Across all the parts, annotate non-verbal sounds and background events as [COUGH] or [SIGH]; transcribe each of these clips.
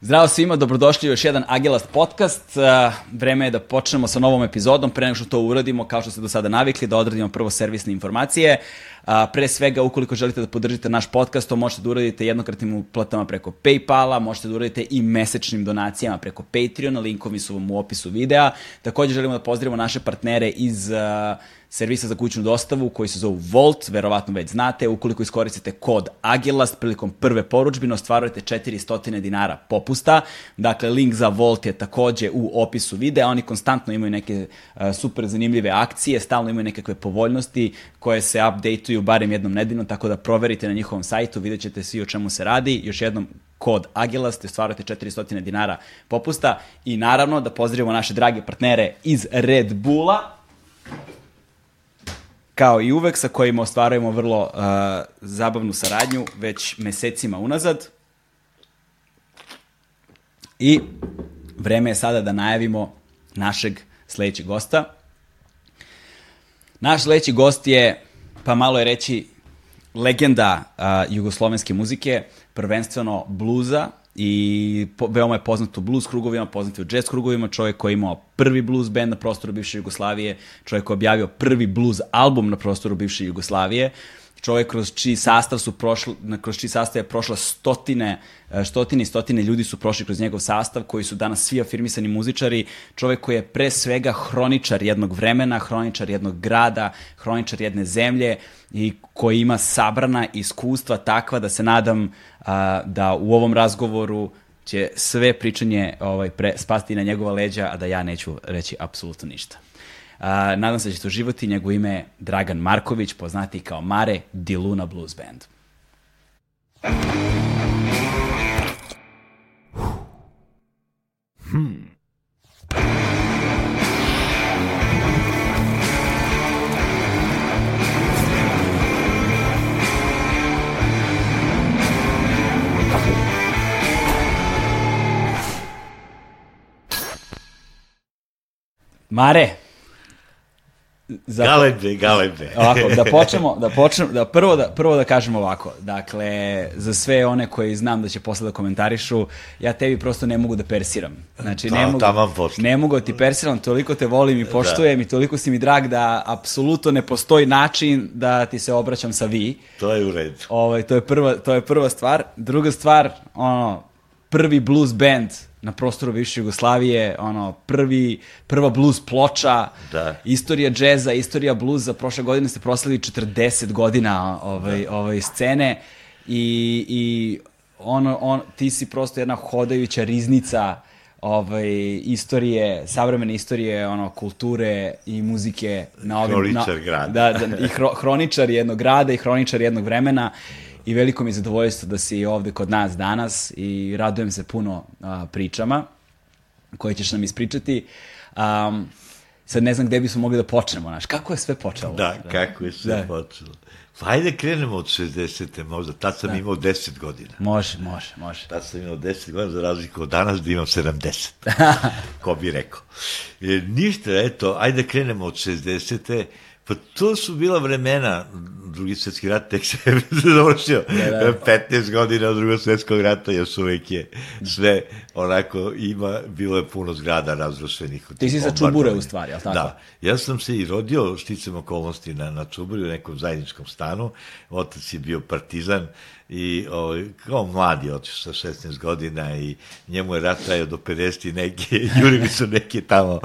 Zdravo svima, dobrodošli u još jedan Agilast podcast. Vreme je da počnemo sa novom epizodom. Pre nego što to uradimo, kao što ste do sada navikli, da odradimo prvo servisne informacije. Pre svega, ukoliko želite da podržite naš podcast, to možete da uradite jednokratnim uplatama preko Paypala, možete da uradite i mesečnim donacijama preko Patreona, linkovi su vam u opisu videa. Takođe želimo da pozdravimo naše partnere iz uh, servisa za kućnu dostavu koji se zovu Volt, verovatno već znate, ukoliko iskoristite kod Agilast prilikom prve poručbine ostvarujete 400 dinara popusta, dakle link za Volt je takođe u opisu videa, oni konstantno imaju neke uh, super zanimljive akcije, stalno imaju nekakve povoljnosti koje se updateuju barem jednom nedeljno, tako da proverite na njihovom sajtu, vidjet ćete svi o čemu se radi, još jednom kod Agilast, ostvarujete 400 dinara popusta. I naravno da pozdravimo naše drage partnere iz Red Bulla, kao i uvek sa kojima ostvarujemo vrlo uh, zabavnu saradnju već mesecima unazad. I vreme je sada da najavimo našeg sledećeg gosta. Naš sledeći gost je, pa malo je reći, legenda uh, jugoslovenske muzike, prvenstveno bluza, i po, veoma je poznat u blues krugovima, poznat je u jazz krugovima, čovjek koji je imao prvi blues band na prostoru bivše Jugoslavije, čovjek koji je objavio prvi blues album na prostoru bivše Jugoslavije, čovjek kroz čiji sastav su prošli, kroz čiji sastav je prošla stotine, e, stotine i stotine ljudi su prošli kroz njegov sastav, koji su danas svi afirmisani muzičari, čovjek koji je pre svega hroničar jednog vremena, hroničar jednog grada, hroničar jedne zemlje i koji ima sabrana iskustva takva da se nadam a, da u ovom razgovoru će sve pričanje ovaj, pre, spasti na njegova leđa, a da ja neću reći apsolutno ništa. A, nadam se da ćete uživati. Njegovo ime je Dragan Marković, poznati kao Mare Diluna Blues Band. Hmm. Mare, Zato, galebe, galebe. [LAUGHS] Ovako, da počnemo, da počnemo, da prvo da, prvo da kažemo ovako, dakle, za sve one koji znam da će posle da komentarišu, ja tebi prosto ne mogu da persiram. Znači, ne, mogu, ne mogu da ti persiram, toliko te volim i da. poštujem da. i toliko si mi drag da apsolutno ne postoji način da ti se obraćam sa vi. To je u redu. Ovaj, to, je prva, to je prva stvar. Druga stvar, ono, prvi blues band na prostoru bivše Jugoslavije, ono, prvi, prva blues ploča, da. istorija džeza, istorija bluza, prošle godine ste proslavili 40 godina ovaj, da. ovaj scene i, i ono, on, ti si prosto jedna hodajuća riznica ovaj, istorije, savremene istorije, ono, kulture i muzike na ovim... Hroničar na, grada. Da, da, i hro, hroničar jednog grada i hroničar jednog vremena i veliko mi je zadovoljstvo da si ovde kod nas danas i radujem se puno a, pričama koje ćeš nam ispričati. Um, sad ne znam gde bismo mogli da počnemo, znaš, kako je sve počelo? Da, da. kako je sve da. počelo. Pa ajde krenemo od 60. možda, tad sam da. imao 10 godina. Može, može, može. Tad sam imao 10 godina, za razliku od danas da imam 70. [LAUGHS] Ko bi rekao. E, ništa, eto, ajde krenemo od 60. Pa to su bila vremena, drugi svetski rat tek se [LAUGHS] završio, da, da. 15 godina od drugog svetskog rata, još uvek je sve onako ima, bilo je puno zgrada razrušenih. Ti si sa Čubure u stvari, ali tako? Da, ja sam se i rodio šticam okolnosti na, na Čuburi u nekom zajedničkom stanu, otac je bio partizan, i ovaj, kao mladi otišao sa 16 godina i njemu je rat trajao do 50 i neke, [LAUGHS] jurili su neke tamo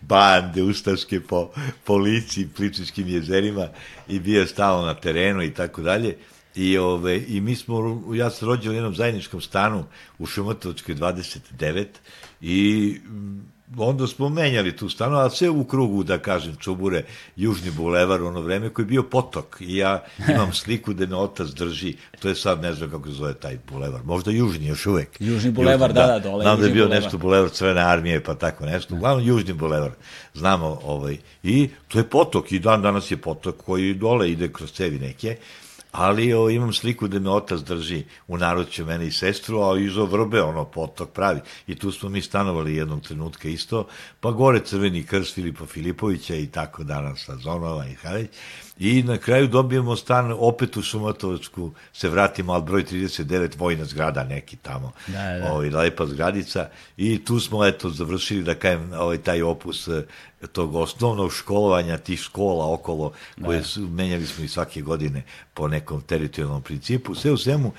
bande ustaške po, po lici, pličičkim jezerima i bio stalo na terenu i tako dalje. I, ove, I mi smo, ja sam rođen u jednom zajedničkom stanu u Šumatovčkoj 29 i onda smo menjali tu stanu, a sve u krugu, da kažem, Čubure, Južni bulevar, ono vreme koji je bio potok. I ja [LAUGHS] imam sliku da me otac drži, to je sad ne znam kako zove taj bulevar, možda Južni još uvek. Južni bulevar, Južni, da, da, dole. Znam da je bio bulevar. nešto bulevar Crvene armije, pa tako nešto. Uglavnom Južni bulevar, znamo, ovaj, i to je potok, i dan danas je potok koji dole ide kroz cevi neke, ali o, imam sliku da me otac drži u naručju mene i sestru, a izo vrbe ono potok pravi. I tu smo mi stanovali jednog trenutka isto, pa gore Crveni krst Filipa Filipovića i tako danas sa Zonova i Haleć. I na kraju dobijemo stan opet u Šumatovačku, se vratimo, ali broj 39, vojna zgrada neki tamo, Da, da. ovaj, lepa zgradica. I tu smo, eto, završili, da kajem, ovaj, taj opus eh, tog osnovnog školovanja, tih škola okolo, koje su, menjali smo i svake godine po nekom teritorijalnom principu. Sve u svemu,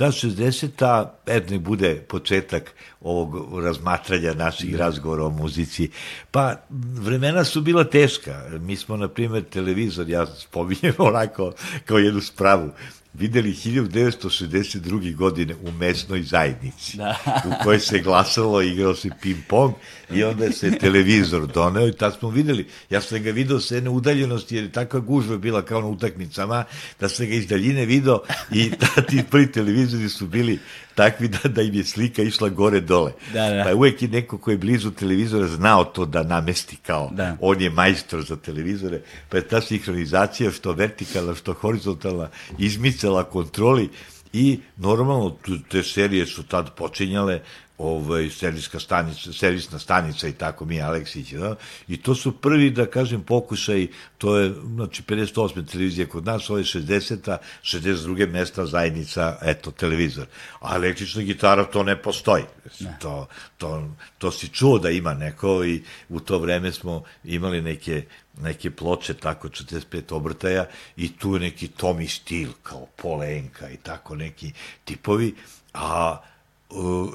ta 60-ta, eto, bude početak ovog razmatranja naših razgovora o muzici. Pa, vremena su bila teška. Mi smo, na primjer, televizor, ja spominjem [LAUGHS] onako kao jednu spravu, videli 1962. godine u mesnoj zajednici, Da. u kojoj se glasalo, igrao se ping-pong i onda se televizor doneo i tad smo videli, ja sam ga video sa jedne udaljenosti jer je takva gužva bila kao na utakmicama, da sam ga iz daljine video i ta, [LAUGHS] ti prvi televizori su bili takvi da, da im je slika išla gore dole. Da, da. Pa uvek je neko ko je blizu televizora znao to da namesti kao Da. on je majstor za televizore, pa je ta sinhronizacija što vertikalna, što horizontalna izmicala kontroli i normalno te serije su tad počinjale ovaj, serijska stanica, serijsna stanica i tako mi Aleksić, da? i to su prvi, da kažem, pokušaj, to je, znači, 58. televizija kod nas, ovo je 60. 62. mesta zajednica, eto, televizor. A električna gitara, to ne postoji. Ne. To, to, to si čuo da ima neko i u to vreme smo imali neke neke ploče, tako 45 obrtaja i tu neki Tommy Steele kao Polenka i tako neki tipovi, a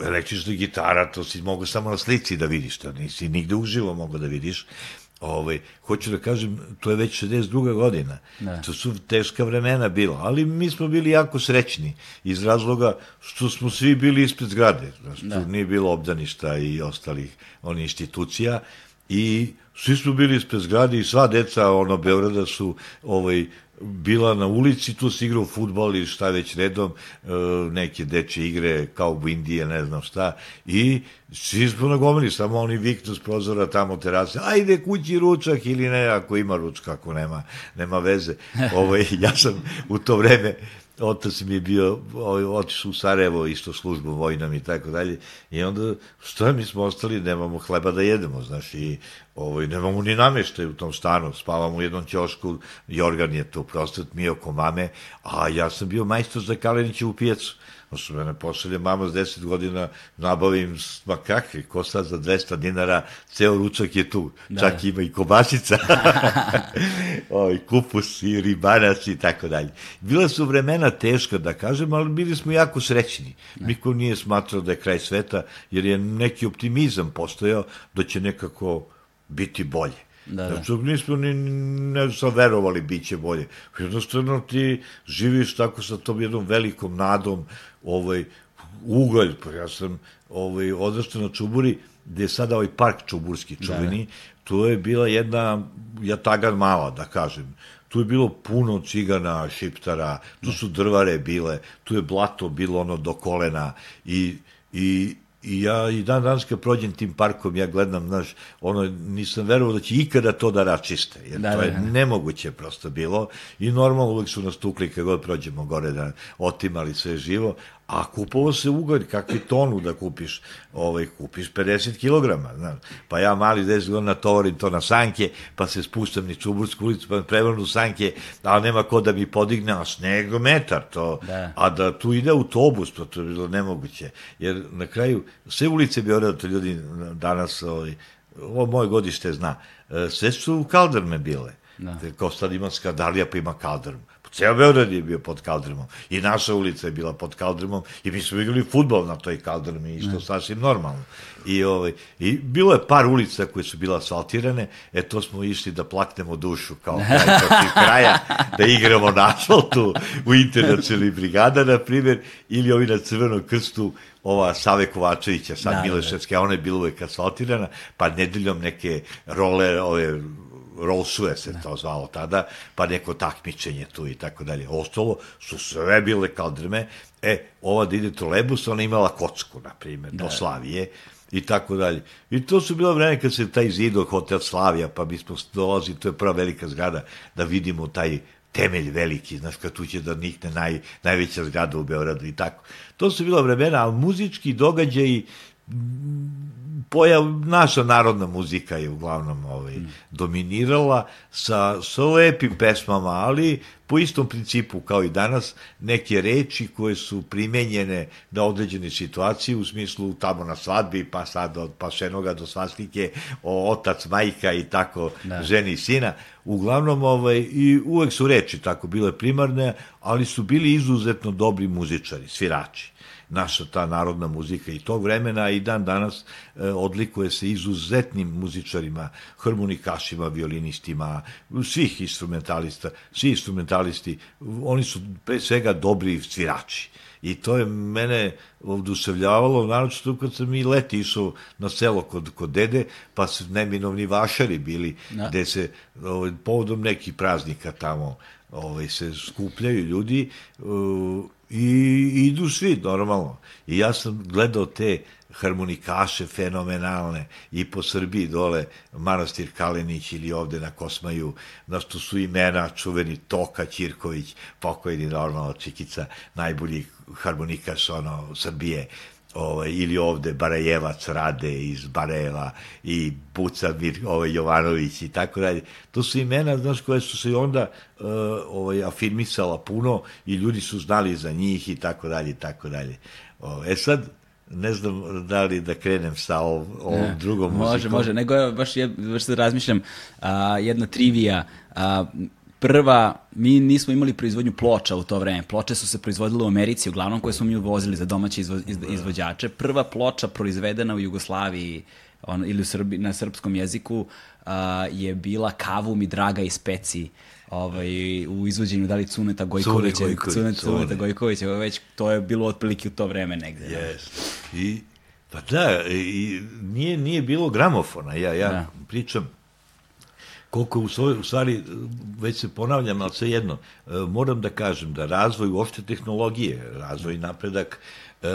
električna gitara, to si mogu samo na slici da vidiš, to nisi nigde uživo mogu da vidiš. Ovaj, hoću da kažem, to je već 62. godina. Da. To su teška vremena bila, ali mi smo bili jako srećni iz razloga što smo svi bili ispred zgrade. Znači, da. nije bilo obdaništa i ostalih onih institucija i svi smo bili ispred zgrade i sva deca ono Beograda su ovaj bila na ulici, tu se igrao futbol ili šta već redom, e, neke deče igre, kao u Indije, ne znam šta, i svi smo nagomili, samo oni viknu s prozora tamo terase, ajde kući ručak ili ne, ako ima ručka, ako nema, nema veze. [LAUGHS] Ovaj, ja sam u to vreme, otac mi je bio, ovaj, otišao u Sarajevo, isto službu vojnom i tako dalje, i onda, šta mi smo ostali, nemamo hleba da jedemo, znaš, i ovaj, nemamo ni nameštaj u tom stanu, spavamo u jednom ćošku, Jorgan je tu prostat, mi oko mame, a ja sam bio majstor za Kalenića u pijacu, No što mene pošalje mama s 10 godina, nabavim, ma ko sad za 200 dinara, ceo ručak je tu, da. čak ima i kobasica, [LAUGHS] ovaj, kupus i ribanac i tako dalje. Bila su vremena teška, da kažem, ali bili smo jako srećni. Niko nije smatrao da je kraj sveta, jer je neki optimizam postojao da će nekako biti bolje. Da, da. Znači, nismo ni, ne sam verovali bit će bolje. Jednostavno ti živiš tako sa tom jednom velikom nadom, ovaj, ugalj, pa ja sam ovaj, odrastao na Čuburi, gde je sada ovaj park Čuburski čuveni, da, da. tu je bila jedna jatagan mala, da kažem. Tu je bilo puno cigana, šiptara, tu su drvare bile, tu je blato bilo ono do kolena i, i I ja i dan danas kad prođem tim parkom, ja gledam, znaš, ono, nisam verovao da će ikada to da račiste, jer da, to je da, da. nemoguće prosto bilo. I normalno uvek su nas tukli kad god prođemo gore da otimali sve živo, a kupovo se ugalj, kakvi tonu da kupiš, ovaj, kupiš 50 kg, znaš. Pa ja mali 10 godina tovarim to na sanke, pa se spustam ni Čubursku ulicu, pa prevrnu sanke, ali nema ko da mi podigne, a sneg metar, to, da. a da tu ide autobus, to, to je bilo nemoguće. Jer na kraju, sve ulice Beograda, to ljudi danas, ovaj, ovo moje godište zna, e, sve su kaldrme bile. Da. Kao sad ima Skadalija, pa ima kaldrmu Ceo Beograd je bio pod kaldrmom. I naša ulica je bila pod kaldrmom i mi smo igrali futbol na toj kaldrmi što sasvim normalno. I, ovaj, I bilo je par ulica koje su bila asfaltirane, e to smo išli da plaknemo dušu kao [LAUGHS] kraj protiv kraja, da igramo na asfaltu u internacionalni brigada, na primjer, ili ovi na Crvenom krstu, ova Save Kovačevića, sad da, da, da. a ona je bila uvek asfaltirana, pa nedeljom neke role, ove Rolsuje se to zvalo tada, pa neko takmičenje tu i tako dalje. Ostalo su sve bile kaldrme, e, ova da ide trolebus, ona imala kocku, na primjer, da. do Slavije, i tako dalje. I to su bilo vreme kad se taj zido hotel Slavija, pa bismo dolazili, to je prva velika zgrada, da vidimo taj temelj veliki, znaš, kad tu će da nikne naj, najveća zgrada u Beogradu i tako. To su bila vremena, ali muzički događaji pojav, naša narodna muzika je uglavnom ovaj, mm. dominirala sa, sa lepim pesmama, ali po istom principu kao i danas, neke reči koje su primenjene na određene situacije, u smislu tamo na svadbi, pa sad od pašenoga do svastike, o otac, majka i tako, da. ženi i sina, uglavnom ovaj, i uvek su reči tako bile primarne, ali su bili izuzetno dobri muzičari, svirači naša ta narodna muzika i tog vremena i dan danas e, odlikuje se izuzetnim muzičarima, harmonikašima, violinistima, svih instrumentalista, svi instrumentalisti, oni su pre svega dobri svirači. I to je mene oduševljavalo, naročito kad sam i leti išao na selo kod, kod dede, pa su neminovni vašari bili, da. gde se ovaj, povodom nekih praznika tamo ovaj, se skupljaju ljudi uh, i idu svi normalno. I ja sam gledao te harmonikaše fenomenalne i po Srbiji dole Manastir Kalenić ili ovde na Kosmaju, na što su imena čuveni Toka Ćirković, pokojni normalno Čikica, najbolji harmonikaš ono, Srbije, ovaj, ili ovde Barajevac Rade iz Barajeva i Buca Mir, ovaj, Jovanović i tako dalje. To su imena, znaš, koje su se onda uh, ovaj, afirmisala puno i ljudi su znali za njih i tako dalje i tako dalje. Ovaj, e sad, ne znam da li da krenem sa ovom, ovom ne, drugom može, muzikom. Može, može, nego ja baš, ja, baš sad razmišljam, a, jedna trivija, a, prva, mi nismo imali proizvodnju ploča u to vreme. Ploče su se proizvodile u Americi, uglavnom koje smo mi uvozili za domaće izvo, iz, izvođače. Prva ploča proizvedena u Jugoslaviji on, ili u Srbi, na srpskom jeziku a, je bila Kavum i Draga i Speci ovaj, u izvođenju da li Cuneta Gojkovića, Cune Gojković, Cuneta, Cuneta Gojkovića, već to je bilo otprilike u to vreme negde. Yes. I, pa da, i nije, nije bilo gramofona, ja, ja da. pričam koliko u, svoj, u stvari, već se ponavljam, ali sve jedno, e, moram da kažem da razvoj uopšte tehnologije, razvoj i napredak e,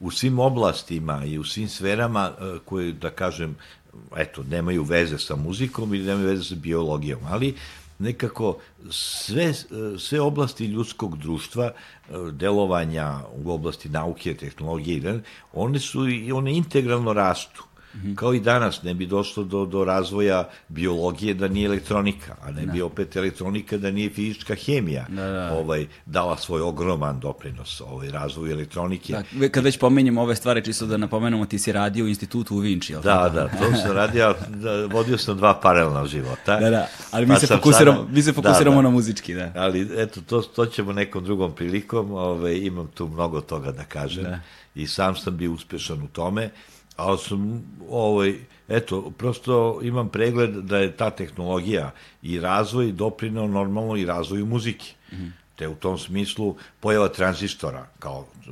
u svim oblastima i u svim sferama e, koje, da kažem, eto, nemaju veze sa muzikom ili nemaju veze sa biologijom, ali nekako sve, sve oblasti ljudskog društva, delovanja u oblasti nauke, tehnologije, one su i one integralno rastu. -hmm. Kao i danas ne bi došlo do, do razvoja biologije da nije elektronika, a ne da. bi opet elektronika da nije fizička hemija da, da. ovaj dala svoj ogroman doprinos ovaj razvoju elektronike. Da, kad već pomenjemo ove stvari, čisto da napomenemo, ti si radio u institutu u Vinči, jel? Da, da, to sam radio, da, vodio sam dva paralelna života. Da, da, ali mi pa se fokusiramo, sada, mi se fokusiramo da, da. na muzički, da. Ali eto, to, to ćemo nekom drugom prilikom, ovaj, imam tu mnogo toga da kažem da. i sam sam bio uspešan u tome ali sam, ovaj, eto, prosto imam pregled da je ta tehnologija i razvoj doprinao normalno i razvoju muzike. Mm -hmm. Te u tom smislu pojava tranzistora kao e,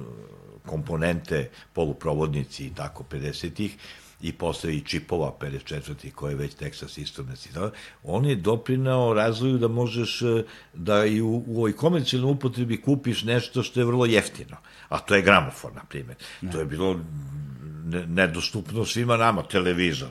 komponente, poluprovodnici i tako 50-ih, i posle i čipova 54. koje je već Texas Instruments i tako, on je doprinao razvoju da možeš e, da i u, u ovoj komercijalnoj upotrebi kupiš nešto što je vrlo jeftino, a to je gramofon, na primjer. Ne. To je bilo nedostupno svima nama, televizor,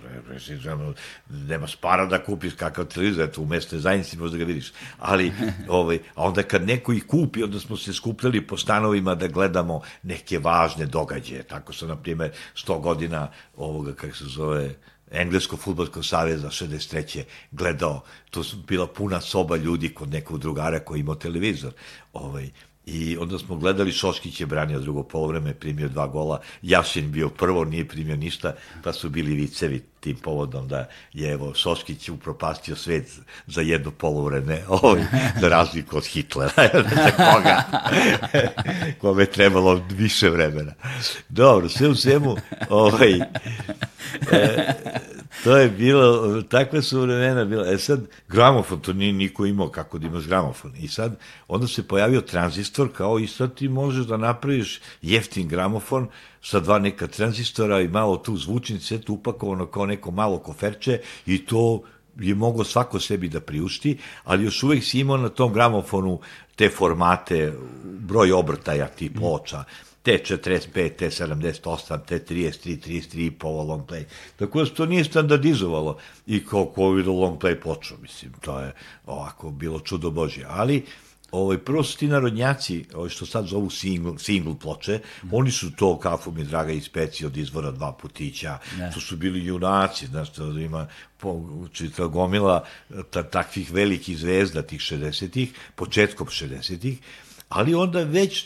nema spara da kupiš kakav televizor, eto, u mesne zajednici možda ga vidiš, ali, [LAUGHS] ovaj, a onda kad neko ih kupi, onda smo se skupljali po stanovima da gledamo neke važne događaje, tako sam, na primjer, 100 godina ovoga, kako se zove, Englesko futbolsko saveza 63. gledao, to su bila puna soba ljudi kod nekog drugara koji imao televizor. Ovaj, I onda smo gledali, Šoškić je branio drugo polovreme, primio dva gola, Jašin bio prvo, nije primio ništa, pa su bili vicevi tim povodom da je evo Šoškić upropastio svet za jedno polovreme, [LAUGHS] ovaj, za razliku od Hitlera, [LAUGHS] za koga, [LAUGHS] kome je trebalo više vremena. Dobro, sve u svemu, ovaj, e, to je bilo, takva su vremena bila. E sad, gramofon, to nije niko imao kako da imaš gramofon. I sad, onda se pojavio tranzistor, kao i sad ti možeš da napraviš jeftin gramofon sa dva neka tranzistora i malo tu zvučnice, tu upakovano kao neko malo koferče i to je mogo svako sebi da priušti, ali još uvek si imao na tom gramofonu te formate, broj obrtaja, tip ploča, T45, T78, T33, 33 pola long play. Tako da to nije standardizovalo i kao ko vidio long play počeo, mislim, to je ovako bilo čudo Božje. Ali ovaj, prvo su ti narodnjaci, ovaj, što sad zovu single, single ploče, mm. oni su to, kafu mi draga i speci od izvora dva putića, ne. to su bili junaci, znaš, to ima po, čita gomila ta, takvih velikih zvezda tih 60-ih, početkom 60-ih, ali onda već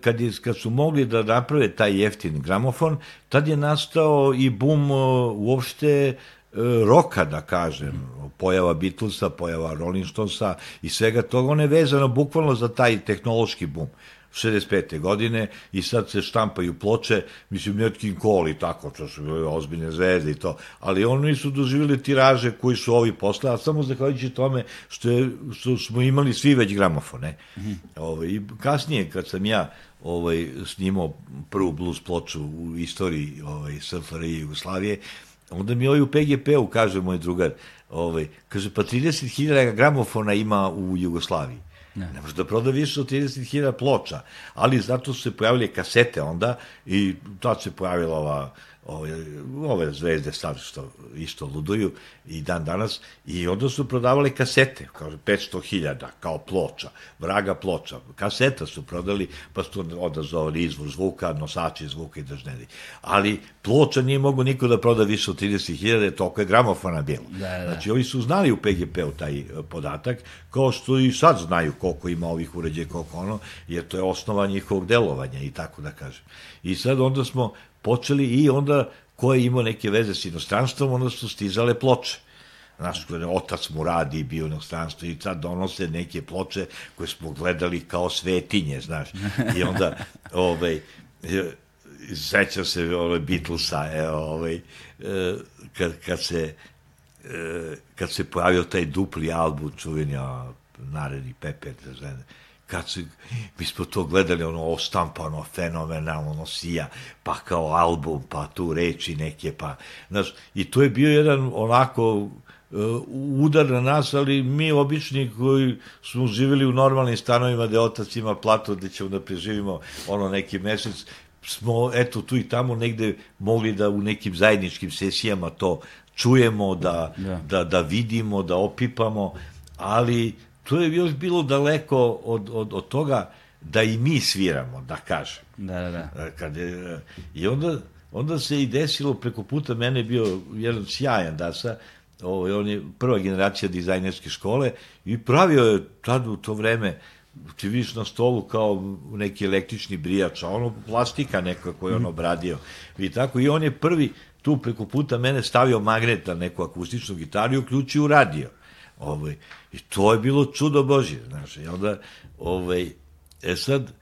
kad, je, kad su mogli da naprave taj jeftin gramofon, tad je nastao i bum e, uopšte E, roka, da kažem, pojava Beatlesa, pojava Rolling Stonesa i svega toga, on je vezano bukvalno za taj tehnološki bum. 65. godine i sad se štampaju ploče, mislim, Nat King Cole i tako, to su bile ozbiljne zvezde i to, ali oni su doživjeli tiraže koji su ovi posle, a samo zahvaljujući tome što, je, što smo imali svi već gramofone. Mm -hmm. Ove, ovaj, I kasnije, kad sam ja ovaj, snimao prvu blues ploču u istoriji ovaj, SFRI i Jugoslavije, Onda mi ovaj u PGP-u kaže moj drugar, ovaj, kaže, pa 30.000 gramofona ima u Jugoslaviji. Ne. ne može da proda više od 30.000 ploča, ali zato su se pojavile kasete onda i tad se pojavila ova ove, ove zvezde sad što isto luduju i dan danas i onda su prodavali kasete, kao 500.000 kao ploča, vraga ploča. Kaseta su prodali, pa su odazovali izvor zvuka, nosači zvuka i držnedi. Ali ploča nije mogo niko da proda više od 30.000, toliko je gramofona bilo. Da, da. Znači, ovi su znali u PGP-u taj e, podatak, kao što i sad znaju koliko ima ovih uređaja, koliko ono, jer to je osnova njihovog delovanja i tako da kažem. I sad onda smo počeli i onda ko je imao neke veze s inostranstvom, onda su stizale ploče. Znaš, otac mu radi, bio u inostranstvu i sad donose neke ploče koje smo gledali kao svetinje, znaš. I onda, [LAUGHS] ovaj, sećam se ovaj, Beatlesa, e, ovaj, e, kad, kad se e, kad se pojavio taj dupli album čuveni naredni Pepe, da znam, kad su, mi smo to gledali, ono, ostampano, fenomenalno, ono, sija, pa kao album, pa tu reči neke, pa, znaš, i to je bio jedan onako uh, udar na nas, ali mi obični koji smo živjeli u normalnim stanovima gde otac ima platu, gde ćemo da preživimo ono neki mesec, smo eto tu i tamo negde mogli da u nekim zajedničkim sesijama to čujemo, da, da. da, da vidimo, da opipamo, ali to je još bilo daleko od, od, od toga da i mi sviramo, da kažem. Da, da, da. Kad je, I onda, onda se i desilo, preko puta mene je bio jedan sjajan dasa, ovo, on je prva generacija dizajnerske škole i pravio je tad u to vreme ti vidiš na stolu kao neki električni brijač, a ono plastika neka koju on mhm. obradio. I tako, i on je prvi tu preko puta mene stavio magnet na neku akustičnu gitaru i uključio radio. Ovaj, I to je bilo čudo Božje, znaš. I onda, ovaj, e sad,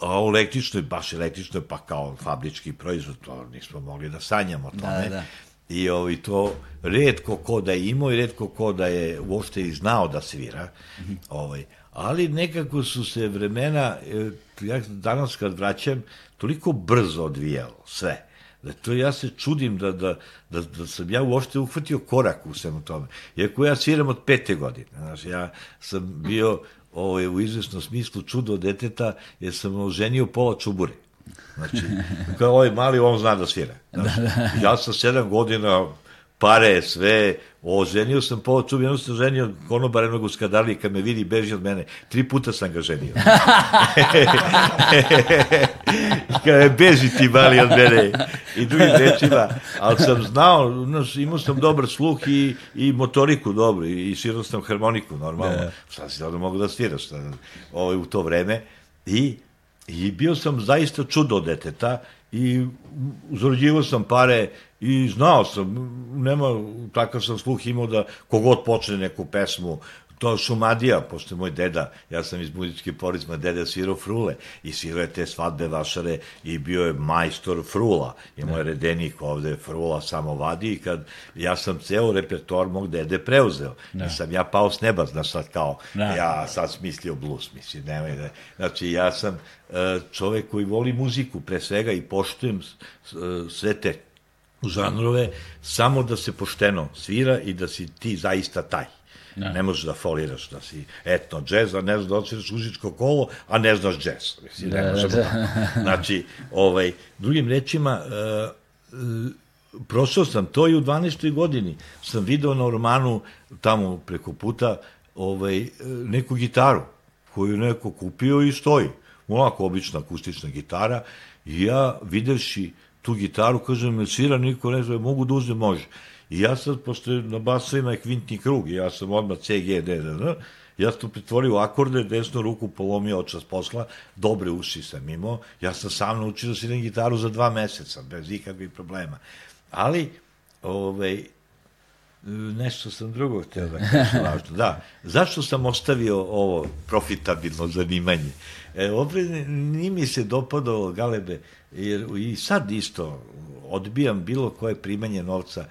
a o električnoj, baš električnoj, pa kao fabrički proizvod, to nismo mogli da sanjamo da, tome. Da, da. I ovaj, to redko ko da je imao i redko ko da je uopšte i znao da svira. -hmm. ovaj, ali nekako su se vremena, e, ja danas kad vraćam, toliko brzo odvijalo sve Da to ja se čudim da, da, da, da sam ja uopšte uhvatio korak u svemu tome. Iako ja sviram od pete godine. Znaš, ja sam bio ovaj, u izvesnom smislu čudo deteta jer sam oženio pola čubure. Znači, kao ovaj mali, on zna da svira. Znači, [LAUGHS] ja sam sedam godina pare, sve, oženio sam po čubi, jedno sam ženio konobara jednog u Skadarliji, kad me vidi, beži od mene. Tri puta sam ga ženio. [LAUGHS] Kada beži ti mali od mene. I drugim rečima, ali sam znao, imao sam dobar sluh i, i motoriku dobro, i, svirao sam harmoniku, normalno. Yeah. Šta si da mogu da sviraš ovaj, u to vreme. I, I bio sam zaista čudo deteta i uzrođivo sam pare i znao sam, nema, takav sam sluh imao da kogod počne neku pesmu, to Šumadija, pošto je moj deda, ja sam iz muzičke porodice, moj deda svirao frule i svirao je te svadbe vašare i bio je majstor frula i moj redenik ovde frula samo vadi i kad ja sam ceo repertoar mog dede preuzeo ne. i sam ja pao s neba, znaš sad kao, ne. ja sad smislio blues, mislim, nemoj da, znači ja sam e, čovek koji voli muziku pre svega i poštujem sve te žanrove, samo da se pošteno svira i da si ti zaista taj. Ne. ne možeš da foliraš da si etno džez, a ne znaš da odsviraš užičko kolo, a ne znaš džez. Mislim, da, ne da, da. da. Znači, ovaj, drugim rečima, uh, uh, prošao sam to i u 12. godini sam video na romanu tamo preko puta ovaj, neku gitaru koju neko kupio i stoji. Onako obična akustična gitara i ja videvši tu gitaru, kažem, svira niko ne zove, mogu da uzem, može. I ja sad, pošto na basovima je kvintni krug, ja sam odmah C, G, D, D, D, ja sam pretvorio akorde, desnu ruku polomio od čas posla, dobre uši sam imao, ja sam sam naučio da sviram gitaru za dva meseca, bez ikakvih problema. Ali, ovaj, nešto sam drugo htio da kažem [LAUGHS] važno. Da, zašto sam ostavio ovo profitabilno zanimanje? E, opet ni mi se dopadalo galebe, jer i sad isto odbijam bilo koje primanje novca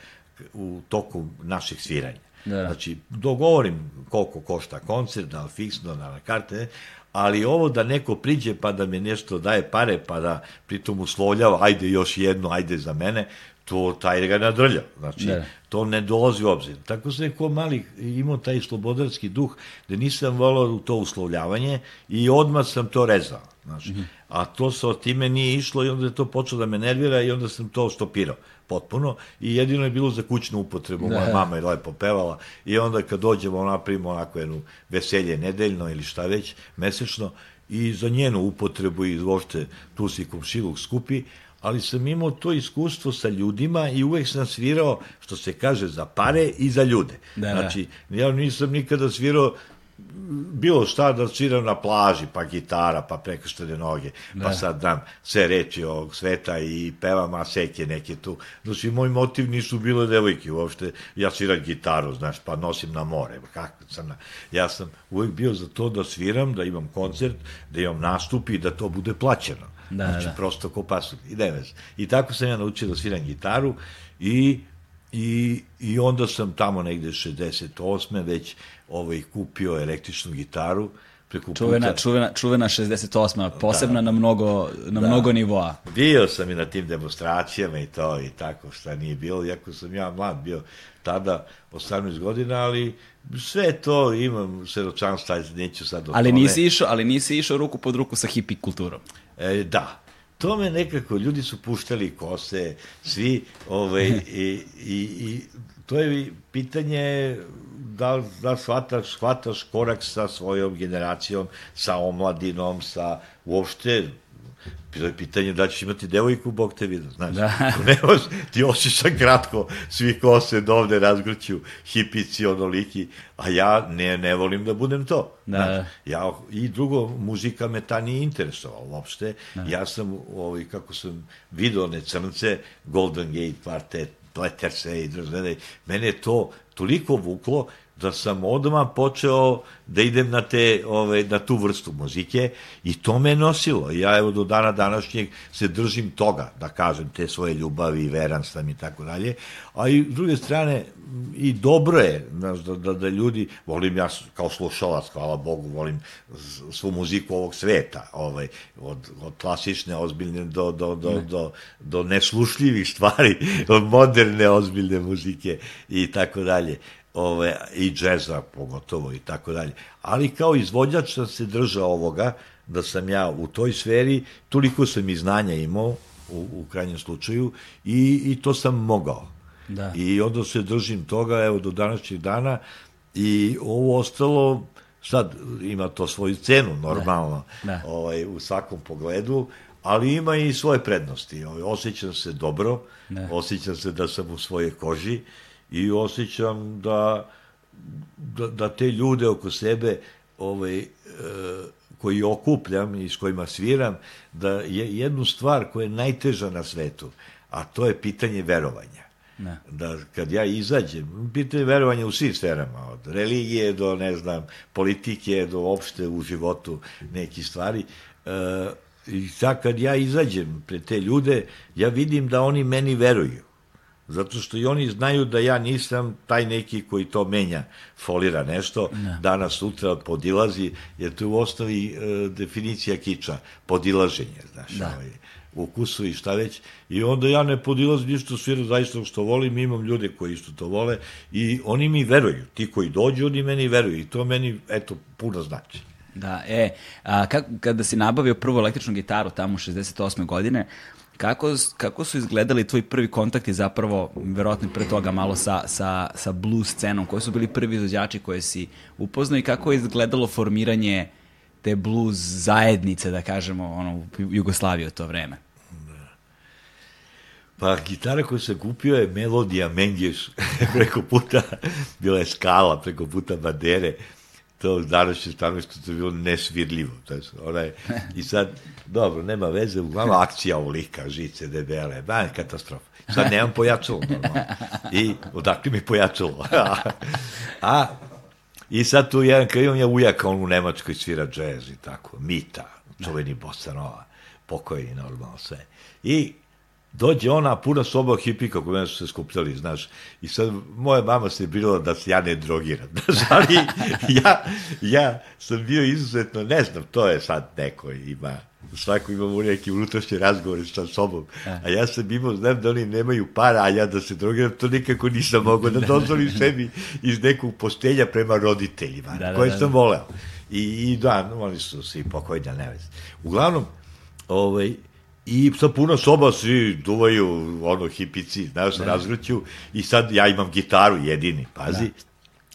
u toku naših sviranja. Da. Znači, dogovorim koliko košta koncert, da li fiksno, da li karte, ali ovo da neko priđe pa da mi nešto daje pare, pa da pritom uslovljava, ajde još jedno, ajde za mene, to taj ga nadrlja. Znači, ne. Da. to ne dolazi u obzir. Tako sam neko mali imao taj slobodarski duh, da nisam volao to uslovljavanje i odmah sam to rezao. Znači, mm -hmm. A to sa time nije išlo i onda je to počelo da me nervira i onda sam to stopirao potpuno i jedino je bilo za kućnu upotrebu, moja da. mama je lepo pevala i onda kad dođemo napravimo onako jednu veselje nedeljno ili šta već, mesečno i za njenu upotrebu i uopšte tu si komšiluk skupi, ali sam imao to iskustvo sa ljudima i uvek sam svirao, što se kaže, za pare i za ljude. Da, da. znači, ja nisam nikada svirao bilo šta da sviram na plaži, pa gitara, pa prekrštene noge, pa da. sad dam sve reči ovog sveta i pevam aseke neke tu. Znači, moj motiv nisu bile devojke uopšte, ja sviram gitaru, znaš, pa nosim na more, kako sam na... Ja sam uvek bio za to da sviram, da imam koncert, da imam nastup i da to bude plaćeno. Da, znači, da. prosto ko pasu, i. I tako sam ja naučio da sviram gitaru i I, I onda sam tamo negde 68. već ovaj, kupio električnu gitaru, preko čuvena, puta. Čuvena, čuvena 68. posebna da. na mnogo, na da. mnogo nivoa. Bio sam i na tim demonstracijama i to i tako šta nije bilo, iako sam ja mlad bio tada 18 godina, ali sve to imam seročanstva, neću sad o ali tome. Nisi išao, ali nisi išao ruku pod ruku sa hippie kulturom. E, da, to me nekako, ljudi su puštali kose, svi, ovaj, [LAUGHS] i, i, i to je pitanje da, da shvataš, shvataš korak sa svojom generacijom, sa omladinom, sa uopšte Bilo je pitanje da ćeš imati devojku, Bog te vidio, znaš. Da. [LAUGHS] ne moš, ti osjećam kratko, svi kose do ovde razgrću, hipici, onoliki, a ja ne, ne volim da budem to. Da. Znaš, ja, I drugo, muzika me ta nije interesovala uopšte. Da. Ja sam, ovaj, kako sam vidio one crnce, Golden Gate Quartet, Pleterse i Drzene, mene je to toliko vuklo da sam odmah počeo da idem na, te, ove, na tu vrstu muzike i to me nosilo. Ja evo do dana današnjeg se držim toga, da kažem, te svoje ljubavi veranstva i tako dalje. A i s druge strane, i dobro je znaš, da, da, da ljudi, volim ja kao slušalac, hvala Bogu, volim svu muziku ovog sveta, ovaj, od, od klasične, ozbiljne do, do, do, ne. do, do neslušljivih stvari, od [LAUGHS] moderne, ozbiljne muzike i tako dalje ove, i džeza pogotovo i tako dalje. Ali kao izvođač sam se držao ovoga, da sam ja u toj sferi, toliko sam i znanja imao u, u krajnjem slučaju i, i to sam mogao. Da. I onda se držim toga, evo, do današnjeg dana i ovo ostalo, sad ima to svoju cenu, normalno, da. Da. Ovaj, u svakom pogledu, ali ima i svoje prednosti. Ovaj, osjećam se dobro, da. osjećam se da sam u svojoj koži, i osjećam da, da, da te ljude oko sebe ovaj, e, koji okupljam i s kojima sviram, da je jednu stvar koja je najteža na svetu, a to je pitanje verovanja. Ne. Da kad ja izađem, pitanje verovanja u svim sferama, od religije do, ne znam, politike, do opšte u životu neki stvari, e, i sad kad ja izađem pred te ljude, ja vidim da oni meni veruju zato što i oni znaju da ja nisam taj neki koji to menja, folira nešto, ne. danas, sutra podilazi, jer to je u osnovi e, definicija kiča, podilaženje, znaš, da. ovaj, ukusu i šta već, i onda ja ne podilazim ništa sviram zaista što volim, imam ljude koji isto to vole i oni mi veruju, ti koji dođu, oni meni veruju i to meni, eto, puno znači. Da, e, a, kak, kada si nabavio prvu električnu gitaru tamo 68. godine, Kako, kako su izgledali tvoji prvi kontakti zapravo, verovatno pre toga malo sa, sa, sa blues scenom, koji su bili prvi izvođači koje si upoznao i kako je izgledalo formiranje te blues zajednice, da kažemo, ono, u Jugoslaviji u to vreme? Pa gitara koju sam kupio je Melodija Mengeš [LAUGHS] preko puta, bila je skala preko puta Badere, to današnje stanovište to je bilo nesvirljivo. To je, onaj, I sad, dobro, nema veze, uglavnom akcija lika, žice, debele, ba, katastrofa. Sad nemam pojačalo, normalno. I odakle mi pojačalo? [LAUGHS] a, I sad tu jedan, kad imam ja ujaka, on u Nemačkoj svira džez i tako, Mita, čuveni bossa nova, pokojni normalno sve. I dođe ona puna soba hipika koji su se skupljali, znaš, i sad moja mama se bila da se ja ne drogiram, [LAUGHS] znaš, ali ja, ja sam bio izuzetno, ne znam, to je sad neko ima, svako ima neki unutrašnji razgovor sa sobom, a ja sam imao, znam da oni nemaju para, a ja da se drogiram, to nikako nisam mogao da [LAUGHS] dozvolim sebi iz nekog postelja prema roditeljima, da, da, koje da, sam voleo. I, i da, oni su svi pokojni, ne vezi. Uglavnom, ovaj, I sa puno soba svi duvaju, ono, hipici, znaš, ne. razvrću, i sad ja imam gitaru jedini, pazi,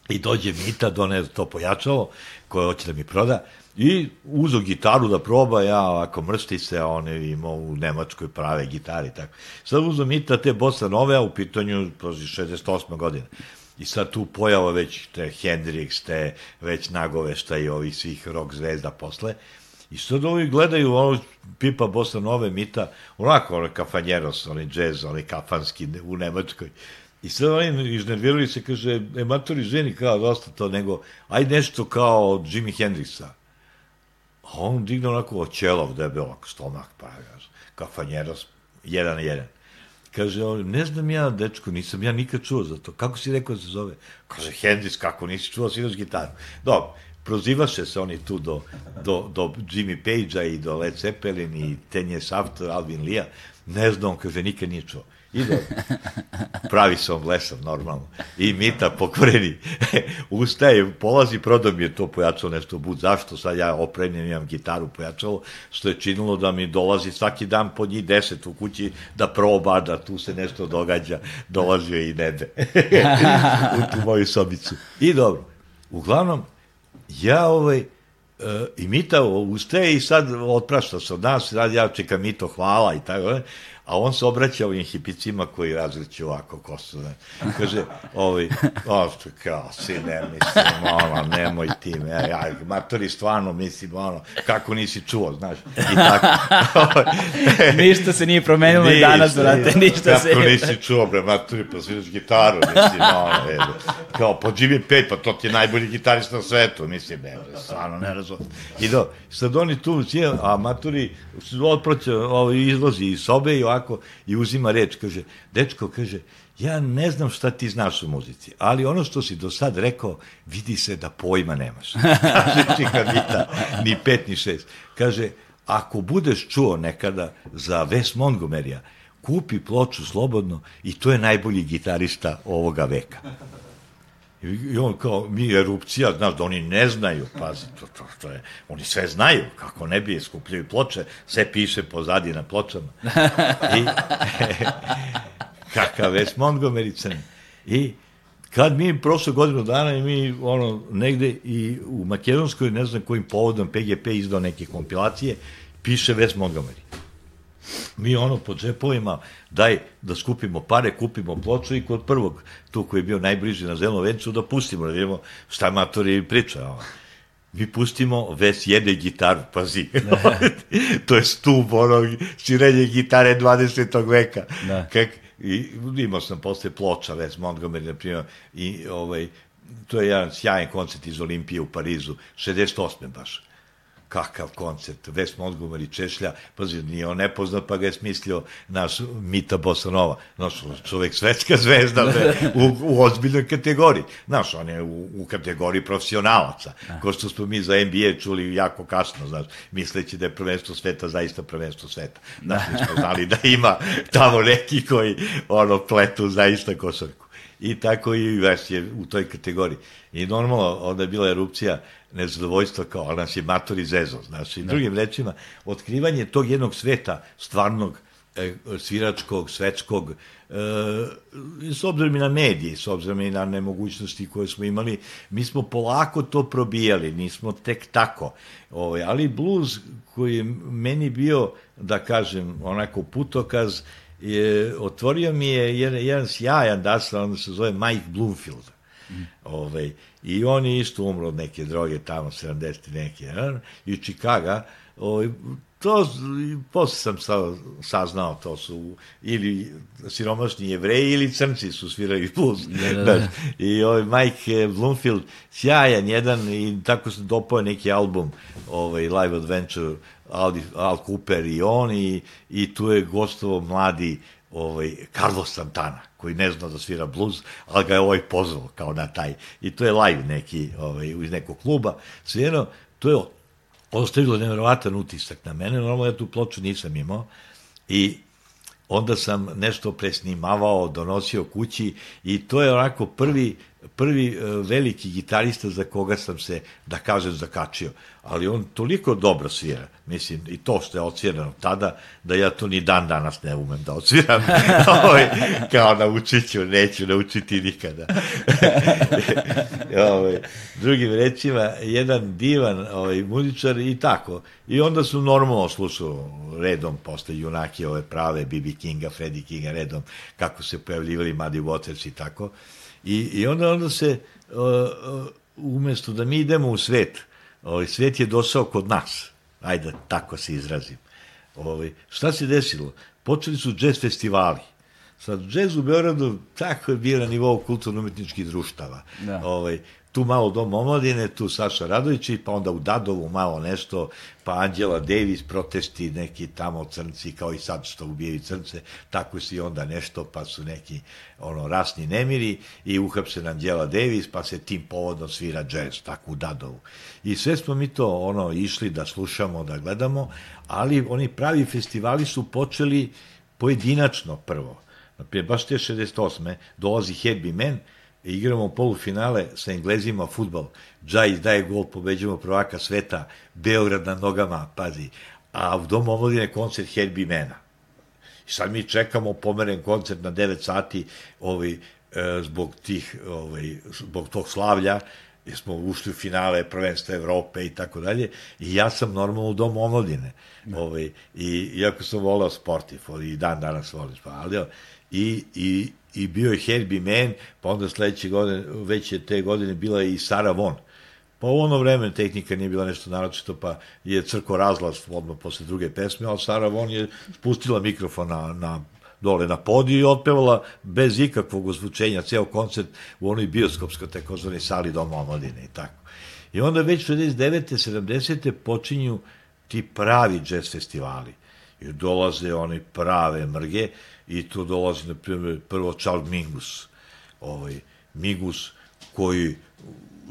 da. i dođe Mita, done to pojačalo, koje hoće da mi proda, i uzo gitaru da proba, ja ovako mršti se, on je imao u Nemačkoj prave gitari, tako. Sad uzo Mita te bossa nove, a u pitanju, prozi, 68. godine. I sad tu pojava već te Hendrix, te već nagovešta i ovih svih rock zvezda posle, I sad ovi gledaju ono Pipa Bossa Nove Mita, onako ono kafanjeros, onaj džez, onaj kafanski u Nemačkoj. I sad oni iznervirali se, kaže, e, matori ženi kao dosta to, nego, aj nešto kao od Jimi Hendrixa. A on digne onako očelov, debelak, stomak, pa, kafanjeros, jedan na jedan. Kaže, on, ne znam ja, dečko, nisam ja nikad čuo za to. Kako si rekao da se zove? Kaže, Hendrix, kako nisi čuo, sinoć gitaru. Dobro, prozivaše se oni tu do, do, do Jimmy Page-a i do Led Zeppelin i Tenje Saft, Alvin Lija, ne znam, kaže, nikad nije čuo. I do, pravi se on blesav, normalno. I Mita pokvreni, [LAUGHS] ustaje, polazi, prodao mi je to pojačalo nešto bud. Zašto? Sad ja opremljen, imam gitaru pojačalo, što je činilo da mi dolazi svaki dan po njih deset u kući da proba, da tu se nešto događa. Dolazio i nebe [LAUGHS] u tu moju sobicu. I dobro, uglavnom, ja ovaj, uh, i Mita ustaje i sad otprašta se od nas, sad ja čekam Mito, hvala i tako, a on se obraća ovim hipicima koji različu ovako kosu. Ne. Kaže, ovaj, o, kao, ne mislim, ono, nemoj ti me, ja, matori, stvarno, mislim, ono, kako nisi čuo, znaš, i tako. [LAUGHS] ništa se nije promenilo i danas, brate, ništa kako se... Kako nisi čuo, bre, matori, pa sviraš gitaru, mislim, ono, je, kao, po Jimmy Page, pa to ti je najbolji gitarista na svetu, mislim, ne, stvarno, ne razumem. I do, sad oni tu, a maturi, otproće, ovaj, izlazi iz sobe i ovako i uzima reč, kaže, dečko, kaže, ja ne znam šta ti znaš u muzici, ali ono što si do sad rekao, vidi se da pojma nemaš. [LAUGHS] kaže Čikavita, ni pet, ni šest. Kaže, ako budeš čuo nekada za Wes Montgomerya, kupi ploču slobodno i to je najbolji gitarista ovoga veka. I on kao, mi erupcija, znaš, da oni ne znaju, pazi, to, to, to je, oni sve znaju, kako ne bi, skupljaju ploče, sve piše pozadi na pločama. I, [LAUGHS] kakav već Montgomery cen. I kad mi prošle godinu dana i mi ono negde i u Makedonskoj, ne znam kojim povodom PGP izdao neke kompilacije, piše Wes Montgomery mi ono po džepovima, daj da skupimo pare, kupimo ploču i kod prvog, tu koji je bio najbliži na zelnom vencu, da pustimo, da vidimo šta matori priča. Ono. Mi pustimo, Ves jede gitaru, pazi. [LAUGHS] to je stup onog širenje gitare 20. veka. Da. Kak, i imao sam posle ploča, Ves Montgomery, na primjer, i ovaj, to je jedan sjajan koncert iz Olimpije u Parizu, 68. baš kakav koncert, Ves Montgomery Češlja, pazi, nije on nepoznat, pa ga je smislio naš Mita Bosanova, naš čovek svetska zvezda, [LAUGHS] ve, u, u ozbiljnoj kategoriji. Znaš, on je u, u kategoriji profesionalaca, da. ko što smo mi za NBA čuli jako kasno, znaš, misleći da je prvenstvo sveta zaista prvenstvo sveta. Znaš, mi smo znali da ima tamo neki koji, ono, pletu zaista košarku. I tako i Ves je u toj kategoriji. I normalno, onda je bila erupcija nezadovoljstva kao, ali nas je matori zezo, znaš, i da. drugim rečima, otkrivanje tog jednog sveta, stvarnog, e, sviračkog, svetskog, e, s obzirom i na medije, s obzirom i na nemogućnosti koje smo imali, mi smo polako to probijali, nismo tek tako. Ovaj, ali blues koji je meni bio, da kažem, onako putokaz, je, otvorio mi je jedan, jedan sjajan dasla, on se zove Mike Bloomfield. Mm. Ovaj, I on je isto umro od neke droge tamo, 70 neke, ja? i Čikaga. Ovaj, to, posle sam sa, saznao, to su ili siromašni jevreji ili crnci su svirali blues. Da, da, da. I ovaj Mike Bloomfield, sjajan jedan i tako se dopao neki album, ovaj Live Adventure, Al, Al Cooper i on i, i tu je gostovo mladi ovaj, Carlos Santana, koji ne zna da svira blues, ali ga je ovaj pozvao kao na taj. I to je live neki, ovaj, iz nekog kluba. Svirano, to je ostavilo nevjerovatan utisak na mene, normalno ja tu ploču nisam imao i onda sam nešto presnimavao, donosio kući i to je onako prvi prvi e, veliki gitarista za koga sam se, da kažem, zakačio. Ali on toliko dobro svira, mislim, i to što je odsvirano tada, da ja to ni dan danas ne umem da odsviram. [LAUGHS] ovaj, kao naučit ću, neću naučiti nikada. [LAUGHS] ovaj, drugim rečima, jedan divan ovaj, muzičar i tako. I onda su normalno slušao redom posle junaki ove prave, B.B. Kinga, Freddie Kinga, redom, kako se pojavljivali Muddy Waters i tako. I, i onda, onda se, umesto da mi idemo u svet, ovaj, svet je došao kod nas. Ajde, tako se izrazim. Ovaj, šta se desilo? Počeli su jazz festivali. Sad, džez u Beogradu tako je bio na nivou kulturno-umetničkih društava. Da. Ovaj, tu malo Dom omladine, tu Saša Radovići, pa onda u Dadovu malo nešto, pa Anđela Davis, protesti neki tamo crnci, kao i sad što ubijaju crnce, tako si onda nešto, pa su neki ono rasni nemiri i uhapsen Anđela Davis, pa se tim povodom svira džez, tako u Dadovu. I sve smo mi to ono išli da slušamo, da gledamo, ali oni pravi festivali su počeli pojedinačno prvo. Naprijed, baš te 68. dolazi Herbie Man, igramo polufinale sa Englezima futbol, Džaj daje gol, pobeđujemo prvaka sveta, Beograd na nogama, pazi, a u domu omladine koncert Herbie Mena. I sad mi čekamo pomeren koncert na 9 sati ovaj, e, zbog tih, ovaj, zbog tog slavlja, jer smo ušli u finale prvenstva Evrope i tako dalje, i ja sam normalno u domu omladine. Da. Ovaj, I iako sam volao sport, i dan danas volim sport, ali i, i i bio je Herbie Mann, pa onda sledeće godine, već je te godine bila i Sara Von. Pa u ono vreme tehnika nije bila nešto naročito, pa je crko razlaz odmah posle druge pesme, ali Sara Von je spustila mikrofon na, na dole na podiju i otpevala bez ikakvog ozvučenja ceo koncert u onoj bioskopskoj takozvanoj sali Doma omladine i tako. I onda već 69. 70. počinju ti pravi jazz festivali. I dolaze oni prave mrge, i tu dolazi, na primjer, prvo Charles Mingus, ovaj, Mingus koji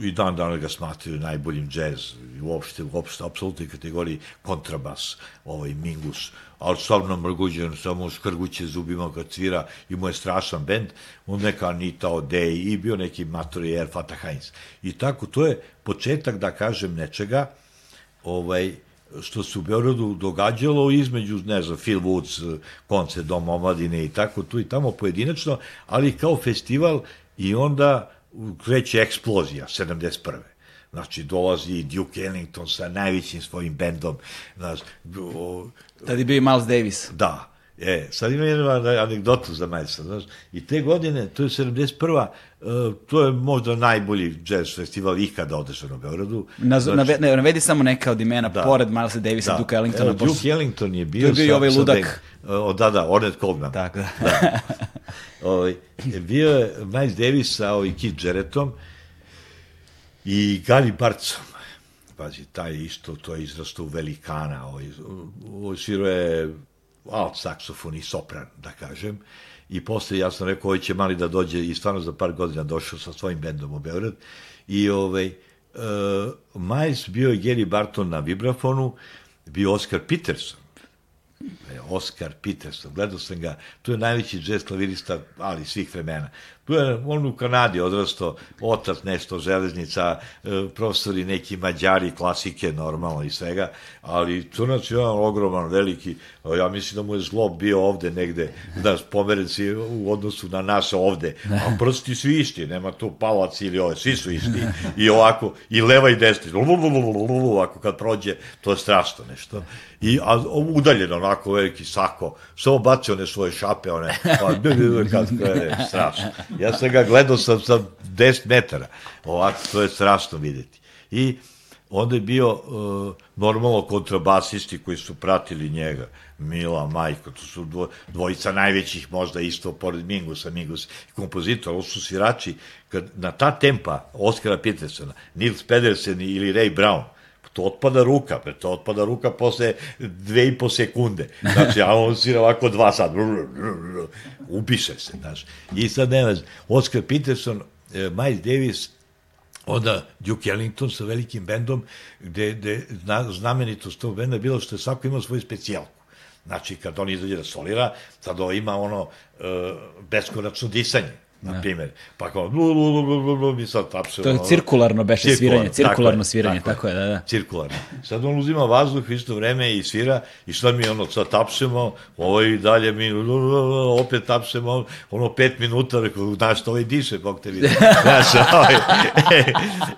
i dan danas ga smatraju najboljim džez i uopšte, uopšte, apsolutnoj kategoriji kontrabas, ovaj Mingus, ali stvarno mrguđen, samo skrguće zubima kad svira i mu je strašan bend, on neka Anita O'Day i bio neki Matori Air Fatah Heinz. I tako, to je početak, da kažem, nečega, ovaj, što se u Beogradu događalo između, ne znam, Phil Woods, koncert Dom omladine i tako tu i tamo pojedinačno, ali kao festival i onda kreće eksplozija 71. Znači, dolazi Duke Ellington sa najvećim svojim bendom. Znači, Tada je bio i Miles Davis. Da, E, sad ima jednu anegdotu za Majsa, znaš, i te godine, to je 71. Uh, e, to je možda najbolji jazz festival ikada održan u Beogradu. Na, znači, nave, navedi samo neka od imena, da, pored Milesa Davisa, da. Duke Ellingtona. Evo, Duke Ellington je bio, to je bio sa, ovaj ludak. o, da, da, Ornette Coleman. Tako, da. da. o, ovaj, bio je Miles Davis sa ovaj Keith Jarrettom i Gary Barcom. Pazi, taj isto, to je izrasto u velikana. Ovaj, ovaj sviro je alt saksofon i sopran, da kažem. I posle ja sam rekao, ovaj će mali da dođe i stvarno za par godina došao sa svojim bendom u Beograd. I ovaj, uh, Miles bio je Gary Barton na vibrafonu, bio Oscar Peterson. E, Oscar Peterson, gledao sam ga, to je najveći jazz klavirista, ali svih vremena. On u Kanadi odrastao, otac nešto, železnica, e, profesori neki mađari, klasike normalno i svega, ali Crnac je jedan ogroman, veliki, ja mislim da mu je zlo bio ovde negde, da pomeren si u odnosu na nas ovde, a prsti su isti, nema tu palac ili ove, svi su isti, i ovako, i leva i desna, ovako kad prođe, to je strašno nešto. I a, udaljeno onako veliki sako, samo bacio one svoje šape, one, pa, [LAUGHS] kad krene, strašno. Ja sam ga gledao sa, sa 10 metara. Ovako, to je strašno videti. I onda je bio uh, normalno kontrabasisti koji su pratili njega. Mila, Majko, to su dvo, dvojica najvećih možda isto pored Mingusa, Mingus i kompozitor, ovo su svirači, kad na ta tempa Oskara Petersona, Nils Pedersen ili Ray Brown, to otpada ruka, pre to otpada ruka posle dve i po sekunde. Znači, a on svira ovako dva sat. Upiše se, znaš. I sad nema, Oscar Peterson, eh, Miles Davis, onda Duke Ellington sa velikim bendom, gde, gde znamenitost tog benda bilo što je svako imao svoju specijalku. Znači, kad on izađe da solira, sad ovo ima ono uh, beskonačno disanje na da. primjer. Pa kao, blu, blu, blu, blu, blu, mi sad tapšemo. To je cirkularno beše cirkularno, sviranje, cirkularno tako sviranje, tako, tako je, da, da. Cirkularno. Sad on uzima vazduh isto vreme i svira i šta mi ono sad tapšemo, ovo i dalje mi opet tapšemo, ono pet minuta, rekao, znaš što ovaj diše, bog te vidi. [LAUGHS] Znaš, ovaj,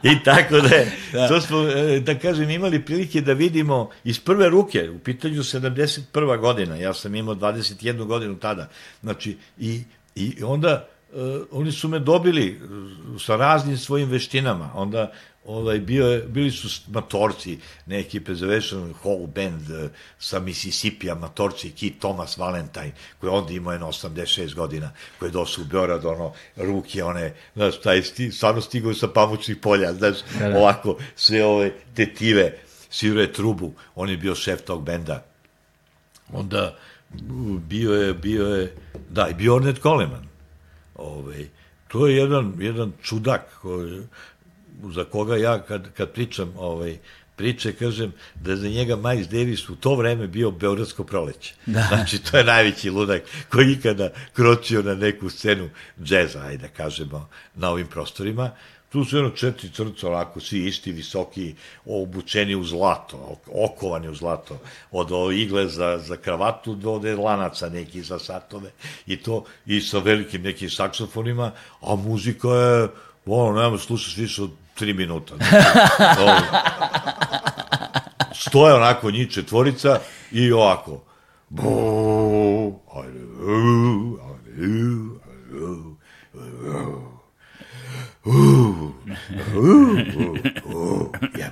I tako da, da. to smo, e, da kažem, imali prilike da vidimo iz prve ruke, u pitanju 71. godina, ja sam imao 21 godinu tada, znači, i, i onda oni su me dobili sa raznim svojim veštinama. Onda ovaj, bio je, bili su matorci, neki Preservation Hall Band uh, sa Mississippi, matorci Keith Thomas Valentine, koji onda imao jedno 86 godina, koji je došao u Beorad, ono, ruke, one, znaš, taj sti, stvarno stigao sa pamučnih polja, znaš, da, da. ovako, sve ove tetive, svirao je trubu, on je bio šef tog benda. Onda bio je, bio je, da, i bio Ornette Coleman Ovaj, to je jedan, jedan čudak koji, za koga ja kad, kad pričam ovaj, priče, kažem da je za njega Miles Davis u to vreme bio Beogradsko proleće. Da. [LAUGHS] Znači, to je najveći ludak koji ikada kročio na neku scenu džeza, ajde da kažemo, na ovim prostorima. Tu su jedno četiri crca, onako, svi isti, visoki, obučeni u zlato, okovani u zlato, od igle za, za kravatu do ode lanaca neki za satove, i to, i sa velikim nekim saksofonima, a muzika je, ono, nema slušaš više od tri minuta. Znači, stoje onako njih četvorica i ovako, bu, ajde, ajde, ajde, ajde, Ooh. Uh, uh, uh, ja.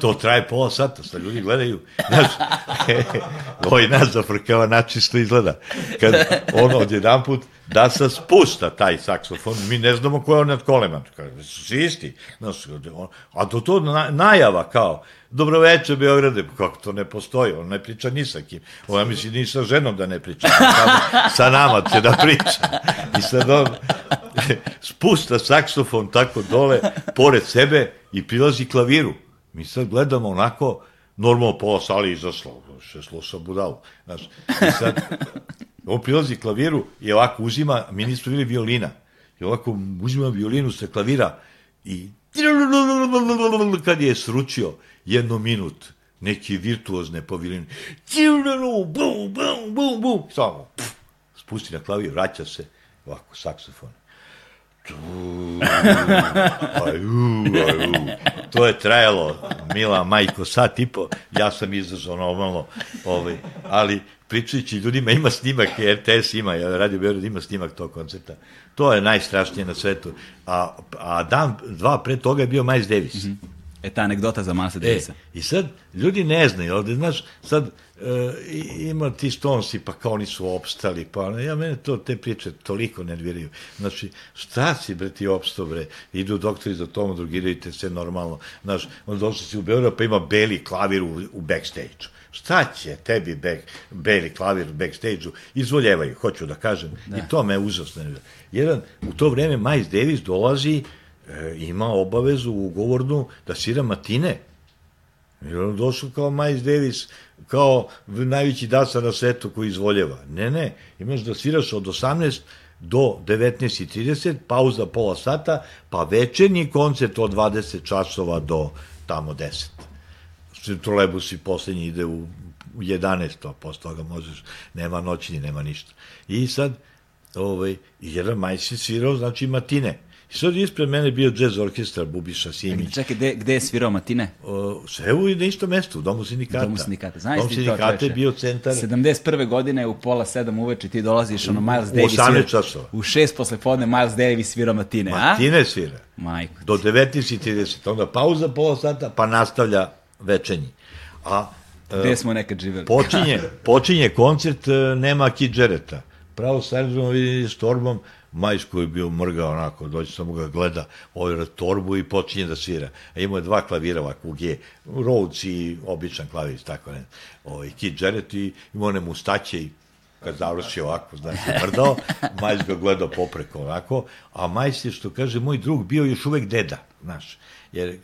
To traje pola sata, sa ljudi gledaju. Znaš, [LAUGHS] ovaj nas zafrkava načisto izgleda. Kad ono odjedan put da se spusta taj saksofon, mi ne znamo ko je on nad su svi isti. Znaš, a do to na, najava kao, dobro večer Beograde, kako to ne postoji, on ne priča ni sa kim. Ona misli ni sa ženom da ne priča, sa, sa nama će da priča. I sad on, [LAUGHS] spusta saksofon tako dole, pored sebe i prilazi klaviru. Mi sad gledamo onako, normalno pola sali izašlo, še sluša budalu. Znaš, i sad, on prilazi klaviru i ovako uzima, mi nismo bili violina, i ovako uzima violinu sa klavira i kad je sručio jedno minut, neki virtuozne po violini, bum, bum, bum, bum, samo, spusti na klavir, vraća se, ovako, saksofon aju, aju. To je trajalo, mila majko, sat i po, ja sam izašao normalno, ovaj, ali pričajući ljudima, ima snimak, RTS ima, ja radio Beograd, ima snimak tog koncerta. To je najstrašnije na svetu. A, a dan, dva pre toga je bio Miles Davis. Mm -hmm. E, ta anegdota za Milesa Davisa. E, I sad, ljudi ne znaju, ovde, znaš, sad, e, ima ti Stonesi, pa kao oni su opstali, pa ja mene to, te priče toliko nerviraju. Znači, šta si, bre, ti opstao, bre, idu doktori za tomu, drugiraju te sve normalno. Znaš, on došli si u Beograd, pa ima beli klavir u, u backstage šta će tebi back, beli klavir backstage-u, izvoljevaju, hoću da kažem, da. i to me užasno. Jedan, u to vreme Miles Davis dolazi, e, ima obavezu ugovornu da svira matine I on došao kao Miles Davis, kao najveći dasa na svetu koji izvoljeva. Ne, ne, imaš da sviraš od 18 do 19.30, pauza pola sata, pa večernji koncert od 20 časova do tamo 10. Trolebus i poslednji ide u 11, a posle toga možeš, nema noćni, nema ništa. I sad, ovaj, jedan maj se svirao, znači matine. I sad ispred mene bio jazz orkestar Bubiša Simić. Čekaj, gde, gde je svirao Matine? O, sve u na isto mesto, u Domu sindikata. Domu sindikata. Znaš Dom ti to, sindikata je čoveče? bio centar 71. godine u pola sedam uveče ti dolaziš, ono, Miles u Davis. 18 svira- časova. U šest posle podne Miles Davis svirao Matine, a? Matine svira. Majko. Do 19.30, onda pauza pola sata, pa nastavlja večernji. A e, Gde smo nekad živeli? počinje, počinje koncert, e, nema Kid Jarretta. Pravo sa aerodromom vidi s torbom, Majs koji je bio mrga onako, dođe samo ga gleda, ovaj torbu i počinje da svira. A imao je dva klavira ovako u G, Rhodes i običan klavir, tako ne. Ovaj, Kid Jarrett i imao one mustaće i kad završi ovako, znači, mrdao, [LAUGHS] Majs ga gledao popreko onako, a Majs je, što kaže moj drug, bio još uvek deda, znaš, jer e,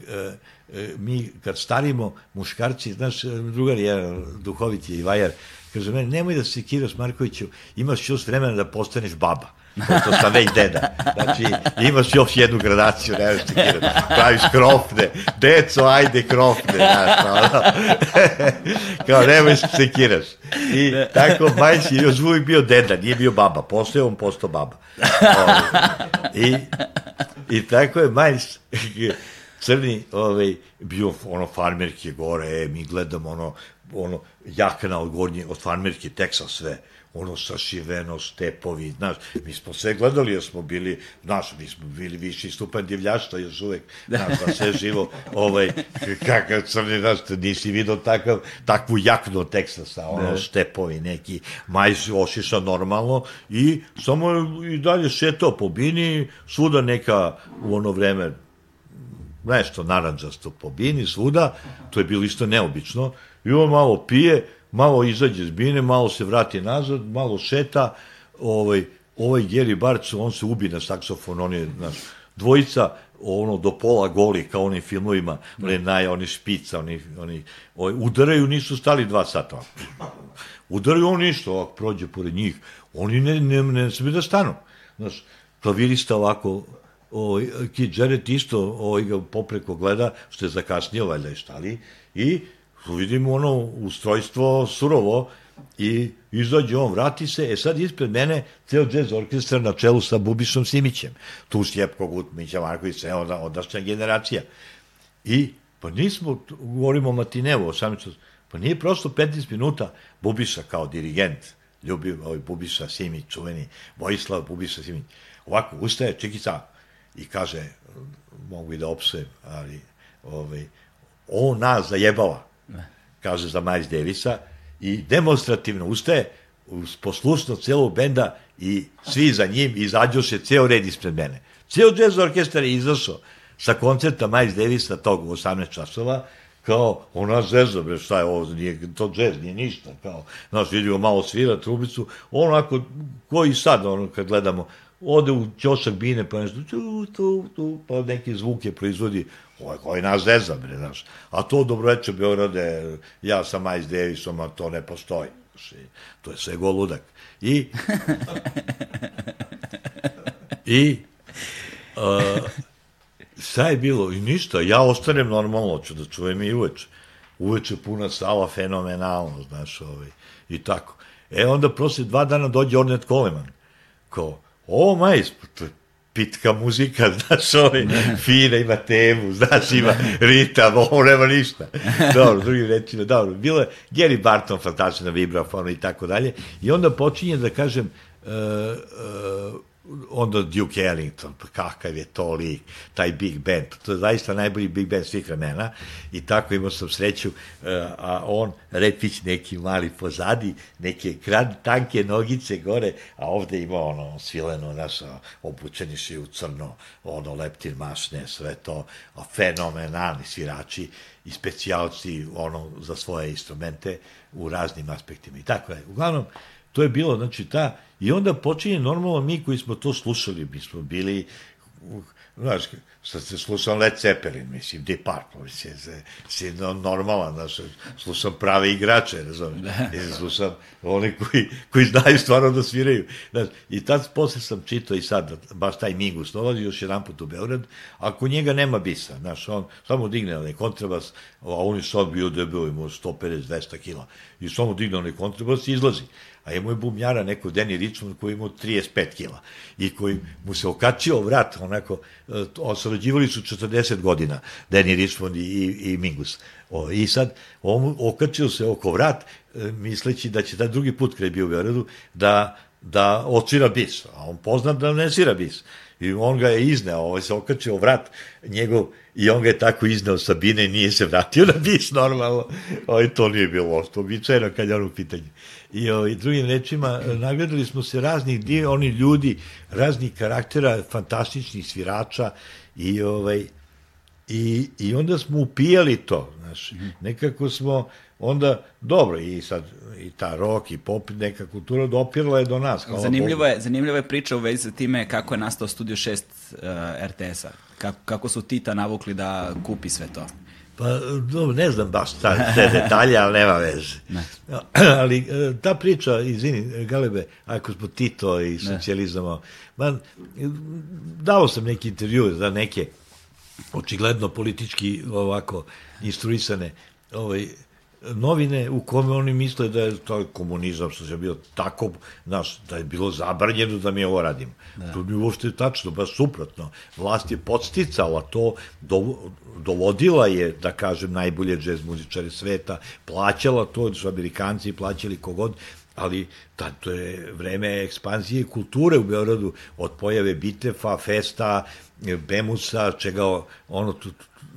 e, mi kad starimo muškarci, znaš, drugar je duhovit je i vajar, kaže meni, nemoj da se kiraš Markoviću, imaš još vremena da postaneš baba. Pošto sam već deda. Znači, imaš još jednu gradaciju, ne znaš ti kiraš. Praviš krofne. Deco, ajde krofne. Znaš, ono. [LAUGHS] Kao, nemoj se sekiraš. I tako, Majs je još uvijek bio deda, nije bio baba. Posle on postao baba. Ovaj, I, I tako je Majs crni ovaj, bio ono farmerke gore, e, mi gledamo ono, ono jakna od gornje, od farmerke, Texas sve, ono sašiveno, stepovi, znaš, mi smo sve gledali, jer smo bili, znaš, mi smo bili viši stupanj divljaštva još uvek, znaš, da sve živo, ovaj, kakav crni, znaš, nisi vidio takav, takvu jaknu Teksasa, ono, stepovi neki, majs ošiša normalno i samo i dalje šetao po bini, svuda neka u ono vreme nešto naranđasto po bini, svuda, to je bilo isto neobično, i on malo pije, malo izađe s bine, malo se vrati nazad, malo šeta, ovaj, ovaj Geri Barcu, on se ubi na saksofon, on je, znaš, dvojica, ono, do pola goli, kao onim filmovima, one naj, oni špica, oni, oni, ovaj, udaraju, nisu stali dva sata. Udaraju on ništa, ovako prođe pored njih, oni ne, ne, ne, ne da stanu. Znaš, klavirista ovako, ovaj, Kid Jarrett isto ovaj, popreko gleda, što je zakasnio, valjda je štali, i vidimo ono ustrojstvo surovo i izađe on, vrati se, e sad ispred mene ceo jazz orkestar na čelu sa Bubišom Simićem, tu Sjepko Gutmića, Marković, onda, odašnja generacija. I, pa nismo, govorimo o Matinevu, 18, pa nije prosto 15 minuta Bubiša kao dirigent, ljubi ovaj Bubiša Simić, čuveni Vojislav Bubiša Simić, ovako ustaje, čikica, i kaže, mogu i da opsujem, ali ovaj, on nas zajebava, kaže za Miles Davisa, i demonstrativno ustaje, uz poslušnost celog benda i svi za njim izađoše ceo red ispred mene. Ceo jazz orkestar je izašao sa koncerta Miles Davisa tog u 18 časova, kao, ona zezda, bre, šta je ovo, nije, to džez, nije ništa, kao, znaš, vidimo malo svira trubicu, onako, koji sad, ono, kad gledamo, ode u ćošak bine, pa nešto, tu, tu, tu, pa neke zvuke proizvodi, ovo je koji nas zezda, bre, znaš, a to dobroveče Beograde, ja sam Miles Davisom, a to ne postoji, znaš, to je sve goludak. I, i, uh, šta je bilo? I ništa, ja ostanem normalno, ću da čujem i uveče. Uveče puna sala, fenomenalno, znaš, ovaj, i tako. E, onda prosle dva dana dođe Ornette Coleman, kao, o, majs, pitka muzika, [LAUGHS] znaš, ovaj, fina, ima temu, znaš, ima ritam, ovo nema ništa. [LAUGHS] Dobro, drugim rečima, dobro, bilo je Gary Barton, fantastična vibrafona i tako dalje, i onda počinje da kažem, uh, uh, onda Duke Ellington, pa kakav je to lik, taj Big Band, to je zaista najbolji Big Band svih vremena i tako imao sam sreću, uh, a on, repić neki mali pozadi, neke kran, tanke nogice gore, a ovde ima ono svileno, znaš, obučeni svi u crno, ono leptir mašne, sve to, fenomenalni svirači i specijalci ono za svoje instrumente u raznim aspektima i tako je. Uglavnom, to je bilo, znači, ta, i onda počinje normalno mi koji smo to slušali, mi smo bili znaš, sad se slušam Led Zeppelin, mislim, Deep Purple, mislim, se, se no, normalan, znaš, slušam prave igrače, razumiješ, da. slušam oni koji, koji znaju stvarno da sviraju, znaš, i tad posle sam čitao i sad, baš taj Mingus dolazi još jedan put u Beograd, ako njega nema bisa, znaš, on samo digne onaj kontrabas, a on je sad bio debel, imao 150-200 kila, i samo digne onaj kontrabas i izlazi a imao je bumljara neko Danny Richmond koji imao 35 kila i koji mu se okačio vrat, onako, e, osrađivali su 40 godina, Danny Richmond i, i, i Mingus. O, I sad, on okačio se oko vrat, e, misleći da će da drugi put kada je bio u Beogradu, da, da odsvira bis, a on poznat da ne svira bis. I on ga je izneo, ovaj se okačio vrat njegov i on ga je tako izneo sa bine i nije se vratio na bis normalno. Ovaj, to nije bilo osto, običajno kad je ono pitanje. I ovaj, drugim rečima, nagledali smo se raznih dio, oni ljudi, raznih karaktera, fantastičnih svirača i ovaj, I, I onda smo upijali to, znaš, nekako smo onda, dobro, i sad, i ta rock, i pop, neka kultura dopirala je do nas. Zanimljivo je, zanimljiva je priča u vezi sa time kako je nastao Studio 6 uh, RTS-a. Kako, kako su Tita navukli da kupi sve to. Pa, ne znam baš ta, te detalje, ali nema veze. Ne. [CLEARS THROAT] Ali e, ta priča, izvini, Galebe, ako smo Tito i socijalizama, man, dao sam neki intervju za neke očigledno politički ovako instruisane ovaj, novine u kome oni misle da je to komunizam što je bio tako, znaš, da je bilo zabranjeno da mi ovo radimo. Da. To mi uopšte tačno, baš suprotno. Vlast je podsticala to, do, dovodila je, da kažem, najbolje džez muzičare sveta, plaćala to, su Amerikanci plaćali kogod, ali to je vreme ekspanzije kulture u Beogradu, od pojave Bitefa, Festa, Bemusa, čega ono,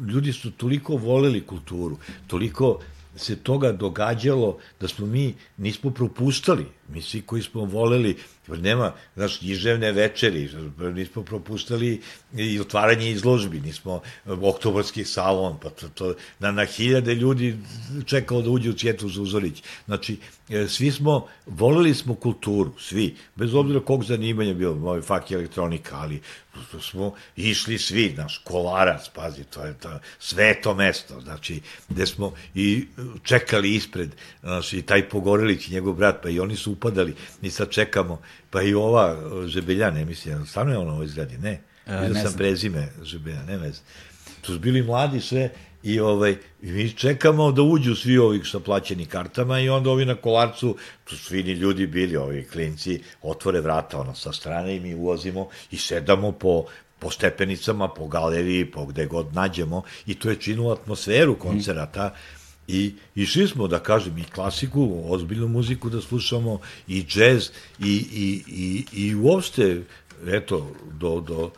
ljudi su toliko voleli kulturu, toliko se toga događalo da smo mi nismo propustali. Mi svi koji smo voleli, nema, znaš, književne večeri, nismo propustali i otvaranje izložbi, nismo oktobarski salon, pa to, to na, na hiljade ljudi čekao da uđe u Cvjetu Zuzorić. Znači, e, svi smo, voleli smo kulturu, svi, bez obzira kog zanimanja bilo, moj fak je elektronika, ali to smo išli svi, naš kolarac, pazi, to je to sveto mesto, znači, gde smo i čekali ispred, znači, taj Pogorelić i njegov brat, pa i oni su upadali, mi sad čekamo, pa i ova Žebeljane, mislim, stvarno je ona u ovoj zgradi, ne, e, vidio sam znam. prezime Žebeljane, ne vez. Tu su bili mladi sve, i ovaj mi čekamo da uđu svi ovi sa plaćenim kartama i onda ovi na kolarcu tu su fini ljudi bili ovi klinci otvore vrata ono sa strane i mi ulazimo i sedamo po po stepenicama, po galeriji, po gde god nađemo i to je činilo atmosferu koncerata. Mm I išli smo, da kažem, i klasiku, ozbiljnu muziku da slušamo, i džez, i, i, i, i uopšte, eto, do, do,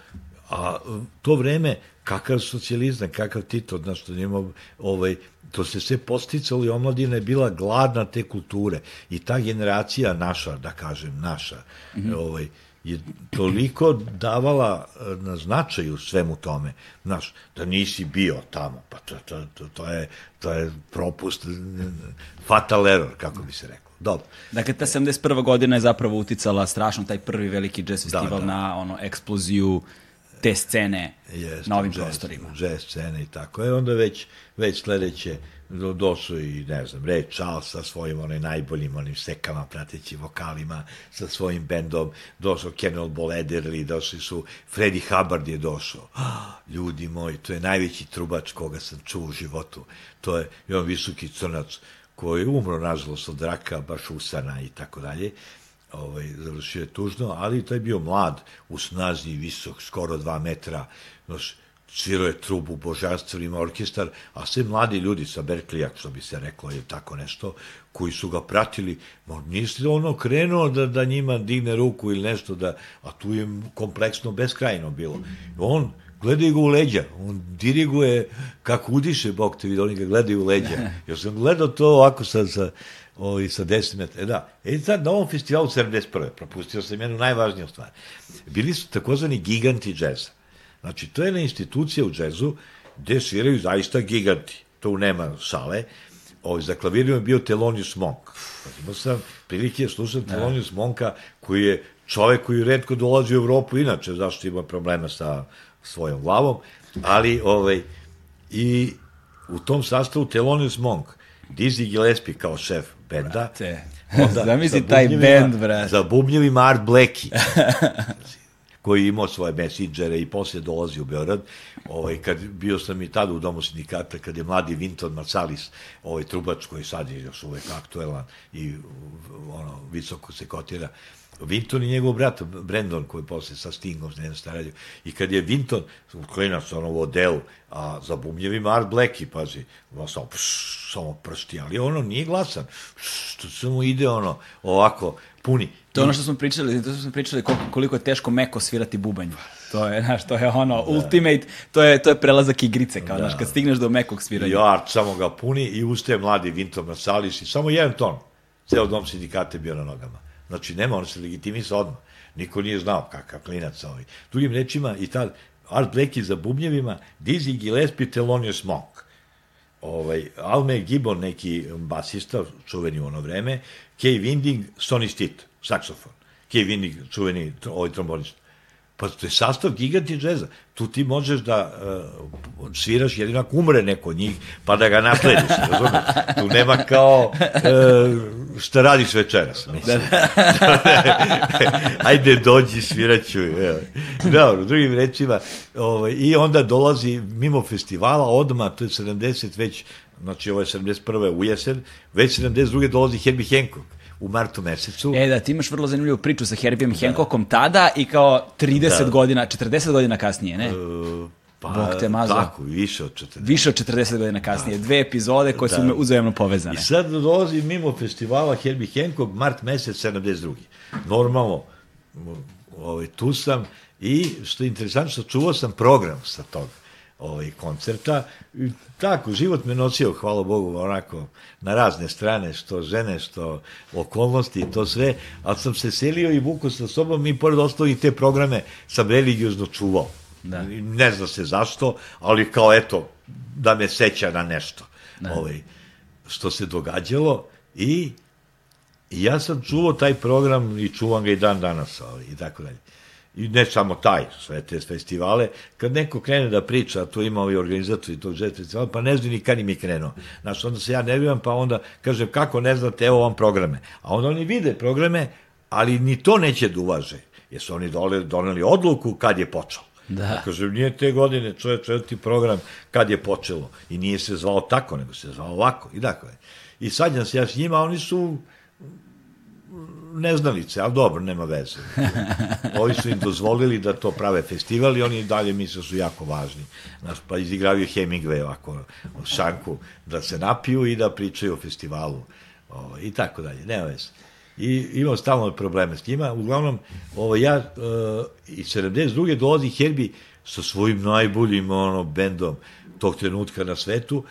a to vreme, kakav socijalizam, kakav Tito, znaš, to njima, ovaj, to se sve posticalo i omladina je bila gladna te kulture. I ta generacija naša, da kažem, naša, mm -hmm. ovaj, je toliko davala e, na značaju svemu tome, znaš, da nisi bio tamo, pa to, to, to, to, je, to je propust, fatal error, kako bi se reklo. Dobro. Dakle, ta 71. godina je zapravo uticala strašno taj prvi veliki jazz da, festival da, da. na ono eksploziju te scene Jeste, na ovim jazz, prostorima. Jazz scene i tako. E onda već, već sledeće do, i, ne znam, Ray Charles sa svojim onaj najboljim onim sekama, prateći vokalima, sa svojim bendom, došao Kenel Bolederli, došli su, Freddie Hubbard je došao. [GASPS] Ah, ljudi moji, to je najveći trubač koga sam čuo u životu. To je i on visoki crnac koji je umro, nažalost, od raka, baš usana i tako dalje ovaj, završio je tužno, ali to je bio mlad, u snazi, visok, skoro dva metra, znaš, svirao je trubu, božanstvo, ima orkestar, a sve mladi ljudi sa Berklija, što bi se reklo, je tako nešto, koji su ga pratili, nisi ono krenuo da, da njima digne ruku ili nešto, da, a tu je kompleksno, beskrajno bilo. On, gledaju ga u leđa, on diriguje kako udiše, Bog te vidi, oni ga gledaju u leđa. [LAUGHS] Ja sam gledao to ovako sa, sa, ovaj, sa 10 metara. E da, e sad na ovom festivalu 71. propustio sam jednu najvažniju stvar. Bili su takozvani giganti džeza. Znači, to je jedna institucija u džezu gde sviraju zaista giganti. Tu nema sale. Ovaj, za klavirom je bio Telonius Monk. Imao sam prilike slušati da. Telonius Monka koji je čovek koji redko dolazi u Evropu, inače, zašto ima problema sa svojom glavom, ali, ovaj, i u tom sastavu Thelonious Monk, Dizzy Gillespie kao šef benda, Te. [LAUGHS] Zamisli taj bend, brate. Za bubnjevima Art Blackie. [LAUGHS] koji je imao svoje messeđere i posle dolazi u Beograd. Ovaj, kad, bio sam i tada u domu sindikata, kad je mladi Vinton Marsalis, ovaj trubač koji sad je još uvek aktuelan i ono, visoko se kotira, Vinton i njegov brat Brandon koji posle sa Stingom ne znam radio i kad je Vinton klinac ono u odelu a za bumljevima Art Blackie pazi ono samo, pš, samo pršti ali ono nije glasan što samo ide ono ovako puni To je ono što smo pričali, to smo pričali koliko, koliko je teško meko svirati bubanj. To je, znaš, to je ono, da. ultimate, to je, to je prelazak igrice, kao, da. znaš, kad stigneš do mekog sviranja. I Art samo ga puni i ustaje mladi Vinton Marsalis i samo jedan ton. Ceo dom sindikate bio na nogama. Znači, nema, on se legitimisao odmah. Niko nije znao kakav klinac ovaj. Drugim rečima, i tad, Art Blakey za bubnjevima, Dizzy Gillespie, Thelonious Monk. Ovaj, Alme Gibbon, neki basista, čuveni u ono vreme, Kay Winding, Sonny Stitt, saksofon. Kay Winding, čuveni ovaj trombonista. Pa to je sastav giganti džeza. Tu ti možeš da uh, sviraš jedino ako umre neko od njih, pa da ga naslediš, razumeš? Tu nema kao uh, šta radiš večeras, mislim. [LAUGHS] Ajde, dođi, sviraću. Dobro, drugim rečima, ovaj, i onda dolazi mimo festivala, odma, to je 70 već, znači ovo je 71. u jesen, već 72. dolazi Herbie Hancock u martu mesecu. E da, ti imaš vrlo zanimljivu priču sa Herbijom da. Hancockom tada i kao 30 da. godina, 40 godina kasnije, ne? Uh, Pa, Bog te mazo. Tako, više od 40. Više od 40 godina kasnije. Da. Dve epizode koje da. su uzajemno povezane. I sad dolazi mimo festivala Herbie Hancock, mart mesec 72. Normalno, ovaj, tu sam i što je interesantno, čuvao sam program sa toga ovaj, koncerta. I tako, život me nosio, hvala Bogu, onako, na razne strane, što žene, što okolnosti, to sve, ali sam se selio i vuko sa sobom i pored ostalih te programe sam religiozno čuvao. Da. Ne zna se zašto, ali kao eto, da me seća na nešto. Da. Ovaj, što se događalo i I ja sam čuvao taj program i čuvam ga i dan danas, ali, i tako dalje i ne samo taj, sve te festivale, kad neko krene da priča, a to ima ovi organizatori tog žet festivala, pa ne zna ni kad im je krenuo. Znaš, onda se ja nerviram, pa onda kažem, kako ne znate, evo vam programe. A onda oni vide programe, ali ni to neće da uvaže, jer su oni dole, doneli odluku kad je počeo. Da. Kažem, nije te godine čovje četvrti program kad je počelo. I nije se zvao tako, nego se zvao ovako. I dakle. I sad se ja s njima, oni su neznalice, ali dobro, nema veze. [LAUGHS] Ovi su im dozvolili da to prave festival i oni dalje misle da su jako važni. Znaš, pa izigravaju Hemingway ovako, šanku, da se napiju i da pričaju o festivalu. O, ovaj, I tako dalje, nema veze. I imam stalno probleme s njima. Uglavnom, ovo, ja uh, i 72. dolazi Herbie sa svojim najboljim ono, bendom tog trenutka na svetu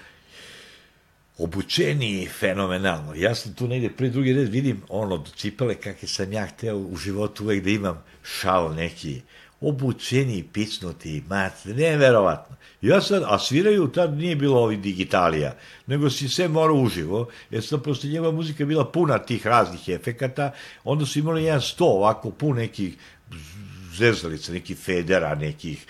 obučeni fenomenalno. Ja sam tu negde prvi drugi red vidim ono do cipele kakve sam ja hteo u životu uvek da imam šal neki obučeni, picnuti, mat, neverovatno. Ja sad, a sviraju, tad nije bilo ovi digitalija, nego si sve morao uživo, jer sam posle njegova muzika bila puna tih raznih efekata, onda su imali jedan sto ovako pun nekih zezalica, nekih federa, nekih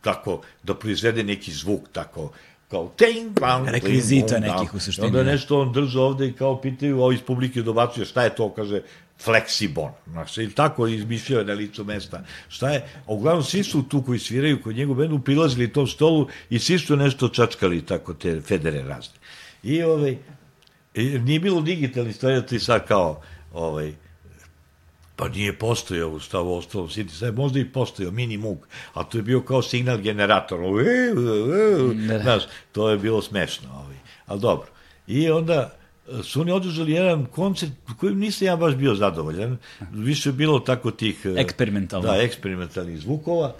tako, da proizvede neki zvuk, tako, kao ting, bang, rekvizita nekih u suštini. Onda da. nešto on drže ovde i kao pitaju, ovi iz publike dobacuje šta je to, kaže, fleksibon. Znači, ili tako izmišljao je na licu mesta. Šta je? A uglavnom svi su tu koji sviraju kod njegov bendu prilazili tom stolu i svi su nešto čačkali tako te federe razne. I ovaj, nije bilo digitalni stvari, da ti sad kao ovaj, Pa nije postojao u stavu ostalom City Side, možda i postojao mini mug, a to je bio kao signal generator. E, e, e, da. Znaš, to je bilo smešno. Ovaj. Ali dobro. I onda su oni održali jedan koncert kojim nisam ja baš bio zadovoljan. Više je bilo tako tih... Eksperimentalno. Da, eksperimentalnih zvukova.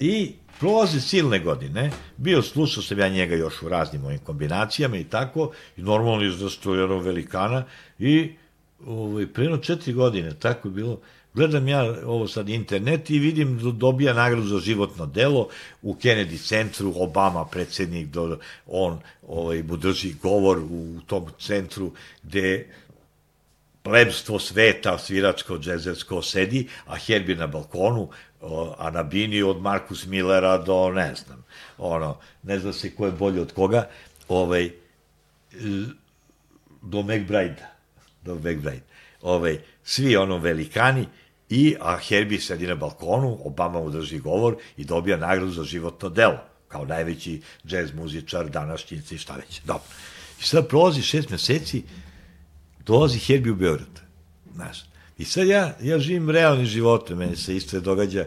I prolaze silne godine, bio slušao sam ja njega još u raznim ovim kombinacijama i tako, i normalno izrasto jednog velikana, i ovaj, preno četiri godine, tako je bilo, gledam ja ovo sad internet i vidim da dobija nagradu za životno delo u Kennedy centru, Obama predsednik, do, on ovaj, mu drži govor u tom centru gde plebstvo sveta, sviračko, džezersko sedi, a Herbie na balkonu, a na bini od Markus Millera do, ne znam, ono, ne zna se ko je bolje od koga, ovaj, do McBride, do McBride, ovaj, svi ono velikani, i, a Herbie sedi na balkonu, Obama mu drži govor i dobija nagradu za životno delo, kao najveći džez muzičar današnjice i šta već. Dobro. I sad prolazi šest meseci, dolazi Herbie u Beograd. Znaš, I sad ja, ja živim realni život, meni se isto događa,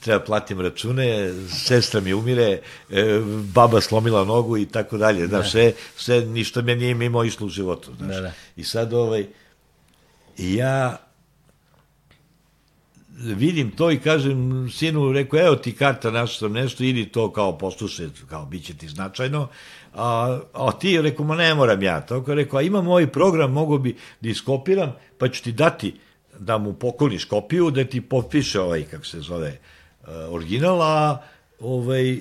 treba platim račune, sestra mi umire, e, baba slomila nogu i tako dalje. Znaš, da. sve, sve, ništa me nije mimo išlo u životu. Znaš. Da, da. I sad ovaj, ja vidim to i kažem sinu, rekao, evo ti karta, našao sam nešto, idi to kao poslušaj, kao bit će ti značajno, a, a ti, rekao, ma ne moram ja, tako rekao, a imam ovaj program, mogu bi da iskopiram, pa ću ti dati da mu pokloniš kopiju, da ti potpiše ovaj, kako se zove, uh, original, a ovaj,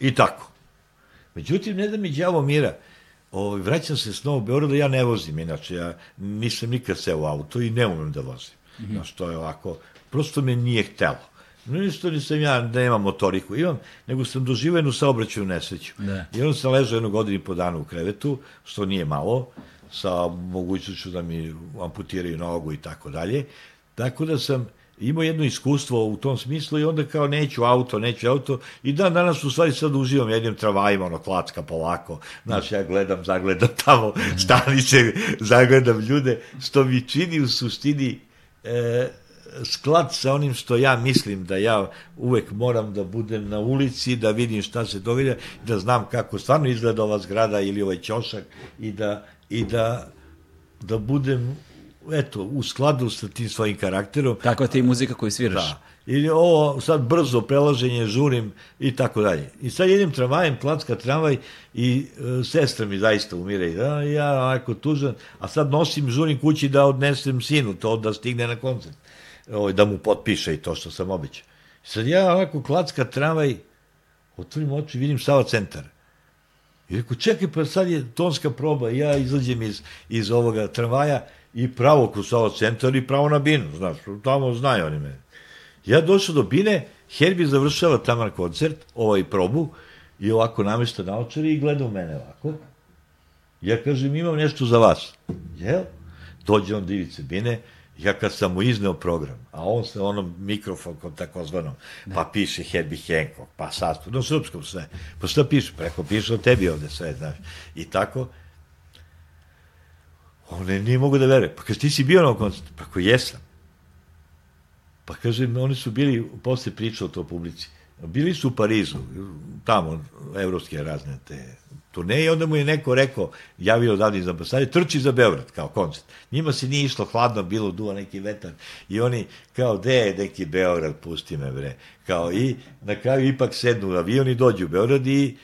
i tako. Međutim, ne da mi đavo mira, ovaj, vraćam se s Novog Beograda, ja ne vozim, inače, ja nisam nikad seo u auto i ne umem da vozim. Mm -hmm. Znaš, to je ovako, prosto me nije htelo. No isto nisam ja, da nemam motoriku, imam, nego sam doživao jednu saobraćaju nesreću. Da. I onda sam ležao jednu godinu i po dana u krevetu, što nije malo, sa mogućnošću da mi amputiraju nogu i tako dalje. Tako da sam imao jedno iskustvo u tom smislu i onda kao neću auto, neću auto. I dan danas u stvari sad uživam jednim travajima, ono klacka polako, znaš, ja gledam, zagledam tamo stanice, zagledam ljude, što mi čini u suštini e, sklad sa onim što ja mislim da ja uvek moram da budem na ulici, da vidim šta se događa, da znam kako stvarno izgleda ova zgrada ili ovaj ćošak i da, i da, da budem eto, u skladu sa tim svojim karakterom. Tako ti i muzika koju sviraš. Da. Ili ovo sad brzo prelaženje, žurim i tako dalje. I sad jedem tramvajem, klacka tramvaj i e, sestra mi zaista umire. Da, ja onako tužan, a sad nosim, žurim kući da odnesem sinu, to da stigne na koncert ovaj, da mu potpiše i to što sam običao. Sad ja ovako klacka tramvaj, otvorim oči, vidim Sava centar. I rekao, čekaj, pa sad je tonska proba, ja izađem iz, iz ovoga tramvaja i pravo Sava centar i pravo na binu, znaš, tamo znaju oni mene. Ja došao do bine, Herbie završava tamo koncert, ovaj probu, i ovako namešta naočari i gleda u mene ovako. Ja kažem, imam nešto za vas. Jel? Dođe on divice bine, ja kad sam mu izneo program, a on se onom mikrofon takozvanom, da. pa piše Herbie Hancock, pa sastav, no srpskom sve. Pa šta piše? Preko piše o tebi ovde sve, znaš. I tako, on ne, nije mogu da veruje. Pa kaže, ti si bio na koncertu? Pa ko jesam. Pa kaže, oni su bili, posle pričao to publici, bili su u Parizu, tamo, evropske razne te turneje, onda mu je neko rekao, javio odavde iz ambasade, trči za Beograd, kao koncert. Njima se nije išlo hladno, bilo duva neki vetar i oni, kao, de je neki Beograd, pusti me bre. Kao, i na kraju ipak sednu u avion i dođu u Beograd i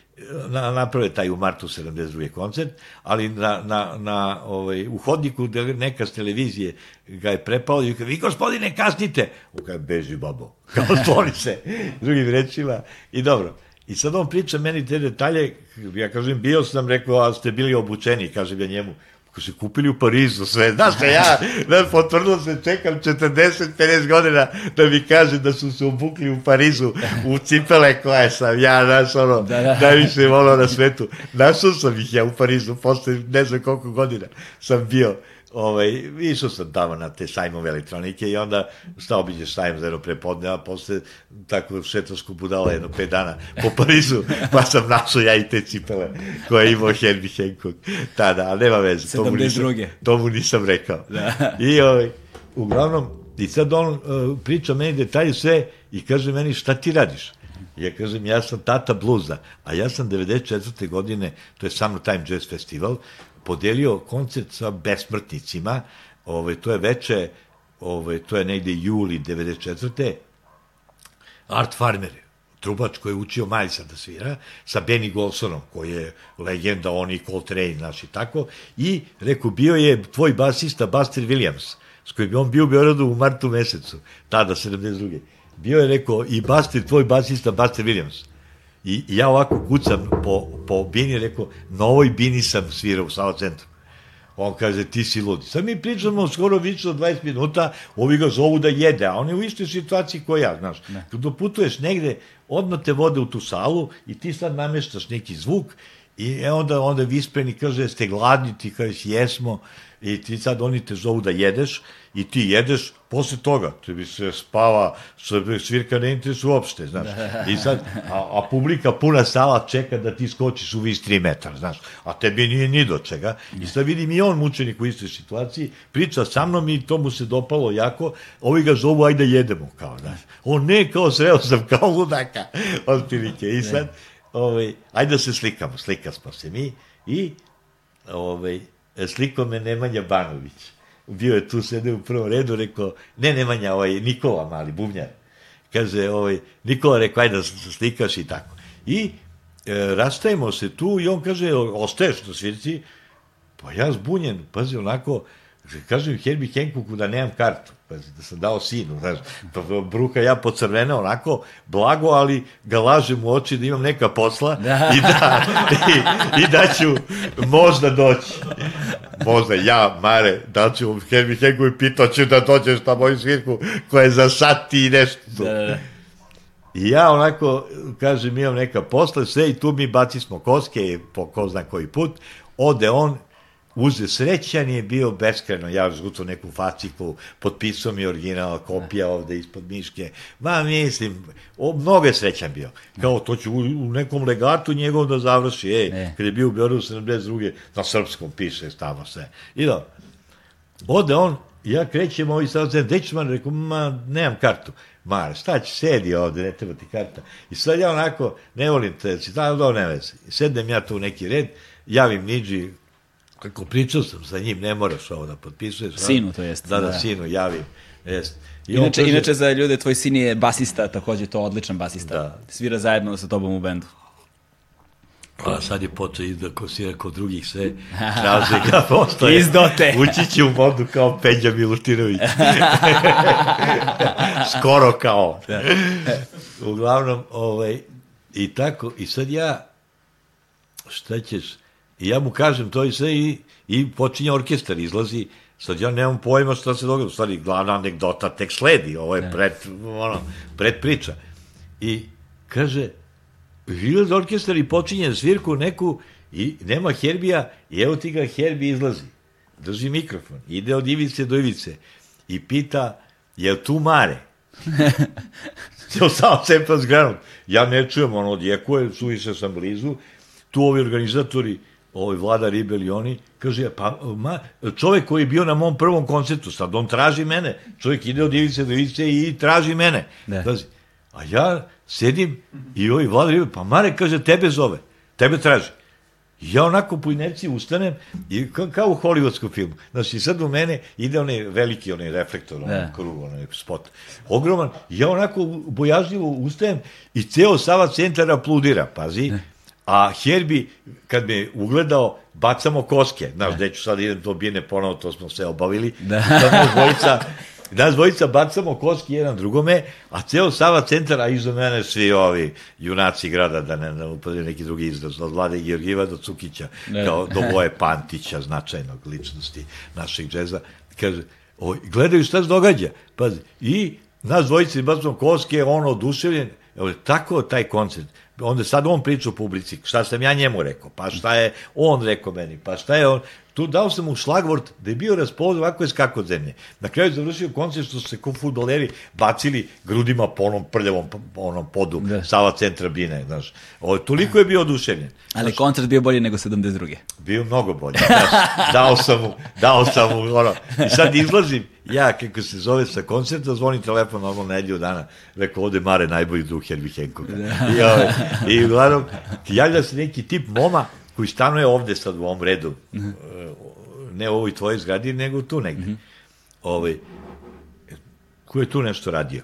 na, naprave taj u martu 72. koncert, ali na, na, na, ovaj, u hodniku neka s televizije ga je prepao i kaže, vi gospodine kasnite, u kaže, beži babo, [LAUGHS] kao stvori se, drugim rečima, i dobro. I sad on priča meni te detalje, ja kažem, bio sam, rekao, a ste bili obučeni, kažem ja njemu, Kako se kupili u Parizu sve. [LAUGHS] Znaš da ja, da potvrdilo se, čekam 40-50 godina da mi kaže da su se obukli u Parizu u cipele koje sam ja, znaš, ono, da, da. najviše volao na svetu. Našao sam ih ja u Parizu, posle ne znam koliko godina sam bio ovaj, išao sam tamo na te sajmove elektronike i onda šta obiđeš sajm za jedno prepodne, a posle tako šetarsku budala jedno pet dana po Parizu, [LAUGHS] pa sam našao ja i te cipele koje je imao Herbie Hancock tada, ali nema veze, to mu nisam, to mu nisam rekao. Da. I ovaj, uglavnom, i sad on uh, priča meni detalje sve i kaže meni šta ti radiš? Ja kažem, ja sam tata bluza, a ja sam 94. godine, to je Summertime Jazz Festival, podelio koncert sa besmrtnicima, ovaj, to je veče, ovaj, to je negde juli 94. Art Farmer, trubač koji je učio Majsa da svira, sa Benny Golsonom, koji je legenda, on i Coltrane, znaš i tako, i rekao, bio je tvoj basista Buster Williams, s kojim on bio u Beogradu u martu mesecu, tada, 72. Bio je, rekao, i Buster, tvoj basista Buster Williams. I, ja ovako kucam po, po bini, rekao, na ovoj bini sam svirao u Sava centru. On kaže, ti si ludi. Sad mi pričamo skoro više od 20 minuta, ovi ga zovu da jede, a on je u istoj situaciji koja ja, znaš. Ne. Kad doputuješ negde, odmah te vode u tu salu i ti sad nameštaš neki zvuk i e, onda, onda vispreni kaže, ste gladni, ti kažeš, jesmo, i ti sad oni te zovu da jedeš i ti jedeš, posle toga bi se spava, svirka ne interesuje uopšte, znaš. I sad, a, a publika puna sala čeka da ti skočiš u vis 3 metara, znaš. A tebi nije ni do čega. I sad vidim i on mučenik u istoj situaciji, priča sa mnom i to mu se dopalo jako, ovi ga zovu, ajde jedemo, kao, znaš. On ne, kao sreo sam, kao ludaka, otprilike. I sad, ovaj, ajde da se slikamo, slika smo se mi i ovaj, sliko me Nemanja Banović. Bio je tu, sede u prvom redu, rekao, ne Nemanja, ovaj, Nikola mali, bubnjar. Kaže, ovaj, Nikola rekao, ajde da slikaš i tako. I e, rastajemo se tu i on kaže, ostaješ na svirci? Pa ja zbunjen, pazi, onako, kažem Herbie Hancocku da nemam kartu, pa da sam dao sinu, znaš, pa bruka ja pocrvena onako, blago, ali ga lažem u oči da imam neka posla da. i, da, i, i da ću možda doći. Možda ja, Mare, da ću Herbie Hancocku i pitao ću da dođeš na moju svirku koja je za sati i nešto. Da, da, da. I ja onako, kažem, imam neka posla, sve i tu mi bacismo koske po ko zna koji put, ode on, uze srećan je bio beskreno, ja zguto neku faciku, potpisao mi original, kopija ovde ispod miške, ma mislim, o, mnogo je srećan bio, kao to ću u, u nekom legatu njegov da završi, ej, ne. kad je bio u Beogradu 72. na srpskom piše tamo sve, i da, ode on, ja krećem ovaj sad, gde ću man, rekao, ma, nemam kartu, Mare, šta će, sedi ovde, ne treba ti karta. I sad ja onako, ne volim te, si da, da, ne veze. Sedem ja tu neki red, javim Niđi, kako pričao sam sa njim, ne moraš ovo da potpisuješ. Sinu to jest. Da, da, da sinu javim. Jest. I inače, kaže, inače za ljude, tvoj sin je basista, takođe to odličan basista. Da. Svira zajedno sa tobom u bendu. A sad je počeo i da kosira kod drugih sve [LAUGHS] traže ga postoje. Izdote. [LAUGHS] Ući će u modu kao Peđa Milutinović. [LAUGHS] Skoro kao. Da. Uglavnom, ovaj, i tako, i sad ja, šta ćeš, I ja mu kažem to i sve i, i počinje orkestar, izlazi, sad ja nemam pojma šta se događa, stvari, glavna anegdota tek sledi, ovo je pred, ono, pred priča. I kaže, izlazi orkestar i počinje svirku neku i nema Herbija i evo ti ga Herbi izlazi. Drži mikrofon, ide od ivice do ivice i pita, je tu Mare? [LAUGHS] Cijel sam cepam zgranut. Ja ne čujem, ono odjekuje, suviše sam blizu, tu ovi organizatori ovaj vlada Ribel i oni, kaže, pa ma, čovek koji je bio na mom prvom koncertu, sad on traži mene, čovek ide od ivice do ivice i traži mene. Ne. Pazi, a ja sedim i ovaj vlada Ribel, pa Mare, kaže, tebe zove, tebe traži. I ja onako po inerciji ustanem i kao, kao u hollywoodskom filmu. Znači, sad u mene ide onaj veliki onaj reflektor, onaj krug, onaj spot. Ogroman. Ja onako bojažljivo ustajem i ceo Sava centar apludira, pazi. Ne a Herbi, kad me ugledao, bacamo koske. Znaš, gde ću sad idem do Bine ponovo, to smo sve obavili. Da. Sad nas dvojica, nas dvojica bacamo koske jedan drugome, a ceo Sava centar, a iza mene svi ovi junaci grada, da ne, ne upadim neki drugi izraz, od Vlade Georgiva do Cukića, ne. kao do Boje Pantića, značajnog ličnosti našeg džeza. Kaže, oj, gledaju šta se događa. Pazi, i nas dvojice bacamo koske, on oduševljen, Evo, tako taj koncert onda sad on priča u publici, šta sam ja njemu rekao, pa šta je on rekao meni, pa šta je on, tu dao sam mu šlagvort da je bio raspoložen ovako je skako zemlje. Na kraju je završio koncert što su se ko futboleri bacili grudima po onom prljavom po onom podu da. Sava centra Bine, znaš. O, toliko je bio oduševljen. Ali znaš, koncert bio bolji nego 72. Bio mnogo bolji. Znaš, dao sam mu, dao sam mu, ono, i sad izlazim, ja, kako se zove sa koncerta, zvoni telefon normalno nedelju dana, rekao, ovde Mare najbolji druh Herbie Hancocka. Da. I, ovaj, i uglavnom, javlja se neki tip moma, koji stanuje ovde sad u ovom redu, -huh. ne u ovoj tvojoj zgradi, nego tu negde. Mhm. -huh. ovaj, ko je tu nešto radio?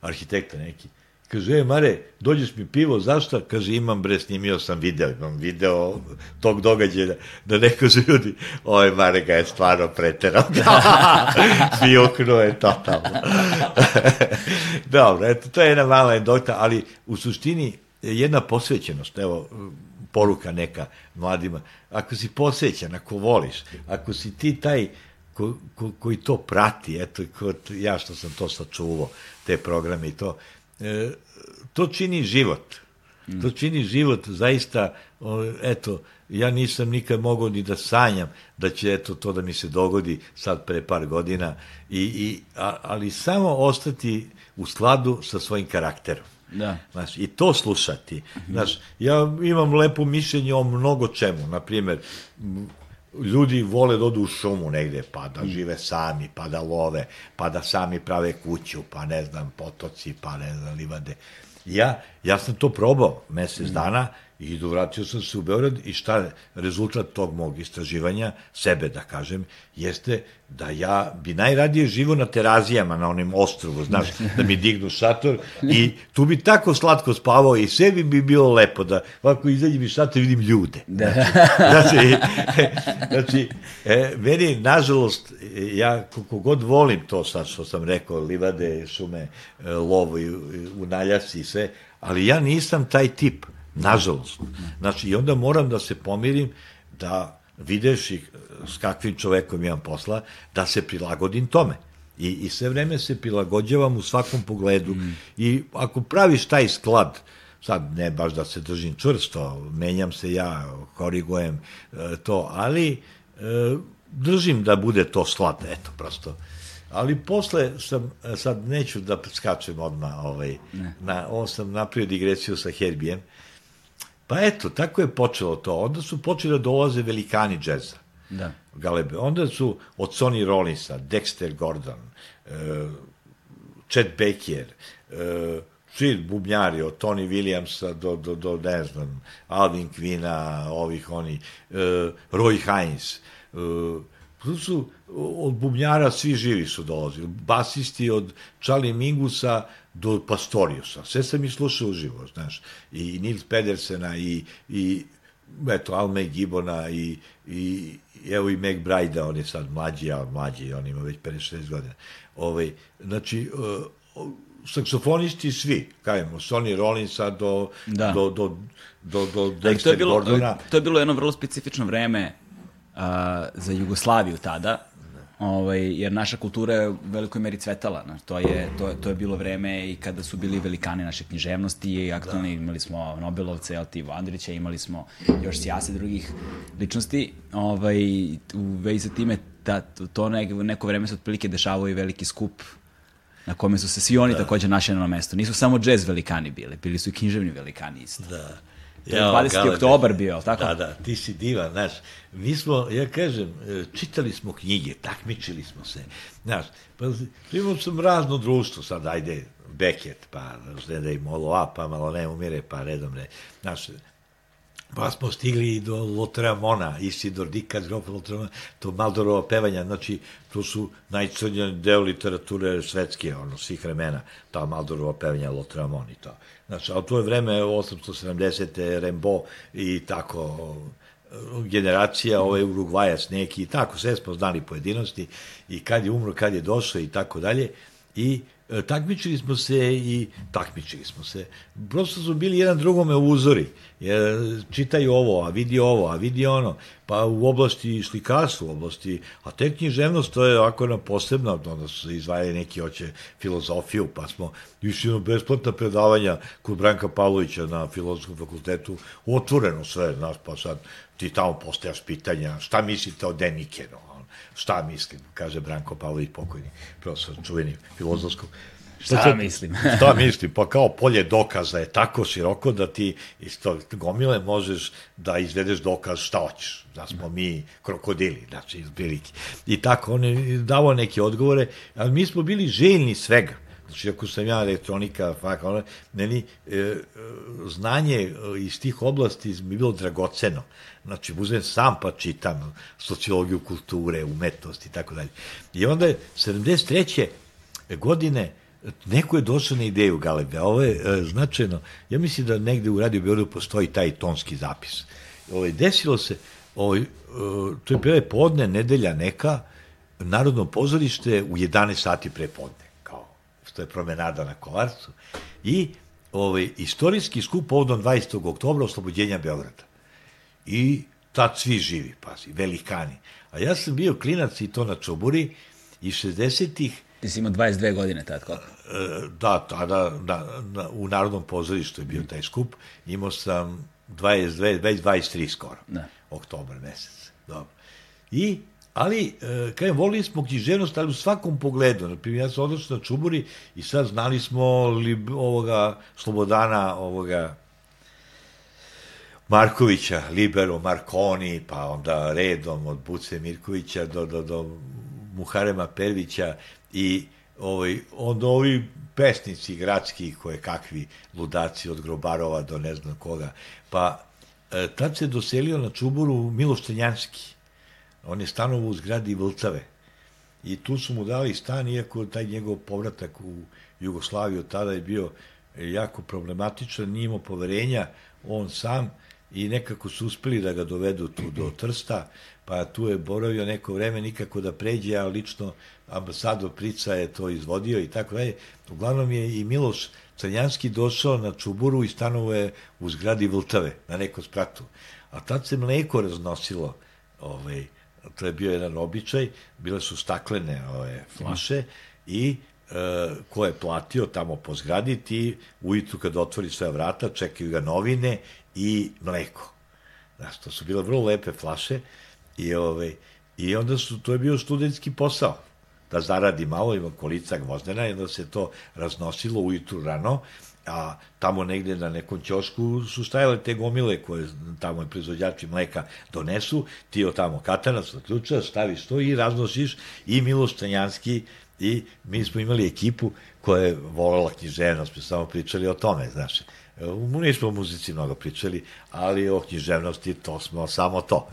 Arhitekta neki. Kaže, e, Mare, dođeš mi pivo, zašto? Kaže, imam bre, snimio sam video, imam video tog događaja, da neko za [LAUGHS] ljudi, oj, Mare ga je stvarno preterao. [LAUGHS] [LAUGHS] Fiokno je totalno. Dobro, eto, to je jedna mala endokta, ali u suštini jedna posvećenost, evo, poruka neka mladima. Ako si posvećan, ako voliš, ako si ti taj ko, ko, koji to prati, eto, ko, ja što sam to sačuvao, te programe i to, e, to čini život. To čini život zaista, o, eto, ja nisam nikad mogao ni da sanjam da će eto to da mi se dogodi sad pre par godina, i, i, a, ali samo ostati u skladu sa svojim karakterom. Da. Znaš, i to slušati. Znaš, ja imam lepo mišljenje o mnogo čemu. Naprimjer, ljudi vole da odu u šumu negde, pa da žive sami, pa da love, pa da sami prave kuću, pa ne znam, potoci, pa ne znam, livade. Ja, ja sam to probao mesec dana i dovratio sam se u Beograd i šta rezultat tog mog istraživanja, sebe da kažem, jeste da ja bi najradije živo na terazijama, na onim ostrovu, znaš, da mi dignu šator i tu bi tako slatko spavao i sebi bi bilo lepo da ovako izađem iz šatora i vidim ljude. Da. Znači, [LAUGHS] znači e, meni, nažalost, ja koliko god volim to sad što sam rekao, livade, šume, e, lovo i u naljasi i sve, ali ja nisam taj tip, nažalost. Znači, i onda moram da se pomirim da videš i s kakvim čovekom imam posla, da se prilagodim tome. I, I sve vreme se prilagođavam u svakom pogledu. Mm. I ako praviš taj sklad, sad ne baš da se držim čvrsto, menjam se ja, korigujem e, to, ali e, držim da bude to sklad, eto, prosto. Ali posle sam, e, sad neću da skačem odmah, ovaj, ne. na, ovo sam napravio digresiju sa Herbijem, Pa eto, tako je počelo to. Onda su počeli da dolaze velikani džeza. Da. Galebe. Onda su od Sonny Rollinsa, Dexter Gordon, uh, Chet Baker, uh, svi bubnjari, od Tony Williamsa do, do, do ne znam, Alvin Quina, ovih oni, uh, Roy Hines, uh, to su od bubnjara svi živi su dolazili. Basisti od Charlie Mingusa do Pastoriusa. Sve sam i slušao uživo, znaš. I Nils Pedersena i, i eto, Alme Gibbona i, i evo i Meg Brajda, on je sad mlađi, a mlađi, on ima već 56 godina. Ovaj, znači, uh, saksofonisti svi, kajemo, Sonny Rollinsa do, da. do, do, do, do Dexter to je bilo, Gordona. To je bilo jedno vrlo specifično vreme uh, za Jugoslaviju tada, ovaj, jer naša kultura je u velikoj meri cvetala. Znaš, to, je, to, to je bilo vreme i kada su bili velikani naše književnosti i aktualni, da. imali smo Nobelovce, Eltivo Andrića, imali smo još sjase drugih ličnosti. Ovaj, u vezi sa time, da, to neko, neko vreme se otprilike dešavao i veliki skup na kome su se svi oni da. takođe našli na mesto. Nisu samo džez velikani bili, bili su i književni velikani isto. Da. To je 20. Galebe. oktobar bio, tako? Da, da, ti si divan, znaš. Mi smo, ja kažem, e, čitali smo knjige, takmičili smo se, znaš. Pa, imao sam razno društvo, sad ajde, Beckett, pa ne da im a, pa malo ne umire, pa redom ne. Znaš, Pa smo stigli do Lotramona, Isidor Dikaz, Grof Lotramona, to Maldorova pevanja, znači, to su najcrnjen deo literature svetske, ono, svih vremena, ta Maldorova pevanja, Lotramon i to. Znači, ali to je vreme 870. Rembo i tako generacija, ovaj Urugvajac neki i tako, sve smo znali pojedinosti i kad je umro, kad je došao i tako dalje i takmičili smo se i takmičili smo se. Prosto su bili jedan drugome uzori. Jer čitaj ovo, a vidi ovo, a vidi ono. Pa u oblasti slikarstva, u oblasti, a te književnost, to je ovako na posebna, onda su se izvajali neki oće filozofiju, pa smo išli na besplatna predavanja kod Branka Pavlovića na filozofskom fakultetu, otvoreno sve, znaš, pa sad ti tamo postajaš pitanja, šta mislite o Denikenu, Šta mislim, kaže Branko Pavlović, pokojni profesor, čuveni filozofskog. Šta, šta mislim? [LAUGHS] šta mislim? Pa kao polje dokaza je tako široko da ti iz tog gomile možeš da izvedeš dokaz šta hoćeš. Da smo mi krokodili, znači iz prilike. I tako, on je davao neke odgovore, ali mi smo bili željni svega. Znači, ako sam ja elektronika, fak, ono, meni e, znanje iz tih oblasti mi bilo dragoceno. Znači, uzem sam pa čitam sociologiju kulture, umetnost i tako dalje. I onda je 73. godine neko je došao na ideju Galebe, ovo je e, značajno, ja mislim da negde u Radio Beogradu postoji taj tonski zapis. Ovo, ovaj, desilo se, ovo, ovaj, e, to je prve podne, nedelja neka, Narodno pozorište u 11 sati pre podne, što je promenada na Kolarcu, i ovaj, istorijski skup povodom 20. oktobra oslobođenja Beograda. i tad svi živi, pazi, velikani. A ja sam bio klinac i to na Čoburi i 60-ih Ti si imao 22 godine tad, koliko? E, Da, tada na, na, u Narodnom pozorištu je bio taj skup. Imao sam 22, već 23 skoro. Da. Oktobar mesec. Dobro. I, ali, e, kajem, volili smo književnost, ali u svakom pogledu. Naprimjer, ja sam odnošao na Čuburi i sad znali smo li, ovoga Slobodana, ovoga Markovića, Libero, Marconi, pa onda redom od Buce Mirkovića do, do, do Muharema Pervića i ovaj, onda ovi pesnici gradski koje kakvi ludaci od Grobarova do ne znam koga. Pa e, tad se doselio na Čuburu Miloš Crnjanski. On je stanovo u zgradi Vlcave. I tu su mu dali stan, iako taj njegov povratak u Jugoslaviju tada je bio jako problematičan, nije imao poverenja, on sam, i nekako su uspeli da ga dovedu tu do Trsta, pa tu je boravio neko vreme nikako da pređe, a lično ambasador Prica je to izvodio i tako dalje. Uglavnom je i Miloš Crnjanski došao na Čuburu i stanovo je u zgradi Vltave, na nekom spratu. A tad se mleko raznosilo, ovaj, to je bio jedan običaj, bile su staklene ove flaše i e, ko je platio tamo po zgradi, ti ujutru kad otvori sve vrata, čekaju ga novine i mleko. Znaš, to su bile vrlo lepe flaše i, ovaj, i onda su, to je bio studentski posao da zaradi malo, ima kolica gvozdena i onda se to raznosilo ujutru rano, a tamo negde na nekom ćošku su stajale te gomile koje tamo i proizvođači mleka donesu, ti od tamo katanac otključa, staviš to i raznosiš i Miloš Stanjanski i mi smo imali ekipu koja je volela književnost, mi samo pričali o tome, znaš. Nismo o muzici mnogo pričali, ali o književnosti to smo samo to.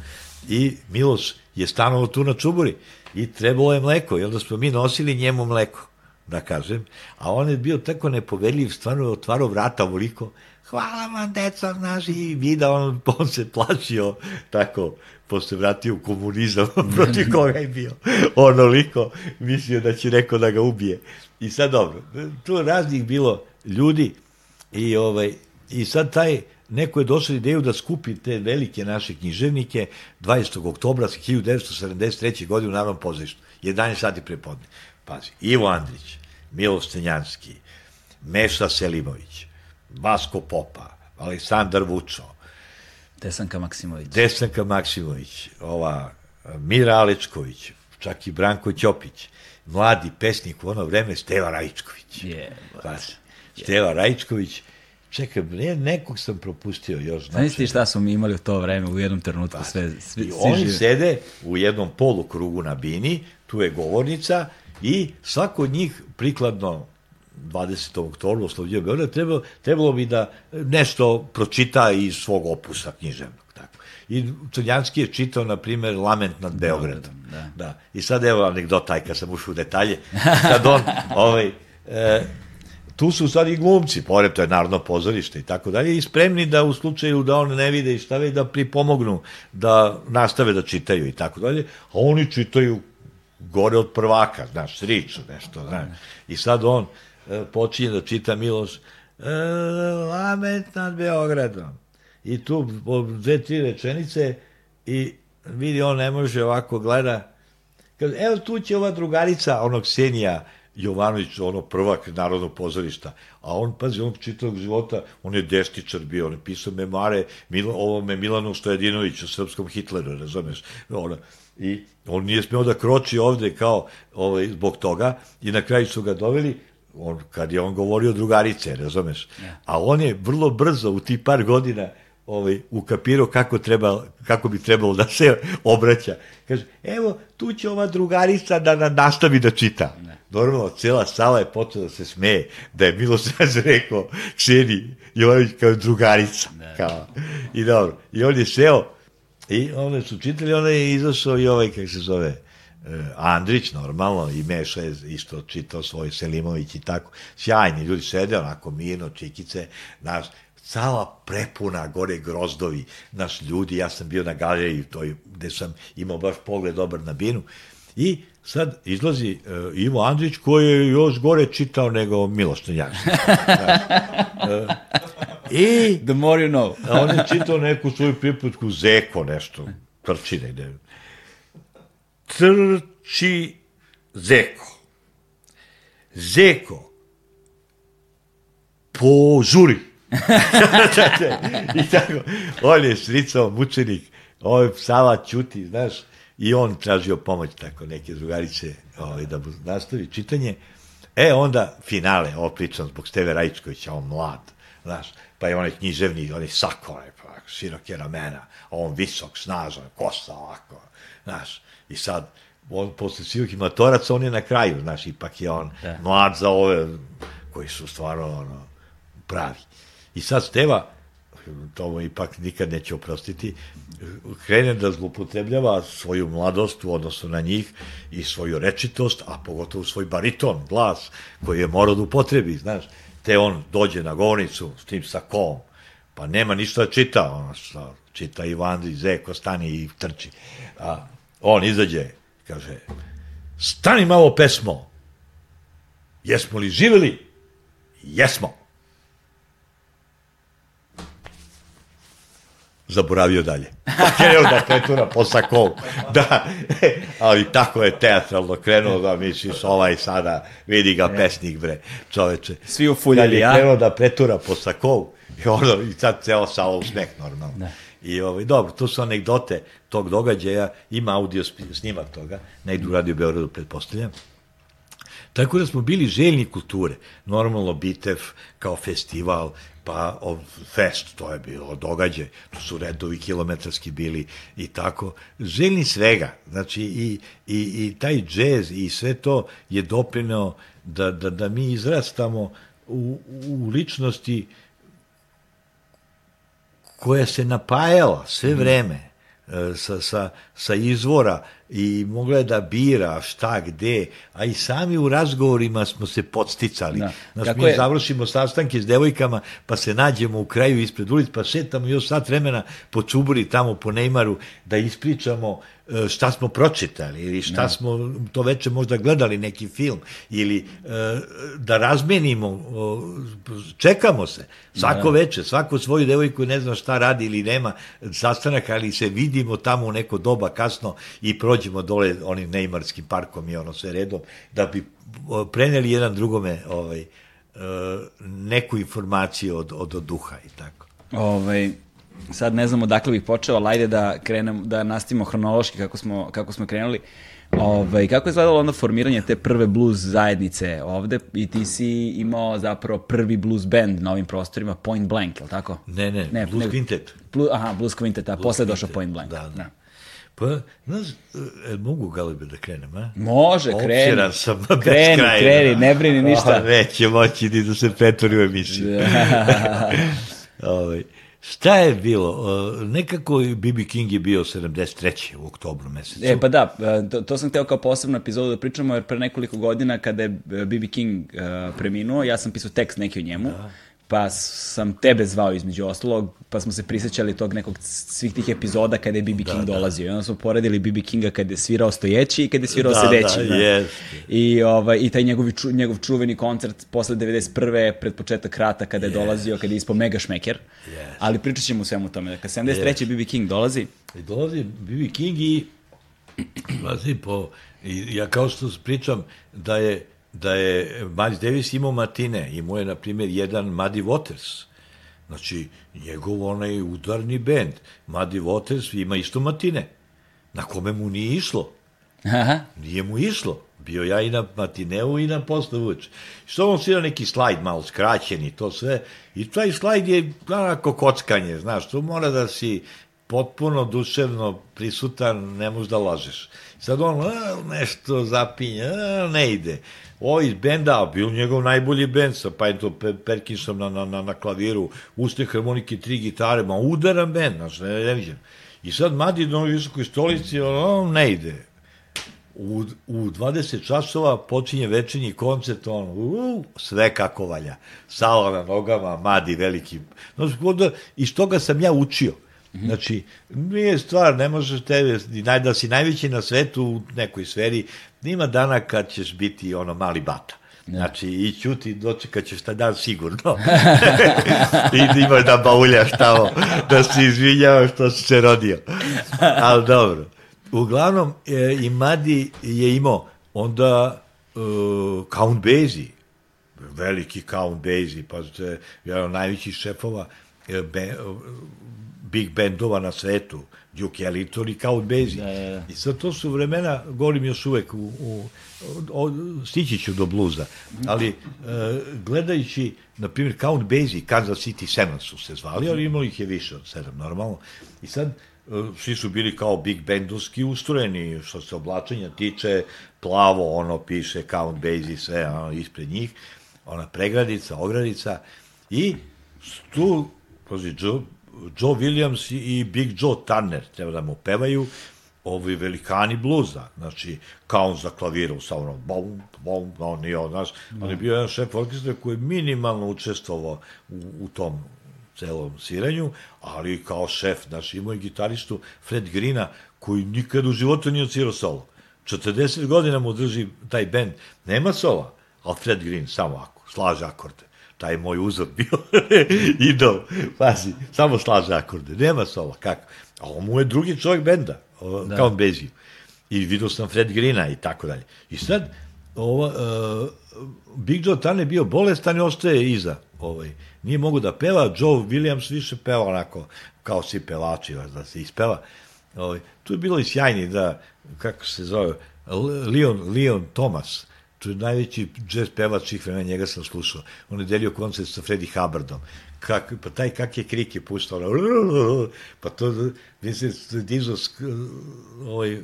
I Miloš je stanovao tu na Čuburi i trebalo je mleko i onda smo mi nosili njemu mleko, da kažem, a on je bio tako nepovedljiv, stvarno je otvarao vrata ovoliko, hvala vam, deca, znaš, i vida, on, [LAUGHS] on se plašio, tako, posle vratio u komunizam, [LAUGHS] protiv koga je bio, onoliko, mislio da će neko da ga ubije. I sad dobro, tu raznih bilo ljudi i, ovaj, i sad taj, neko je došao ideju da skupi te velike naše književnike 20. oktobra 1973. godine u Narodnom pozorištu, 11 sati prepodne. Pazi, Ivo Andrić, Miloš Stenjanski, Meša Selimović, Vasko Popa, Aleksandar Vučo, Desanka Maksimović. Desanka Maksimović, ova Mira Alečković, čak i Branko Ćopić, mladi pesnik u ono vreme Steva Rajičković. Je, Pazi, Steva Rajičković, čekaj, ne, nekog sam propustio još. Znaš ti šta smo mi imali u to vreme, u jednom trenutku sve, svi, I svi oni živi. sede u jednom polukrugu na bini, tu je govornica i svako od njih prikladno 20. oktobra oslovljio Beograd, trebalo, trebalo bi da nešto pročita iz svog opusa književnog. Tako. I Crnjanski je čitao, na primjer, Lament nad Beogradom. da. da. I sad evo anegdota, kad sam ušao u detalje, kad on, [LAUGHS] ovaj, e, tu su sad i glumci, pored to je narodno pozorište i tako dalje, i spremni da u slučaju da on ne vide i šta već da pripomognu, da nastave da čitaju i tako dalje, a oni čitaju gore od prvaka, znaš, sriču nešto, znaš. I sad on e, počinje da čita Miloš e, Lament nad Beogradom. I tu dve, tri rečenice i vidi, on ne može ovako gleda, Kaže, evo tu će ova drugarica, onog Ksenija Jovanović, ono prvak narodnog pozorišta, a on, pazi, on čitavog života, on je destičar bio, on je pisao memare Milo, ovome Milanu Stojadinoviću, srpskom Hitleru, razumeš, ono, i on nije smeo da kroči ovde kao ovaj, zbog toga i na kraju su ga doveli on, kad je on govorio drugarice, razumeš? A on je vrlo brzo u ti par godina ovaj, ukapirao kako, treba, kako bi trebalo da se obraća. Kaže, evo, tu će ova drugarica da na, nastavi da čita. Normalno, cela sala je počela da se smeje, da je Miloš Rađe rekao Kseni Jovanović kao drugarica. Kao. I dobro, i on je seo i one su čitali, onda je izašao i ovaj, kako se zove, eh, Andrić, normalno, i Meša je isto čitao svoj Selimović i tako. Sjajni ljudi sede, onako mirno, čikice, naš, sala prepuna, gore grozdovi, naš ljudi, ja sam bio na galeriji, toj, gde sam imao baš pogled dobar na binu, i sad izlazi uh, Ivo Andrić koji je još gore čitao nego Miloš Tanjanski. I The more you know. on je čitao neku svoju pripadku Zeko nešto, trči negde. Trči Zeko. Zeko. Požuri. [LAUGHS] I tako, on je stricao mučenik, ovaj Sava čuti, znaš, i on tražio pomoć, tako, neke drugarice, ovaj, da mu nastavi čitanje. E, onda, finale, ovo pričam zbog Steve Rajičkovića, on mlad, znaš, pa je onaj književni, onaj sako, onaj, pa, široke ramena, a on visok, snažan, kosa ovako, znaš, i sad, on, posle svih matoraca, on je na kraju, znaš, ipak je on Da. mlad za ove koji su stvarno, ono, pravi. I sad Steva, to mu ipak nikad neće oprostiti, krene da zlupotrebljava svoju mladost u odnosu na njih i svoju rečitost, a pogotovo svoj bariton, glas, koji je morao da upotrebi, znaš. Te on dođe na govornicu s tim sakom, pa nema ništa da čita, ono što čita i Vandri, Zeko, stani i trči. A on izađe, kaže, stani malo pesmo, jesmo li živeli? Jesmo. Zaboravio dalje. [LAUGHS] Pa krenuo da pretura po sakovu. [LAUGHS] Da, [LAUGHS] ali tako je teatralno krenuo da misliš ovaj sada, vidi ga pesnik bre, čoveče. Svi u Kad fuljali, je ja? krenuo da pretura po sakovu, i, ono, i sad ceo sala u smeh normalno. Da. I ovaj, dobro, to su anegdote tog događaja, ima audio snimak toga, negdje u Radio Beogradu, pretpostavljam. Tako da smo bili željni kulture. Normalno Bitev kao festival, pa o, fest, to je bilo događaj, to su redovi kilometarski bili i tako. Željni svega, znači i, i, i taj džez i sve to je doprineo da, da, da mi izrastamo u, u ličnosti koja se napajala sve vreme e, sa, sa, sa izvora i mogla je da bira šta, gde, a i sami u razgovorima smo se podsticali. Da. Kako mi je- završimo sastanke s devojkama, pa se nađemo u kraju ispred ulic, pa šetamo još sat vremena po Čuburi, tamo po Neymaru, da ispričamo e, šta smo pročitali ili šta Da. smo to veče možda gledali neki film ili e, da razmenimo čekamo se svako Da. veče, svako svoju devojku ne zna šta radi ili nema sastanak, ali se vidimo tamo u neko doba kasno i prođemo dole onim Neymarskim parkom i ono sve redom, da bi preneli jedan drugome ovaj, e, neku informaciju od, od, od duha i tako. Ovaj, sad ne znam odakle bih počeo, ali ajde da krenem, da nastavimo hronološki kako smo, kako smo krenuli. Ovaj, kako je izgledalo onda formiranje te prve blues zajednice ovde i ti si imao zapravo prvi blues band na ovim prostorima, Point Blank, je li tako? Ne, ne, Ne, Blues ne- Quintet. Blu, aha, Blues Quintet, a posle je došao Quintet, Point Blank. Da, da. Pa, znaš, e, mogu Galibe da krenem, a? Može, kreni. Opširan sam Kreni, kraja. kreni, ne brini ništa. A, neće moći ni da se pretvori u emisiju. [LAUGHS] ovaj, šta je bilo? Uh, nekako B.B. King je bio 73. u oktobru mesecu. E, pa da, e, to, to sam hteo kao posebnu epizodu da pričamo, jer pre nekoliko godina kada je B.B. King uh, preminuo, ja sam pisao tekst neki o njemu, pa sam tebe zvao između ostalog, pa smo se prisjećali tog nekog svih tih epizoda kada je B.B. King dolazio. I onda smo poredili B.B. Kinga kada je svirao stojeći i kada je svirao Da, sedeći. da, jeste. I, ovaj, I taj njegov, ču, njegov čuveni koncert posle 91. pred početak rata kada je dolazio, kada je ispao mega šmeker. Ali pričat ćemo o svemu tome. Dakle, 73. B.B. King dolazi, I dolazi B.B. King i [CLEARS THROAT] Pazi, po, ja kao što pričam da je da je Miles Davis imao matine, imao je, na primjer, jedan Muddy Waters, znači, njegov onaj udarni bend, Muddy Waters ima isto matine, na kome mu nije išlo, Aha. nije mu išlo, bio ja i na matineu i na postavuč. Što on svira neki slajd malo skraćen i to sve, i taj slajd je onako kockanje, znaš, to mora da si potpuno duševno prisutan, ne možeš da lažeš. Sad on a, nešto zapinje, a, ne ide. Ovo iz benda, bio njegov najbolji bend sa pa to Perkinsom na, na, na, klaviru, usne harmonike, tri gitare, ma udaran bend, znaš, ne, ne vidim. I sad Madi na ovoj visokoj stolici, ono, ne ide. U, u 20 časova počinje večernji koncert, on, u, sve kako valja. Sala na nogama, Madi veliki. Znači, onda, iz toga sam ja učio. Znači, nije stvar, ne možeš tebe, da si najveći na svetu u nekoj sferi, ima dana kad ćeš biti ono mali bata. Znači, i ćuti, dočekat ćeš taj dan sigurno. [LAUGHS] I imaš da bauljaš tamo, da se izvinjavaš što si se rodio. Ali dobro. Uglavnom, e, i Madi je imao onda e, Count Basie, veliki Count Basie, pa je jedan od najvećih šefova e, be, big bandova na svetu, Duke Ellington i Count Basie. Da, da, da. I sad to su vremena, govorim još uvek, u, u, o, stići ću do bluza, ali e, gledajući, na primjer, Count Basie, Kansas City Seven su se zvali, ali imali ih je više od sedam, normalno. I sad, e, svi su bili kao big bandovski ustrojeni, što se oblačenja tiče, plavo, ono piše Count Basie, sve ono, ispred njih, ona pregradica, ogradica, i tu, pazi, Joe, Williams i Big Joe Turner treba da mu pevaju, ovi velikani bluza, znači, kao on za klavirom, sa ono, bom, bom, on nije od nas, on je bio jedan šef orkestra koji je minimalno učestvovao u, u tom celom sviranju, ali kao šef, znači, imao je gitaristu Fred Grina, koji nikad u životu nije odsvirao solo. 40 godina mu drži taj bend, nema sola, ali Fred Green samo ako, slaže akorde taj moj uzor [LAUGHS] bio idol, pazi, samo slaže akorde, nema sola, kako? A on mu je drugi čovjek benda, da. kao Beziju. I vidio sam Fred Grina i tako dalje. I sad, ova, uh, Big Joe Tan je bio bolestan i ostaje iza. Ovaj. Nije mogu da peva, Joe Williams više peva onako, kao svi pevači, da se ispeva. Ovaj. Tu je bilo i sjajni, da, kako se zove, Leon, Leon Thomas, to je najveći jazz pevač svih vremena, njega sam slušao. On je delio koncert sa Freddie Hubbardom. Kak, pa taj kak je krik je puštao, ono, [LAUGHS] pa to, mislim, dizao ovaj,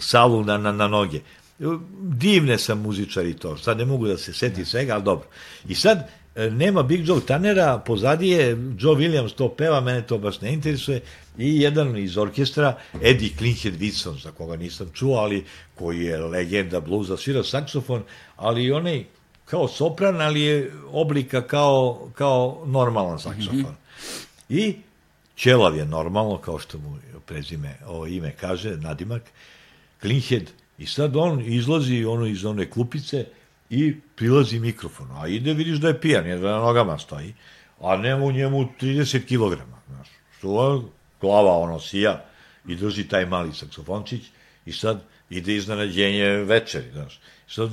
salu na, na, na noge. Divne sam muzičari to, sad ne mogu da se seti svega, ali dobro. I sad, nema Big Joe Tannera, pozadi je Joe Williams to peva, mene to baš ne interesuje, i jedan iz orkestra, Eddie Clinkhead Whitson, za koga nisam čuo, ali koji je legenda bluza, svira saksofon, ali i onaj kao sopran, ali je oblika kao, kao normalan saksofon. Mm -hmm. I Ćelav je normalno, kao što mu prezime, ovo ime kaže, nadimak, Clinkhead, i sad on izlazi ono iz one klupice i prilazi mikrofon, a ide vidiš da je pijan, jer da na nogama stoji, a nema u njemu 30 kg, znaš, što glava ono sija i drži taj mali saksofončić i sad ide iznenađenje večeri, znaš. Sad,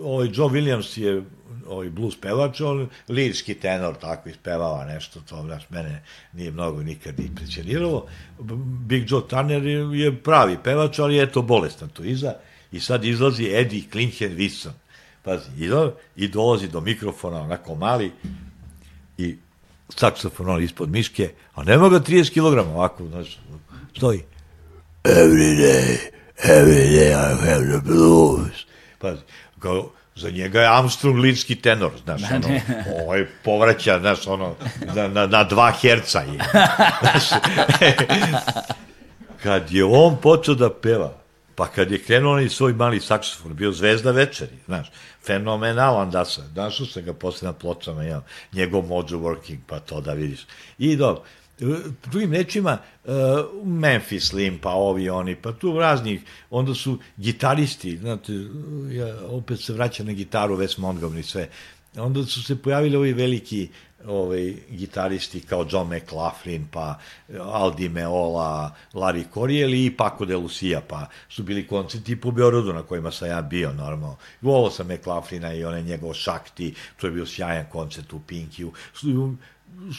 ovaj Joe Williams je ovaj blues pevač, on lirski tenor tako ispevava nešto, to znaš, mene nije mnogo nikad impresioniralo. Big Joe Turner je pravi pevač, ali je to bolestan tu iza. I sad izlazi Eddie Klinken Wilson. Pazi, i, do, i dolazi do mikrofona, onako mali, i saksofon on ispod miške, a nema ga 30 kg, ovako, znaš, stoji. Every day, every day I have the blues. Pa, kao, za njega je Armstrong lidski tenor, znaš, da, ono, ovaj povraća, znaš, ono, na, na, na dva herca je. Znaš, kad je on počeo da peva, pa kad je krenuo onaj svoj mali saksofon, bio zvezda večeri, znaš, fenomenalan da se, našao se ga posle na pločama, ja, njegov mojo working, pa to da vidiš. I dobro, drugim rečima, uh, Memphis Slim, pa ovi oni, pa tu raznih, onda su gitaristi, znate, ja opet se vraća na gitaru Wes Montgomery, sve, onda su se pojavili ovi veliki ovaj, gitaristi kao John McLaughlin, pa Aldi Meola, Larry Coryell i Paco de Lucia, pa su bili koncerti po Beorodu na kojima sam ja bio, normalno. Volao sam McLaughlina i onaj njegov Šakti, to je bio sjajan koncert u Pinkiju.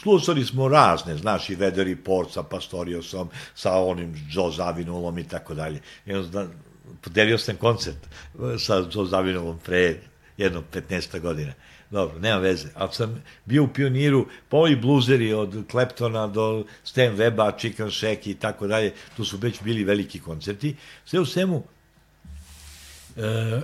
Slušali smo razne, znaš, i Weather Report sa Pastoriosom, sa onim Joe Zavinulom i tako dalje. Onda, podelio sam koncert sa Joe Zavinulom pre jednog 15. godina. Dobro, nema veze. Ali sam bio u pioniru, pa ovi bluzeri od Kleptona do Stan Weba, Chicken Shack i tako dalje, tu su već bili veliki koncerti. Sve u svemu, e,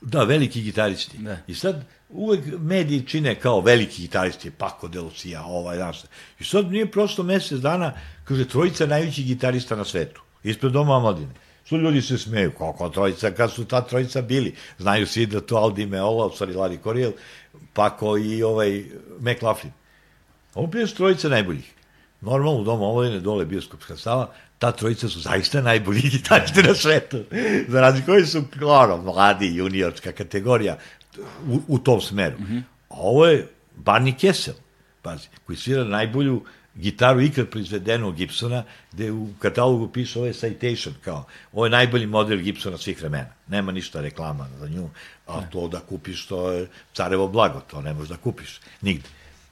da, veliki gitaristi. Da. I sad, uvek mediji čine kao veliki gitaristi, Paco de Lucia, ovaj, danas. I sad nije prosto mesec dana, kaže, trojica najvećih gitarista na svetu, ispred doma omladine. Što ljudi se smeju, kako trojica, kad su ta trojica bili. Znaju svi da to Aldi Meola, u stvari Lari Korijel, Pako i ovaj McLaughlin. Ovo je trojica najboljih. Normalno u domu omladine, dole bioskopska sala, ta trojica su zaista najbolji gitaristi na svetu. Za razliku su, ono, mladi, juniorska kategorija u, u tom smeru. Mm -hmm. A ovo je Barney Kessel, pazi, koji svira najbolju gitaru ikad proizvedenu od Gibsona, gde u katalogu piše ovo je citation, kao, ovo je najbolji model Gibsona svih vremena. Nema ništa reklama za nju, a to da kupiš, to je carevo blago, to ne možeš da kupiš, nigde.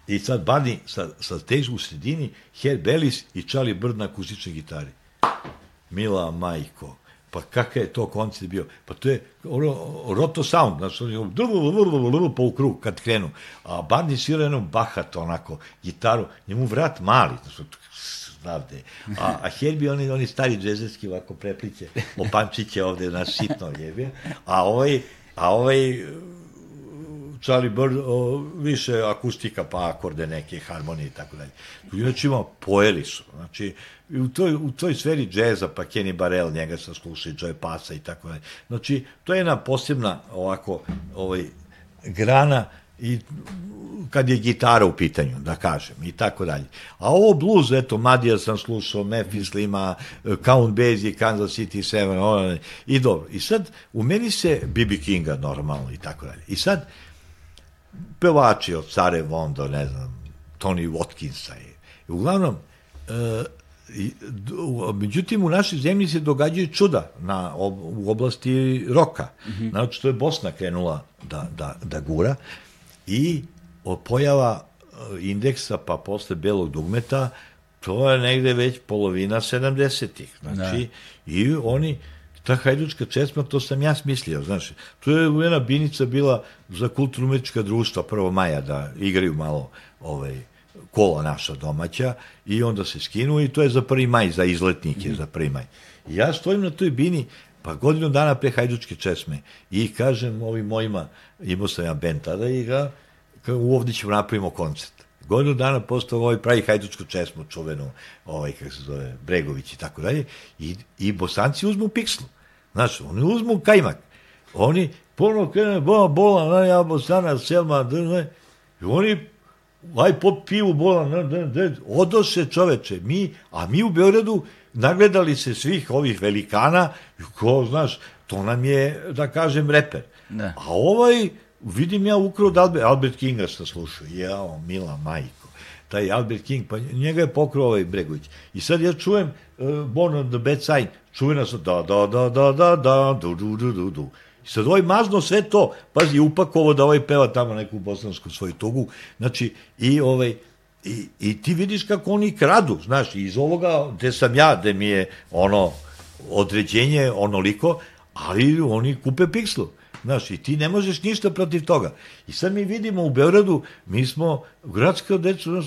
I sad Barney sa, sa tež u sredini, Herb Ellis i Charlie Bird na akustičnoj gitari. Mila majko, pa kakav je to koncert bio? Pa to je roto sound, znači on je po u krug kad krenu. A Barney svira jednom bahato onako, gitaru, njemu vrat mali, znači znavde. A, a Herbie, oni, oni stari džezerski ovako prepliće, opančiće ovde na sitno jebe. A ovaj, a ovaj Charlie Bird o, više akustika pa akorde neke harmonije i tako dalje. Inače ima pojeli su. Znači, u toj, u toj sferi džeza, pa Kenny Barrell, njega sa sluša i Joe Pasa i tako dalje. Znači, to je jedna posebna ovako ovaj, grana i kad je gitara u pitanju, da kažem, i tako dalje. A ovo blues, eto, Madija sam slušao, Memphis Lima, Count Basie, Kansas City 7, ono, i dobro. I sad, u meni se B.B. Kinga normalno i tako dalje. I sad, pevači od Care Vondo, ne znam, Tony Watkinsa i, uglavnom, e, međutim, u našoj zemlji se događaju čuda na, u oblasti roka. Mm -hmm. Znači, to je Bosna krenula da, da, da gura i pojava e, indeksa, pa posle belog dugmeta, to je negde već polovina 70-ih. Znači, da. i oni, ta hajdučka česma, to sam ja smislio, znaš. To je jedna binica bila za kulturno-umetnička društva 1. maja da igraju malo ovaj, kola naša domaća i onda se skinu i to je za 1. maj, za izletnike, mm za 1. maj. I ja stojim na toj bini, pa godinu dana pre hajdučke česme i kažem ovim mojima, imao sam ja band tada i ga, u ovdje ćemo napravimo koncert. Godinu dana postao ovaj pravi hajdučku česmu, čuvenu, ovaj, kako se zove, Bregović i tako dalje, i, i bosanci uzmu pikslu. Znaš, oni uzmu kajmak. Oni ponovno krene, bola, bola, na ja, bosana, selma, drne, i oni aj pop pivu, bola, na, na, na, odoše čoveče, mi, a mi u Beogradu nagledali se svih ovih velikana, ko, znaš, to nam je, da kažem, reper. Ne. A ovaj, vidim ja ukrao da Albert, Albert Kinga sa slušao, jao, mila majko, taj Albert King, pa njega je pokrao ovaj Bregović. I sad ja čujem Born on the Bad Side, čuvena su da, da, da, da, da, da, du, du, du, du, du. I sad ovaj mazno sve to, pazi, upakovo da ovaj peva tamo neku bosansku svoju tugu, znači, i ovaj, i, i ti vidiš kako oni kradu, znaš, iz ovoga, gde sam ja, gde mi je ono, određenje onoliko, ali oni kupe pikslu. Znaš, i ti ne možeš ništa protiv toga. I sad mi vidimo u Beogradu, mi smo, gradska deca, znaš,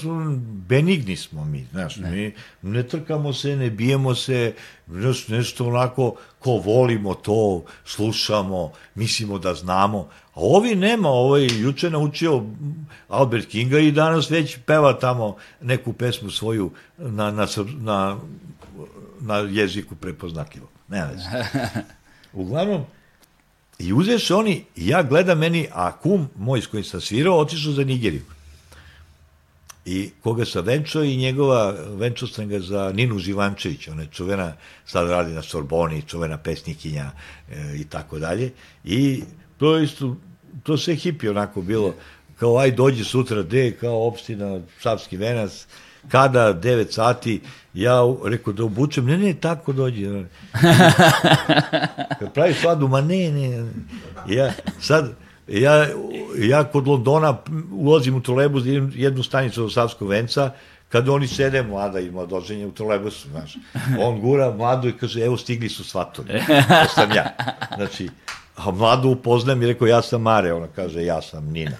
benigni smo mi, znaš, ne. mi ne trkamo se, ne bijemo se, znaš, nešto onako, ko volimo to, slušamo, mislimo da znamo, a ovi nema, ovaj juče naučio Albert Kinga i danas već peva tamo neku pesmu svoju na, na, na, na jeziku prepoznatljivo. Ne vezi. [LAUGHS] Uglavnom, I uzeš oni, ja gledam meni, a kum moj s kojim sam svirao, otišao za Nigeriju. I koga sam venčao i njegova, venčao sam ga za Ninu Živančević, ona je čuvena, sad radi na Sorboni, čuvena pesnikinja e, i tako dalje. I to isto, to sve hipi onako bilo, kao aj dođi sutra, de, kao opština Savski venac, kada, 9 sati, ja rekao da obučem, ne, ne, tako dođe. [LAUGHS] Kad pravi svadu, ma ne, ne. Ja, sad, ja, ja kod Londona ulazim u trolebus, jednu stanicu do Savskog venca, kad oni sede, mlada i mladoženje u trolebusu, znaš. On gura mladu i kaže, evo stigli su svatori. [LAUGHS] To sam ja. Znači, a mladu upoznam i rekao, ja sam Mare, ona kaže, ja sam Nina.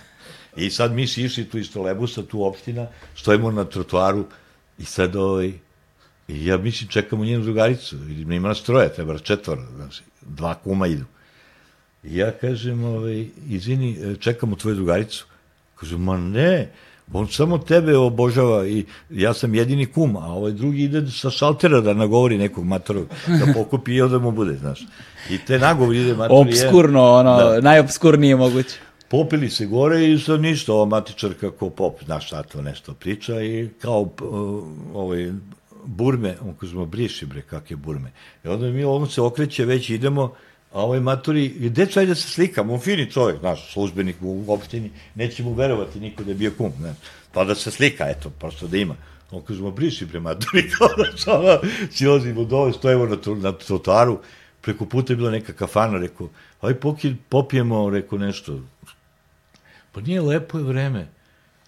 I sad mi si išli tu iz trolebusa, tu opština, stojimo na trotuaru i sad ovaj, i ja mislim čekamo njenu drugaricu, ili ima nas troje, treba četvora, znači, dva kuma idu. I ja kažem, ovaj, izvini, čekamo tvoju drugaricu. Kaže, ma ne, on samo tebe obožava i ja sam jedini kum, a ovaj drugi ide sa šaltera da nagovori nekog matorog, da pokupi i onda mu bude, znaš. I te nagovori ide mator. Obskurno, ono, da. najobskurnije moguće popili se gore i sa ništa, ova matičar kako pop, znaš šta to nešto priča i kao uh, ovaj, burme, on kaže, ma briši bre, kakve burme. I onda mi on se okreće, već idemo, a ovaj maturi, deco, ajde da se slikam, on fini čovjek, znaš, službenik u opštini, neće mu verovati niko da je bio kum, znaš, pa da se slika, eto, prosto da ima. On kaže, ma briši bre maturi, kao da sada silazimo dole, stojimo na, na trotaru, preko puta je bila neka kafana, rekao, aj poki, popijemo, rekao nešto. Pa nije lepo je vreme.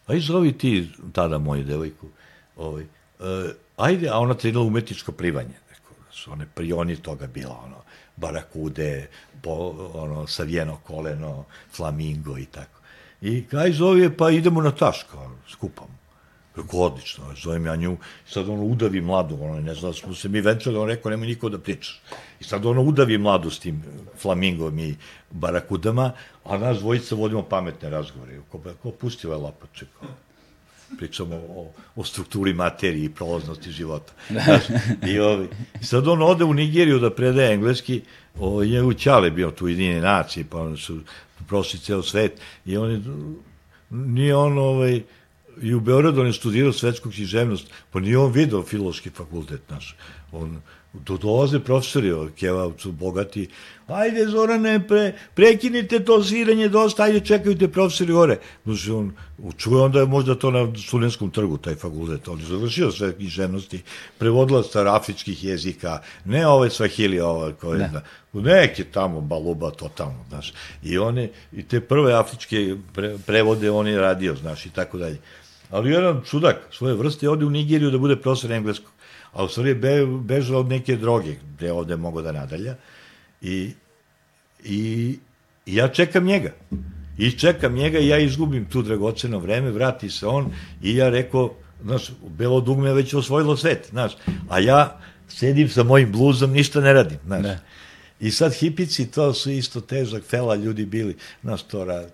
Aj zovi ti tada moju devojku. Ovaj, uh, ajde, a ona trenila umetničko plivanje. Rekao, su one prioni toga bila, ono, barakude, po, ono, savijeno koleno, flamingo i tako. I kaj zove, pa idemo na taš, kao, skupamo. Rekao, odlično, zovem ja nju, sad ono udavi mladu, ono, ne znam, smo se mi venčali, on rekao, nemoj niko da pričaš. I sad ono udavi mladu s tim flamingom i barakudama, a nas dvojica vodimo pametne razgovore. Ko, ko pusti ovaj lapače, kao, pričamo o, o strukturi materije i prolaznosti života. Znaš, i, ovi, I sad on ode u Nigeriju da predaje engleski, o, je u Ćale bio tu jedine nacije, pa oni su prošli ceo svet, i on je, nije on, ovaj, i u Beogradu on je studirao svetsku književnost, pa nije on video filološki fakultet naš. On, do dolaze profesori od Kevavcu, bogati, ajde Zorane, pre, prekinite to sviranje dosta, ajde čekajte profesori gore. Znači on, čuje onda je možda to na studenskom trgu, taj fakultet, on je završio sve književnosti, prevodila star afričkih jezika, ne ove svahili, ove koje, ne. neke tamo baluba totalno, znaš. I one, i te prve afričke pre, prevode on je radio, znaš, i tako dalje ali jedan čudak svoje vrste ode u Nigeriju da bude profesor engleskog, a u stvari be, bežao od neke droge, gde ovde mogo da nadalja, i, i, i ja čekam njega. I čekam njega i ja izgubim tu dragoceno vreme, vrati se on i ja rekao, znaš, belo dugme je već osvojilo svet, znaš, a ja sedim sa mojim bluzom, ništa ne radim, znaš. Ne. I sad hipici, to su isto težak fela ljudi bili, znaš, to rad,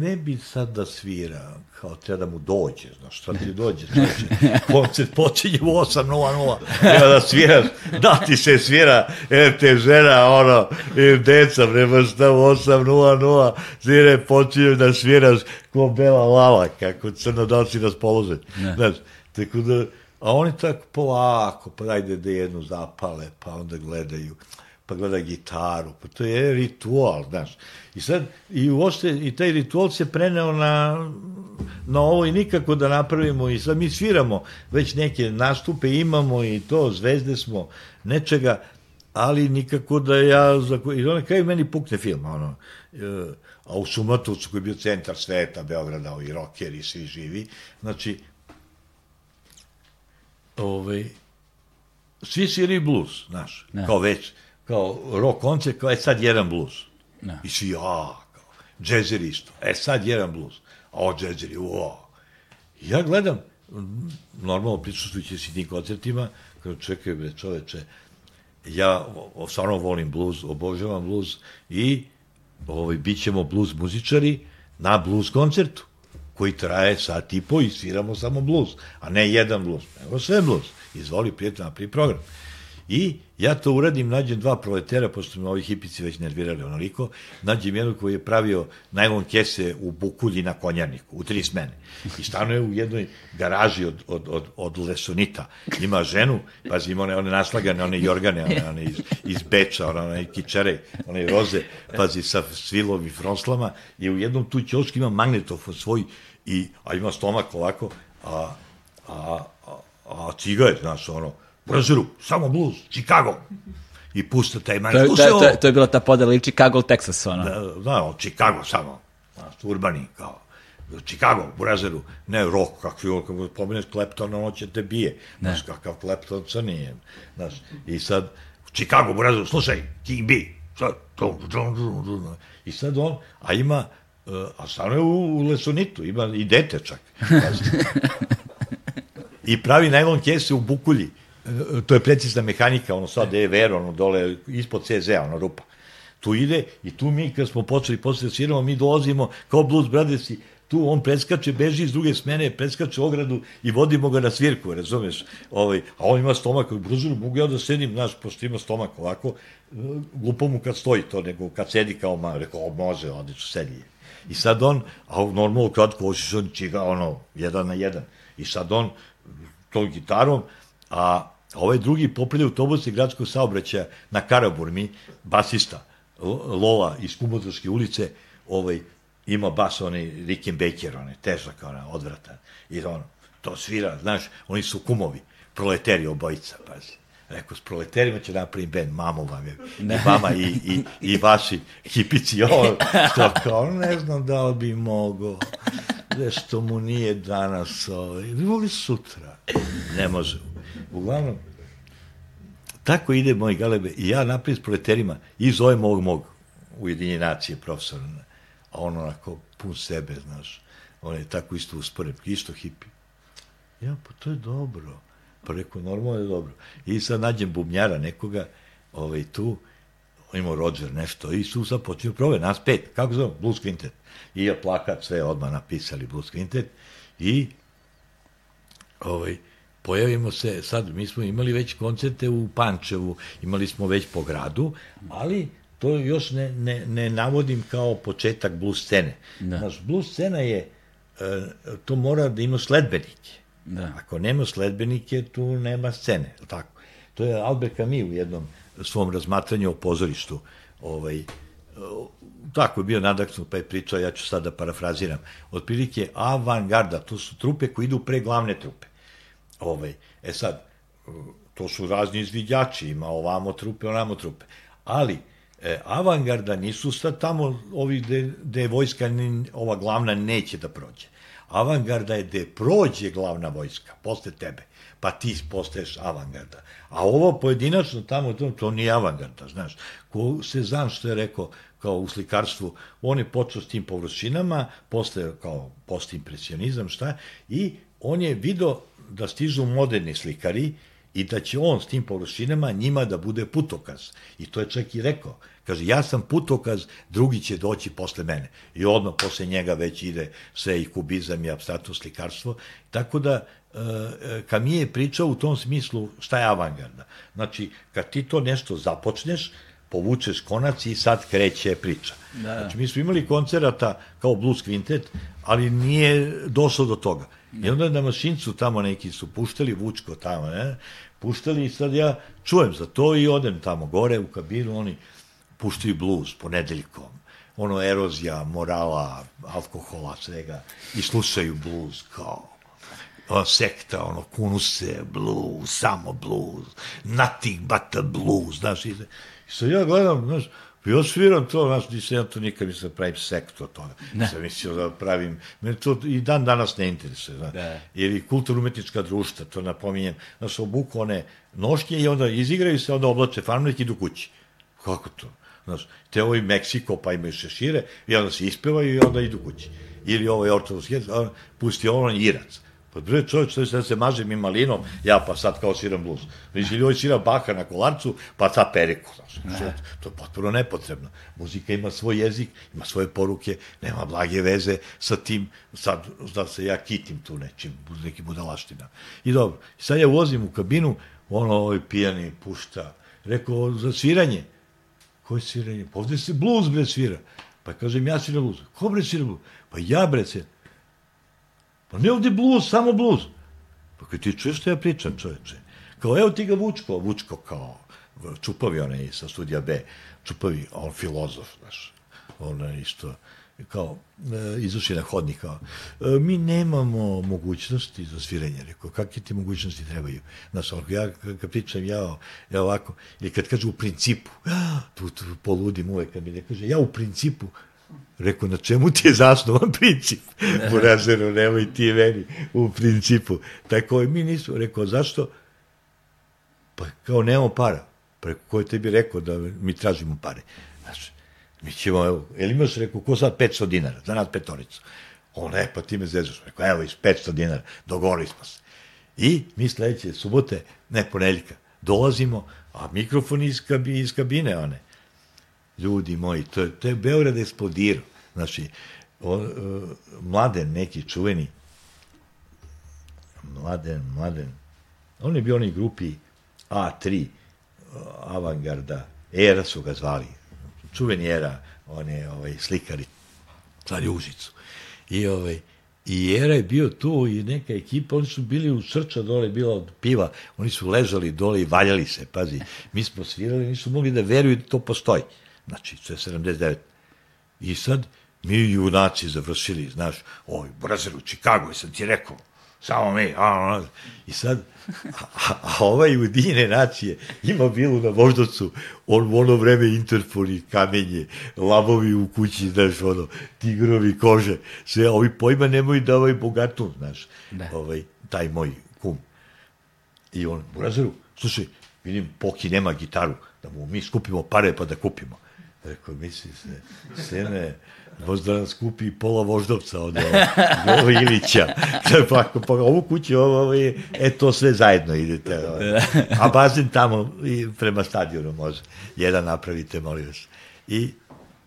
ne bi sad da svira, kao treba da mu dođe, znaš, šta ti dođe, čoče, koncert počinje u 8.00, treba da sviraš, da ti se svira, ev te žena, ono, ev deca, nema šta u 8.00, svire, počinje da sviraš ko bela lava, kako crnodoci nas polože, znaš, tako da, a oni tako polako, pa ajde da jednu zapale, pa onda gledaju, pa gleda gitaru, pa to je ritual, znaš. I sad, i uošte, i taj ritual se preneo na, na ovo i nikako da napravimo i sad mi sviramo, već neke nastupe imamo i to, zvezde smo, nečega, ali nikako da ja, za, i onda kaj meni pukne film, ono, e, a u Sumatovcu koji je bio centar sveta, Beograda, i rockeri, i svi živi, znači, ovaj, svi sviraju blues, znaš, ne. kao već, kao rock koncert, kao je sad jedan blues. Ne. I svi, a, kao, džezeri isto. E, sad jedan blues. A o, džezeri, o. Ja gledam, normalno prisustujući si tim koncertima, kao čekaj, bre, čoveče, ja stvarno volim blues, obožavam blues i ovaj, bit ćemo blues muzičari na blues koncertu koji traje sat i po i sviramo samo blues, a ne jedan blues, nego sve blues. Izvoli, prijatelj, napravi program. I ja to uradim, nađem dva proletera, pošto me ovi hipici već nervirali onoliko, nađem jednog koji je pravio najlon kese u Bukulji na konjarniku, u tri smene. I stanuje u jednoj garaži od, od, od, od lesonita. Ima ženu, pazi, ima one, one naslagane, one jorgane, one, one iz, iz Beča, one, one kičere, one roze, pazi, sa svilom i fronslama. I u jednom tu ćošku ima magnetofon svoj, i, a ima stomak ovako, a, a, a, a cigaret, znaš, ono, Brazilu, samo blues, Chicago. I pusta taj manj. To, to, to, to je bila ta podela ili Chicago, Texas, ono. Da, da, Chicago samo. Znaš, urbani, kao. Chicago, u Brazilu, ne rock, kakvi, kako pomeneš Kleptona, on će te bije. Znaš, kakav Klepton crni je. Znaš, i sad, Chicago, u Brazilu, slušaj, King B. Sad, to, I sad on, a ima, a stano je u, u Lesonitu, ima i dete čak. [LAUGHS] I pravi najlon kese u Bukulji to je precizna mehanika, ono sad je ver, ono dole, ispod CZ, ono rupa. Tu ide i tu mi, kad smo počeli posle da sviramo, mi dolazimo kao Blues Brothersi, tu on preskače, beži iz druge smene, preskače ogradu i vodimo ga na svirku, razumeš? Ovaj, a on ima stomak, brzo mogu ja da sedim, znaš, pošto ima stomak ovako, glupo mu kad stoji to, nego kad sedi kao ma, rekao, može, odlično, sedi. I sad on, a normalno kratko, ošiš on čiga, ono, jedan na jedan. I sad on, tom gitarom, a ovaj drugi popravlja autobuse gradskog saobraćaja na Karaburmi, basista, Lola iz Kumodorske ulice, ovaj, ima bas onaj Rickenbacker, onaj težak, onaj odvratan. I on to svira, znaš, oni su kumovi, proleteri obojica, pazi. Rekao, s proleterima će napravim band, mamo vam je, ne. i vama, i, i, i vaši hipici, ovo, što kao, ne znam da li bi mogo, nešto mu nije danas, ovaj, voli sutra, ne može. Uglavnom, tako ide moj galebe, i ja napravim s proleterima, i zovem ovog mog ujedinje nacije profesora, a on onako pun sebe, znaš, on je tako isto usporen, isto hipi. Ja, pa to je dobro. Pa rekao, normalno je dobro. I sad nađem bubnjara nekoga, ovaj, tu, imao Roger nešto, i su sad počinu prove, nas pet, kako zove, Blues Quintet. I ja plakat, sve odmah napisali Blues Quintet, i ovaj, pojavimo se, sad mi smo imali već koncerte u Pančevu, imali smo već po gradu, ali to još ne, ne, ne navodim kao početak blues scene. Da. Znaš, blues scena je, e, to mora da ima sledbenike. Da. Ako nema sledbenike, tu nema scene. Tako. To je Albert Camus u jednom svom razmatranju o pozorištu. Ovaj, tako je bio nadaksnut, pa je pričao, ja ću sada da parafraziram. Otprilike, avangarda, to su trupe koje idu pre glavne trupe. Ovaj, e sad, to su razni izvidjači, ima ovamo trupe, onamo trupe. Ali, e, avangarda nisu sad tamo ovi gde, gde vojska, ova glavna neće da prođe. Avangarda je gde prođe glavna vojska, posle tebe, pa ti postaješ avangarda. A ovo pojedinačno tamo, to, to nije avangarda, znaš. Ko se znam što je rekao, kao u slikarstvu, on je počeo s tim površinama, posle kao postimpresionizam, šta, i on je video da stižu moderni slikari i da će on s tim površinama njima da bude putokaz. I to je čak i rekao. Kaže, ja sam putokaz, drugi će doći posle mene. I odmah posle njega već ide sve i kubizam i abstraktno slikarstvo. Tako da, e, mi je pričao u tom smislu šta je avangarda. Znači, kad ti to nešto započneš, povučeš konac i sad kreće priča. Da. Znači, mi smo imali koncerata kao Blues Quintet, ali nije došlo do toga. I onda na mašincu tamo neki su puštali, Vučko tamo, ne, puštali i sad ja čujem za to i odem tamo gore u kabinu, oni puštaju blues ponedeljkom, ono erozija morala, alkohola, svega, i slušaju blues kao sekta, ono, kunuse, blues, samo blues, nothing but the blues, znaš, i sad ja gledam, znaš, Ja sviram to, znaš, nisam ja to nikad nisam da pravim sekt od toga. Ne. Sam mislio da pravim, mene to i dan danas ne interesuje, znaš. Da. Jer i kulturno-umetnička društva, to napominjem, znaš, obuku one nošnje i onda izigraju se, onda oblače farmalik i idu kući. Kako to? Znaš, te ovo i Meksiko, pa imaju šešire, i onda se ispevaju i onda idu kući. Ili ovaj ortodoks, pusti ono irac. Pa bre, čovječ, što je se maže mi malinom, ja pa sad kao sviram bluz. Viš, ili ovaj svira baka na kolarcu, pa sad periku, znaš. To, to je potpuno nepotrebno. Muzika ima svoj jezik, ima svoje poruke, nema blage veze sa tim, sad da se ja kitim tu nečim, nekim budalaština. I dobro, sad ja ulazim u kabinu, ono, ovaj pijani pušta, rekao, za sviranje. Koje sviranje? Pa ovde se bluz, bre, svira. Pa kažem, ja sviram bluz. Ko bre svira bluz? Pa ja, bre, sviram. Pa ne ovde bluz, samo bluz. Pa kad ti čuješ što ja pričam, čoveče. Kao, evo ti ga Vučko, Vučko kao, Čupavi onaj sa studija B, Čupavi, on filozof, znaš, on isto, kao, e, izašli na hodnik, kao, e, mi nemamo mogućnosti za sviranje, rekao, kakve ti mogućnosti trebaju? Znaš, on, ja kad pričam, ja, ja ovako, ili kad kažu u principu, ja, tu, tu poludim uvek, kad mi ne kaže, ja u principu, Rekao, na čemu ti je zasnovan [LAUGHS] princip? Burazeru, nemoj ti meni u principu. Tako je, mi nisu. Rekao, zašto? Pa kao nemamo para. Preko koje tebi rekao da mi tražimo pare. Znači, mi ćemo, evo, jel imaš, rekao, ko sad 500 dinara, za nas petoricu. On, e, pa ti me zezaš. Rekao, evo, iz 500 dinara, dogovorili smo se. I mi sledeće subote, ne poneljka, dolazimo, a mikrofon iz, kabine, iz kabine one ljudi moji, to, to je Beograd eksplodirao. Znači, o, o, mladen neki čuveni, mladen, mladen, on je bio onaj grupi A3, avangarda, Era su ga zvali, čuveni Era, on je ovaj, slikari, stvari Užicu. I ovaj, I Jera je bio tu i neka ekipa, oni su bili u srča dole, bila od piva, oni su ležali dole i valjali se, pazi. Mi smo svirali, nisu mogli da veruju da to postoji. Znači, to je 79. I sad, mi junaci završili, znaš, oj, Brazer u Čikagu, sam ti rekao, samo mi, a, a, i sad, a, a, a ovaj Udine nacije ima bilu na Voždovcu, on u ono vreme interfoni, kamenje, lavovi u kući, znaš, ono, tigrovi kože, sve, ovi pojma nemoj da ovaj bogatun, znaš, Da. ovaj, taj moj kum. I on, Burazeru, slušaj, vidim, Poki nema gitaru, da mu mi skupimo pare pa da kupimo. Rekao, misli se, sene, možda nam skupi pola voždovca od ovo Ilića. [LAUGHS] pa, ako, pa ovu kuću, ovo, ovo je, e, to sve zajedno idete. A bazen tamo i prema stadionu može. Jedan napravite, molim vas. I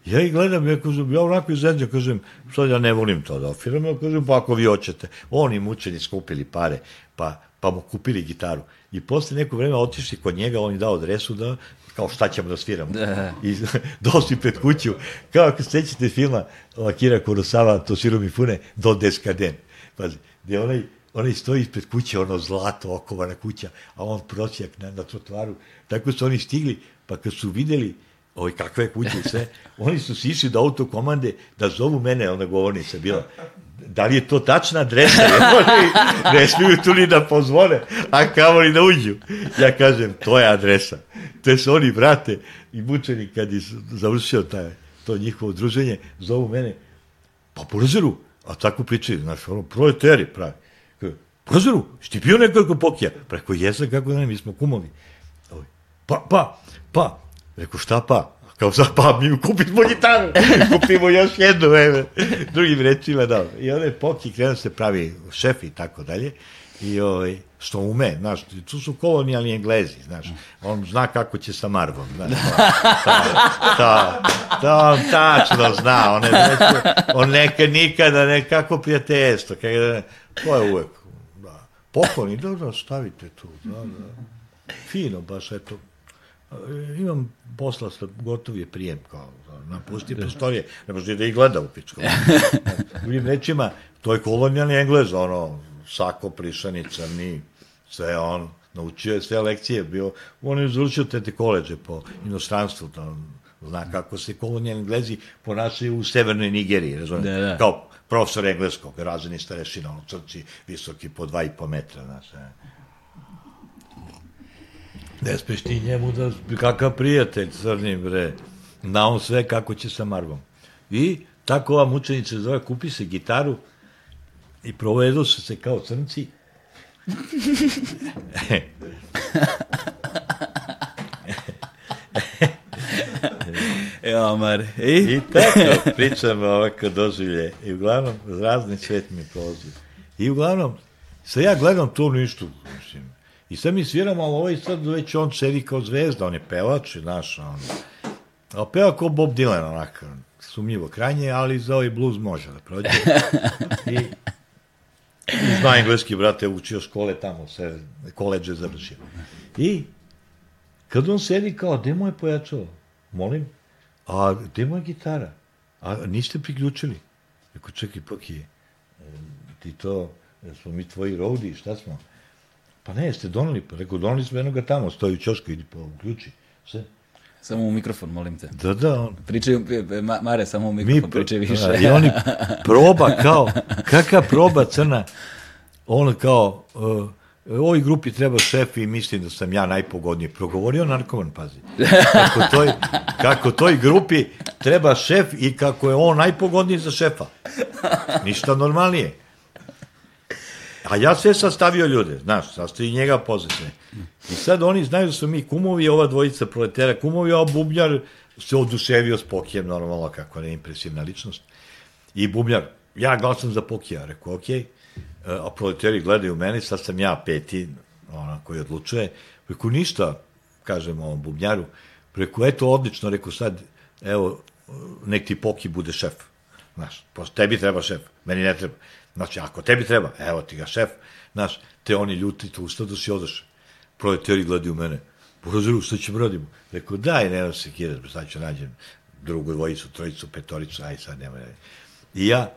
Ja ih gledam, ja kažem, ja onako izređam, kažem, sad ja ne volim to da ofiram, ja kažem, pa ako vi hoćete. Oni mučeni skupili pare, pa, pa mu kupili gitaru. I posle neko vreme otišli kod njega, on je dao adresu da, kao šta ćemo da sviramo. Da. I [LAUGHS] došli pred kuću, kao ako sećate filma Akira Kurosawa, to Shiro Mifune, Do Deskaden. Pazi, gde onaj, onaj stoji ispred kuće, ono zlato, okovana kuća, a on prosjak na, na trotoaru. Tako su oni stigli, pa kad su videli oj, kakve kuće i sve, [LAUGHS] oni su sišli do autokomande da zovu mene, ona govornica bila, da li je to tačna adresa, [LAUGHS] oni ne smiju tu ni da pozvone, a kamo li da uđu. Ja kažem, to je adresa. Te se oni vrate i mučeni kad je završio taj, to njihovo druženje, zovu mene, pa po Rozeru, a tako pričaju, znaš, ono, proleteri pravi. Kaže, Po Rozeru, ti bio nekoliko pokija? Preko jesam, kako ne, mi smo kumovi. Ovaj, Pa, pa, pa, Rekao, šta pa? Kao sad pa, mi kupimo gitaru, [LAUGHS] kupimo još jednu, eve. drugim rečima, da. I onaj Poki krenuo se pravi šef i tako dalje. I ovaj, što ume, znaš, tu su kolonijalni englezi, znaš, on zna kako će sa Marvom, znaš, [LAUGHS] ta, ta, ta, on tačno zna, on, je, on neka nikada, nekako prijateljstvo, kada, to je uvek, da, pokloni, da, da, stavite tu, da, da, fino, baš, eto, imam posla sa gotov je prijem kao napusti prostorije, ne može da ih gleda u pičku. [LAUGHS] Drugim rečima, to je kolonijalni englez, ono, sako, prišanica, ni, sve on, naučio je sve lekcije, bio, on je završio tete koleđe po inostranstvu, to, zna kako se kolonijalni englezi ponašaju u severnoj Nigeriji, razumiješ, Da, da. kao profesor engleskog, razini starešina, ono, crci, visoki po dva i po metra, znaš, e. Ne smeš ti njemu da, kakav prijatelj crni bre, na on sve kako će sa Marvom. I tako ova mučenica zove, kupi se gitaru i provedu se se kao crnci. [LAUGHS] Ja, Mar. I? I tako pričam ovako doživlje. I uglavnom, razni svet mi prolazi. I uglavnom, sad ja gledam to ništa, mislim. I sad mi sviram, ali ovaj sad već on sedi kao zvezda, on je pevač, znaš, on. A peva kao Bob Dylan, onako, sumnjivo krajnje, ali za ovaj blues može da prođe. I, zna engleski, brate, učio škole tamo, sve, koleđe završio. I, kad on sedi kao, gde mu je pojačalo? Molim, a gde mu gitara? A niste priključili? Rekao, čekaj, Poki, ti to, smo mi tvoji roadi, šta smo? Pa ne, jeste doneli, pa rekao, doneli smo jednoga tamo, stoji u čošku, idi po ključi. Sve. Samo u mikrofon, molim te. Da, da, on, Pričaju, Ma- Mare, samo u mi, mikrofon, pričaj više. Da, I oni proba kao, kakva proba crna, on kao, uh, ovoj grupi treba šef i mislim da sam ja najpogodniji. Progovorio narkoman, pazi. Kako toj, kako toj grupi treba šef i kako je on najpogodniji za šefa. Ništa normalnije. A ja sve sastavio ljude, znaš, sastavi njega pozicije. I sad oni znaju da su mi kumovi, ova dvojica proletera kumovi, a Bubnjar se oduševio s Pokijem, normalno, kako ne impresivna ličnost. I Bubnjar, ja glasam za Pokija, rekao, okej, okay. a proleteri gledaju meni, sad sam ja peti, ona koji odlučuje. Rekao, ništa, kažem ovom Bubnjaru, rekao, eto, odlično, rekao, sad, evo, nek ti Poki bude šef. Znaš, posle tebi treba šef, meni ne treba. Znači, ako tebi treba, evo ti ga šef, znaš, te oni ljuti, tu ustao si odaš. Proleteri gledaju mene, Bozaru, šta ćemo radimo? Rekao, daj, nema se kidati, sad ću nađem drugu dvojicu, trojicu, petoricu, aj sad nema. I ja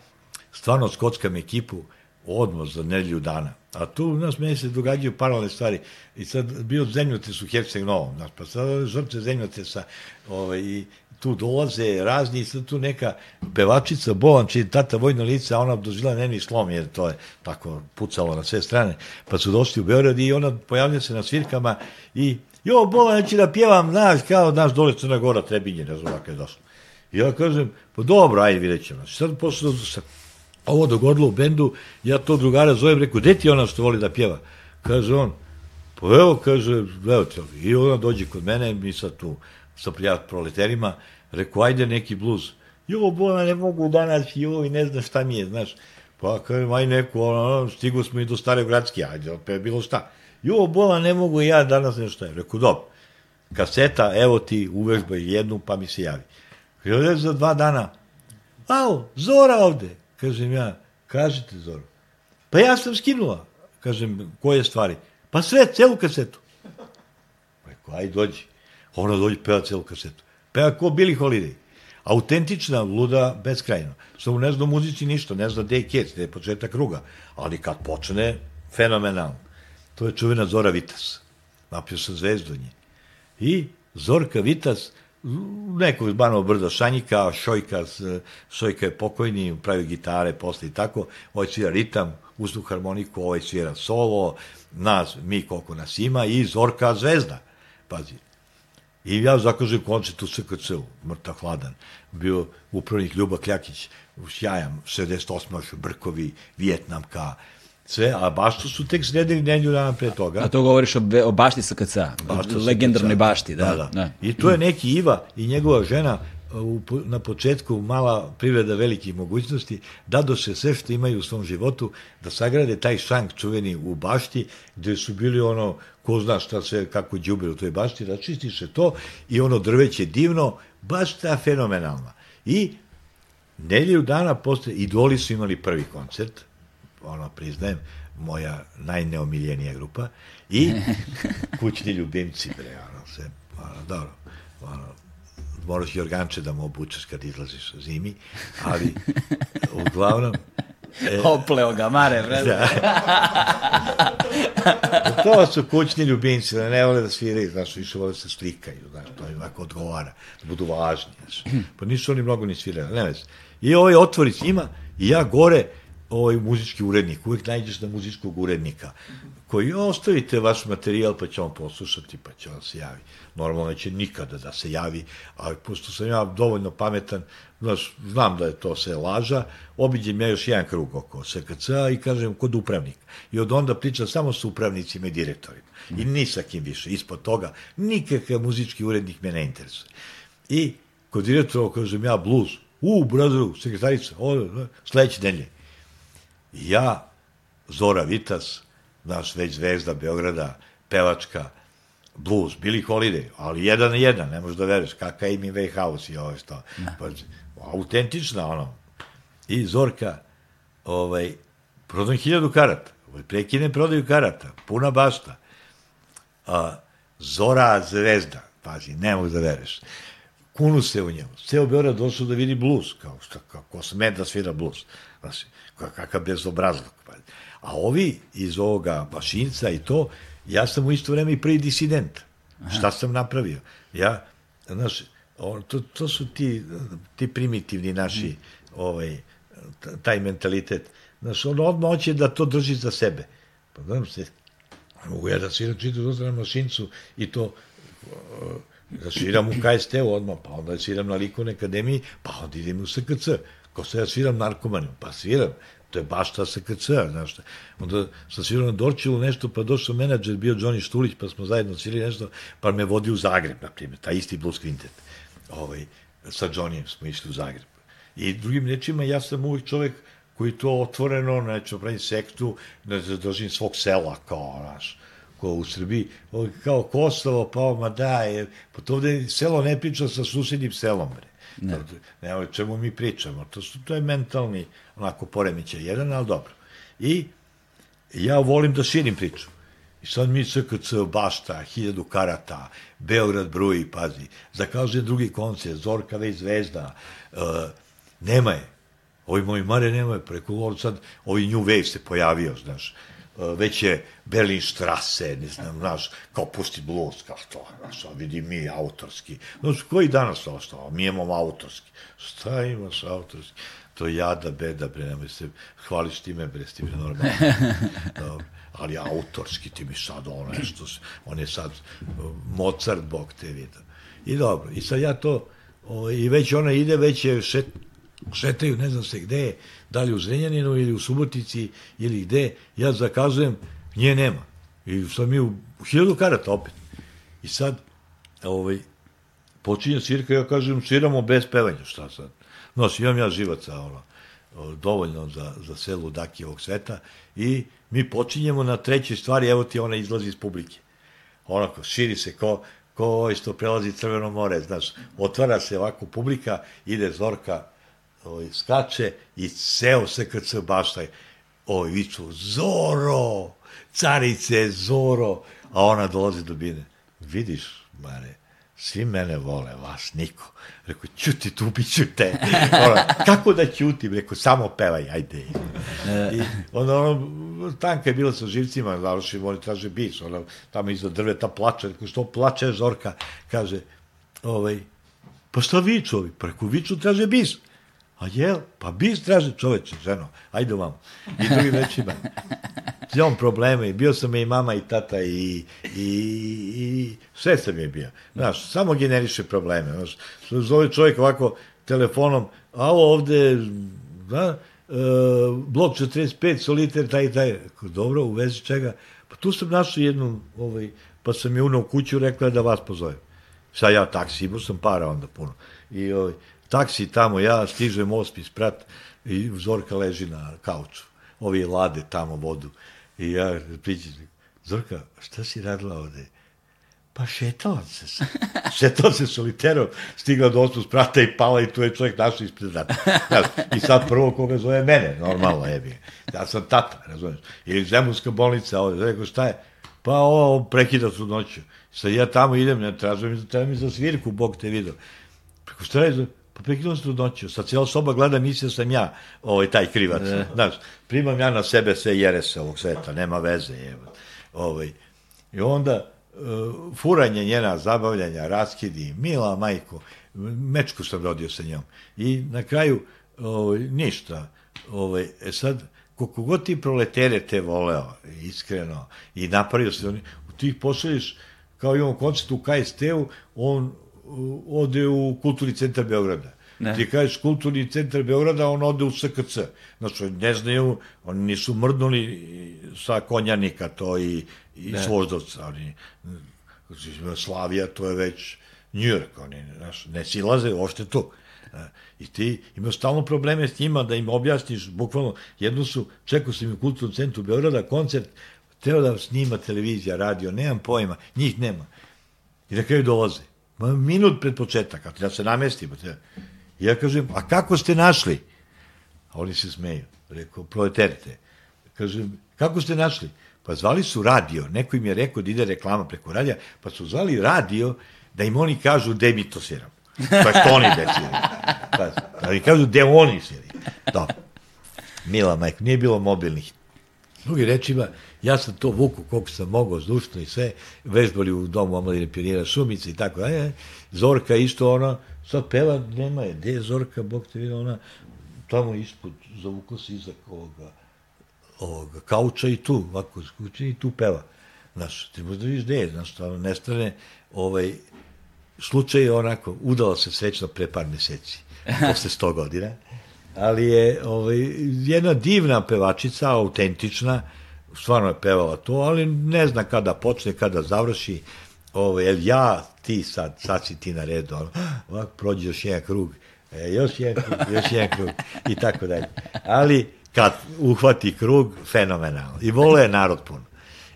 stvarno skockam ekipu odmah za nedelju dana. A tu u nas meni se događaju paralelne stvari. I sad bio zemljotres u Herceg Novom, znaš, pa sad žrtve zemljotresa ovaj, i tu dolaze razni, sad tu neka pevačica Bolan, čiji tata vojno lice, a ona dožila neni slom, jer to je tako pucalo na sve strane, pa su došli u Beograd i ona pojavlja se na svirkama i jo, Bolan, ja ću da pjevam, znaš, kao naš dole Crna Gora, Trebinje, ne znam kako je došlo. I ja kažem, pa dobro, ajde, vidjet ćemo. Sad posle se ovo dogodilo u bendu, ja to drugara zovem, rekao, gde ti ona što voli da pjeva? Kaže on, pa evo, kaže, evo te, i ona dođe kod mene, mi sad tu sa prijat proleterima, rekao, ajde neki bluz. Jo, bona, ne mogu danas, jo, i ne znam šta mi je, znaš. Pa, kažem, aj neku, ono, stigu smo i do stare gradske, ajde, opet bilo šta. Jo, bola, ne mogu ja danas nešto. Rekao, dobro, kaseta, evo ti, uvežbaj jednu, pa mi se javi. Kaže, za dva dana, Ao, Zora ovde. Kažem ja, kažite Zora. Pa ja sam skinula. Kažem, koje stvari? Pa sve, celu kasetu. Rekao, aj dođi. Ona dođe, peva celu kasetu. Peva ko Billy Holiday. Autentična, luda, beskrajno. Samo ne zna o muzici ništa, ne zna gde je kec, gde je početak kruga. Ali kad počne, fenomenalno. To je čuvena Zora Vitas. Napio sam zvezdu nje. I Zorka Vitas, nekog zbanog brda Šanjika, Šojka, Šojka je pokojni, pravi gitare posle i tako, ovaj svira ritam, uzdu harmoniku, ovaj svira solo, nas, mi koliko nas ima i Zorka zvezda. Pazi. I ja zakažem koncert u SKC-u, mrtav hladan. Bio upravnik Ljuba Kljakić, sjajan, 68. Brkovi, Vjetnamka, sve, a baštu su tek sredili nedelju dana pre toga. A to govoriš o, o bašti SKC, legendarnoj bašti, da, da, da. da. I to je neki Iva i njegova žena u, na početku mala privreda velikih mogućnosti, dado se sve što imaju u svom životu, da sagrade taj šank čuveni u bašti, gde su bili ono, ko zna šta sve, kako džube u toj bašti, da se to i ono drveće divno, baš ta fenomenalna. I nedelju dana posle, idoli su imali prvi koncert, ono, priznajem, moja najneomiljenija grupa, i [LAUGHS] kućni ljubimci, bre, ono, sve, ono, dobro, ono, moraš Jorganče da mu obučeš kad izlaziš zimi, ali uglavnom... E, [LAUGHS] Opleo ga, mare, bre. Da. [LAUGHS] to su kućni ljubimci, da ne vole da sviraju, znaš, više vole da se slikaju, znaš, to im ovako odgovara, da budu važni, znaš. Pa nisu oni mnogo ni svirali, ne već. I ovaj otvorić ima, i ja gore, ovaj muzički urednik, uvek nađeš na muzičkog urednika, koji ostavite vaš materijal pa će on poslušati pa će on se javi. Normalno neće nikada da se javi, ali pošto sam ja dovoljno pametan, znaš, znam da je to sve laža, obiđem ja još jedan krug oko SKC i kažem kod upravnika. I od onda pričam samo sa upravnicima i direktorima. I ni sa kim više. Ispod toga nikakav muzički urednik me ne interesuje. I kod direktora kažem ja blues. U, brazoru, sekretarica, ovo, sledeće nedelje. Ja, Zora Vitas, naš već zvezda Beograda, pevačka, blues, Billy Holiday, ali jedan na jedan, ne možeš da veruješ, kakav im je House i ovo što. Pa, autentična, ono. I Zorka, ovaj, prodam hiljadu karata, ovaj, prekine prodaju karata, puna bašta. A, Zora zvezda, pazi, ne možeš da veruješ. Kunu se u njemu. Ceo Beograd došao da vidi blues, kao što, kako sme da svira blues. Znači, kakav bezobrazluk. Pa. A ovi iz ovoga Bašinca i to, ja sam u isto vreme i prvi disident. Aha. Šta sam napravio? Ja, znaš, to, to su ti, ti primitivni naši, mm. ovaj, taj mentalitet. Znaš, on odmah hoće da to drži za sebe. Pa znam se, mogu ja da sviram čitu dosta na mašincu i to da sviram u KST-u odmah, pa onda sviram na likovnoj akademiji, pa onda idem u SKC. Ko se ja sviram narkomanom, pa sviram. To je baš ta SKC, znaš šta. Onda sam svirao na Dorčilu nešto, pa došao menadžer, bio Johnny Štulić, pa smo zajedno svirali nešto, pa me vodi u Zagreb, na primjer, taj isti blues quintet. Ovaj, sa Johnnyem smo išli u Zagreb. I drugim rečima, ja sam uvijek čovek koji to otvoreno, neću pravim sektu, ne držim svog sela, kao, znaš, ko u Srbiji, kao Kosovo, pa ma da, je, pa to ovde selo ne priča sa susednim selom, bre. Ne. ne, o čemu mi pričamo. To, su, to je mentalni, onako, poremećaj jedan, ali dobro. I ja volim da širim priču. I sad mi SKC, Bašta, hiljadu karata, Beograd bruji, pazi, zakazujem drugi koncert, Zorka već zvezda, uh, nema je. Ovi moji mare nemaju preko, ovo sad, ovi New Wave se pojavio, znaš, E, već je Berlin Strasse, ne znam, znaš, kao pusti blues, kao što, znaš, a vidi mi autorski. Znaš, koji danas ostao? Mi imamo autorski. Šta imaš autorski? To jada, beda, bre, nemoj se hvališ time, bre, ti bre, normalno. [LAUGHS] Dobro. Ali autorski ti mi sad ono nešto, on je sad Mozart, bog te vidio. I dobro, i sad ja to, o, i već ona ide, već je šet, šetaju, ne znam se gde, da li u Zrenjaninu ili u Subotici ili gde, ja zakazujem, nje nema. I sad mi u, u hiljadu karata opet. I sad, ovaj, počinje svirka, ja kažem, sviramo bez pevanja, šta sad? No, imam ja živaca, ono, dovoljno za, za celu daki ovog sveta i mi počinjemo na trećoj stvari, evo ti ona izlazi iz publike. Onako, širi se ko, ko isto prelazi Crveno more, znaš, otvara se ovako publika, ide Zorka, ovaj, skače i ceo se kad se baštaj, oj, viču, Zoro, carice, Zoro, a ona dolazi do bine. Vidiš, Mare, svi mene vole, vas niko. Rekao, ćuti tu, biću te. [LAUGHS] Ona, kako da ćutim? Rekao, samo pevaj, ajde. I onda ono, tanka je bila sa živcima, završim, oni traže bis, ona tamo iza drveta plače, rekao, što plače Zorka? Kaže, ovaj, pa šta viču ovi? Preko viču traže bis. A jel? Pa bis traži čoveče, ženo, ajde vam. I drugim rečima. [LAUGHS] Imam probleme, bio sam i mama i tata i, i, i sve sam je bio. Znaš, samo generiše probleme. Znaš, zove čovjek ovako telefonom, a ovo ovde, da, e, blok 45, soliter, taj, taj. Dobro, u vezi čega? Pa tu sam našao jednu, ovaj, pa sam je unao u kuću, rekla da vas pozovem. Sad ja taksi, imao sam para onda puno. I ovaj, taksi tamo, ja stižem osmi sprat i Zorka leži na kauču. Ovi lade tamo vodu. I ja priđem, Zorka, šta si radila ovde? Pa šetala se. [LAUGHS] Šetala se soliterom, stigla do osmu sprata i pala i tu je čovjek našao ispred vrata. I sad prvo koga zove mene, normalno je. Ja sam tata, razumiješ. Ili Zemunska bolnica ovde. Rekao, šta je? Pa ovo prekida su noću. Sad ja tamo idem, ne tražujem, treba mi za svirku, Bog te vidio. Preko šta je? Pa prekinuo sam trudnoću, sa cijela soba gleda, mislio sam ja ovaj, taj krivac. Ne. Znaš, primam ja na sebe sve jerese ovog sveta, nema veze. Je. Ovaj. I onda uh, furanje njena, zabavljanja, raskidi, mila majko, mečku sam rodio sa njom. I na kraju, ovaj, ništa. Ovaj, e sad, koliko god ti proletere te voleo, iskreno, i napravio se, u tih pošalješ, kao imamo koncert u KST-u, on ode u kulturni centar Beograda. Ne. Ti kažeš kulturni centar Beograda, on ode u SKC. Znači, ne znaju, oni nisu mrdnuli sa konjanika to i, i ne. svoždovca. Oni, Slavija, to je već New York, oni znaš, ne silaze uopšte tu. I ti imaš stalno probleme s njima da im objasniš, bukvalno, jedno su, čekao sam u kulturnom centru Beograda, koncert, teo da snima televizija, radio, nemam pojma, njih nema. I na kraju dolaze. Ma, minut pred početak, a da se namestimo. Ja kažem, a kako ste našli? A oni se smeju. Rekao, proleterite. Kažem, kako ste našli? Pa zvali su radio, neko im je rekao da ide reklama preko radija, pa su zvali radio da im oni kažu gde mi to sviram. Pa što oni gde sviram. Pa, da mi kažu gde oni sviram. Dobro. Mila majka, nije bilo mobilnih Drugi rečima, ja sam to vuku koliko sam mogao zdušno i sve, vežbali u domu omladine pionira Šumice i tako dalje. Zorka isto ona, sad peva, nema je, gde je Zorka, Bog te vidio, ona tamo ispod, zavukla se iza ovoga, ovoga kauča i tu, ovako, skuči i tu peva. Znaš, ti možda vidiš gde je, znaš, tamo nestane, ovaj, slučaj je onako, udala se srećno pre par meseci, [LAUGHS] posle sto godina, ali je ovaj, jedna divna pevačica, autentična, stvarno je pevala to, ali ne zna kada počne, kada završi, ovaj, ja, ti sad, sad si ti na redu, ovako prođe još jedan krug, e, još jedan krug, još jedan krug, i tako dalje. Ali, kad uhvati krug, fenomenalno. I vole je narod puno.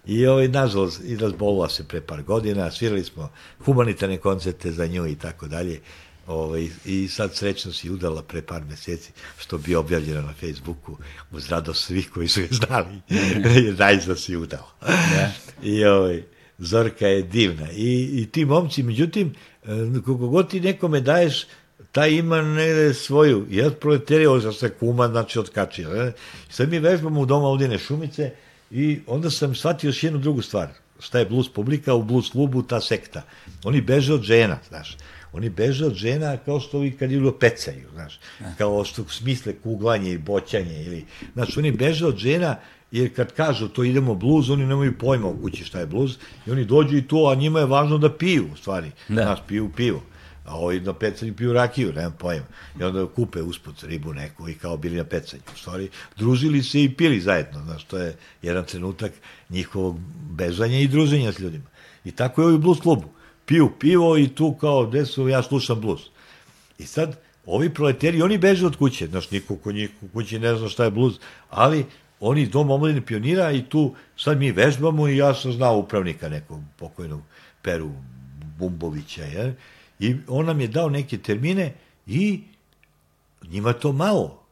I ovaj, nažalost, i razbolila se pre par godina, svirali smo humanitarne koncerte za nju i tako dalje. Ovaj, I sad srećno si udala pre par meseci, što bi objavljeno na Facebooku, uz radost svih koji su je znali, [LAUGHS] najzad si udala. Ja. I ovaj, Zorka je divna. I, I ti momci, međutim, e, kako god ti nekome daješ, taj ima negde svoju, ja proleterija, ovo se kuma, znači otkačio. Ne? Sad mi vežbamo u doma Odine Šumice i onda sam shvatio još jednu drugu stvar. Šta je blues publika u blues klubu, ta sekta. Oni beže od žena, znaš. Oni beže od žena kao što ovi kad idu pecaju, znaš. Kao što smisle kuglanje i boćanje. Ili, znaš, oni beže od žena jer kad kažu to idemo bluz, oni nemaju pojma u kući šta je bluz i oni dođu i to, a njima je važno da piju, u stvari. Da. Znaš, piju pivo a ovi na pecanju piju rakiju, nemam pojma. I onda kupe usput ribu neku i kao bili na pecanju. U stvari, družili se i pili zajedno, znaš, to je jedan trenutak njihovog bezanja i druženja s ljudima. I tako je ovi blues klubu. Piju pivo i tu kao, gde su, ja slušam blues. I sad, ovi proleteri, oni beže od kuće, znaš, niko ko njih u kući ne zna šta je blues, ali oni dom omladine pionira i tu sad mi vežbamo i ja sam znao upravnika nekog pokojnog Peru Bumbovića, je, I on nam je dao neke termine i njima to malo.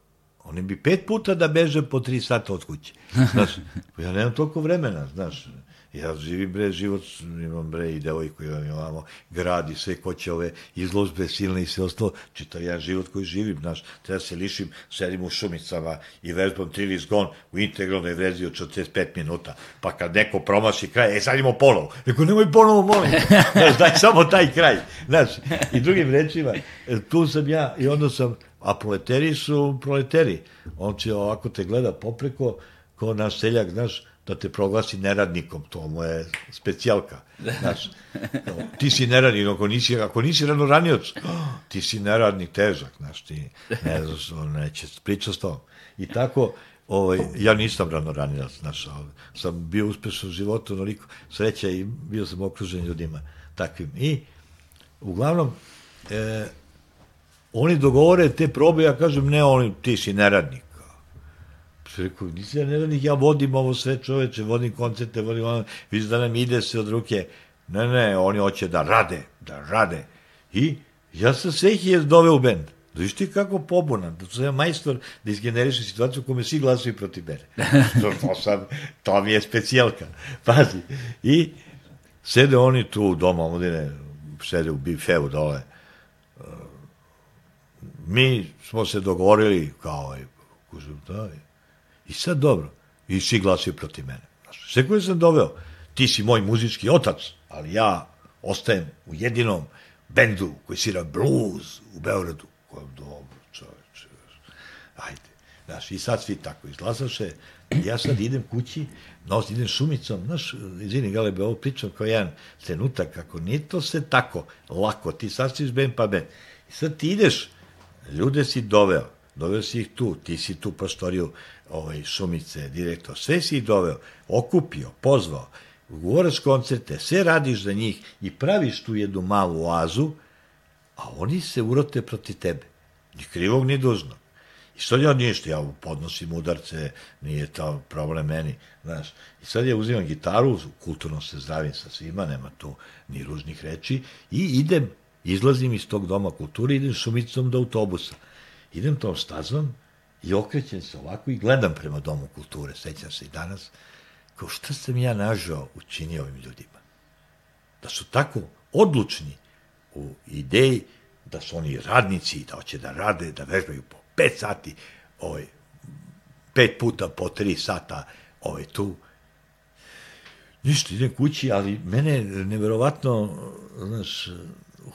Oni bi pet puta da beže po tri sata od kuće. Znaš, ja nemam toliko vremena, znaš. Ja živim bre život, imam bre i devojku, imam, imamo grad i sve koće ove izložbe silne i sve ostalo, čitav jedan život koji živim, znaš, treba se lišim, sedim u šumicama i vežbam trili zgon u integralnoj verziji od 45 minuta, pa kad neko promaši kraj, e sad imamo ponovo, neko nemoj ponovo, molim, [LAUGHS] znaš, daj samo taj kraj, znaš, i drugim rečima, tu sam ja i onda sam, a proleteri su proleteri, on će ovako te gleda popreko, ko naš seljak, znaš, da te proglasi neradnikom, to mu je specijalka. Znaš, ti si neradnik, ako nisi, ako nisi ranoranioc, [GASPS] ti si neradnik težak, znaš, ti ne znaš, on neće priča s tom. I tako, ovaj, ja nisam ranoranilac, znaš, sam bio uspešan u životu, onoliko sreća i bio sam okružen ljudima takvim. I, uglavnom, e, oni dogovore te probe, ja kažem, ne, oni, ti si neradnik Rekao, nisi ja neradnik, ja vodim ovo sve čoveče, vodim koncerte, vodim ono, vidiš da nam ide se od ruke. Ne, ne, oni hoće da rade, da rade. I ja sam sve ih je doveo u bend. Da viš ti kako pobunan, da sam ja majstor da izgeneriše situaciju u kome svi glasuju protiv mene. [LAUGHS] to, to, sam, to mi je specijalka. Pazi. I sede oni tu doma, omladine, sede u bifeu dole. Mi smo se dogovorili kao, kužem, da, I sad dobro, i svi glasaju protiv mene. Sve koje sam doveo, ti si moj muzički otac, ali ja ostajem u jedinom bendu koji svira blues u Beogradu. Ko dobro, čoveče. Ajde. Znaš, i sad svi tako izglasaše. Ja sad idem kući, nos, idem šumicom, znaš, izvini Galebe, ovo pričam kao jedan trenutak, kako nije to sve tako lako, ti si ben pa ben. I sad ti ideš, ljude si doveo, doveo si ih tu, ti si tu prostoriju ovaj, Šumice, direktor, sve si ih doveo, okupio, pozvao, ugovoraš koncerte, sve radiš za njih i praviš tu jednu malu oazu, a oni se urote proti tebe. Ni krivog, ni dužnog. I sad ja ništa, ja podnosim udarce, nije to problem meni, znaš. I sad ja uzimam gitaru, kulturno se zdravim sa svima, nema tu ni ružnih reči, i idem, izlazim iz tog doma kulture, idem šumicom do autobusa. Idem tom stazom, I okrećem se ovako i gledam prema Domu kulture, sećam se i danas, kao šta sam ja nažao učinio ovim ljudima. Da su tako odlučni u ideji da su oni radnici, da hoće da rade, da vežbaju po pet sati, ovaj, pet puta po tri sata ovaj, tu. Ništa, idem kući, ali mene neverovatno, znaš,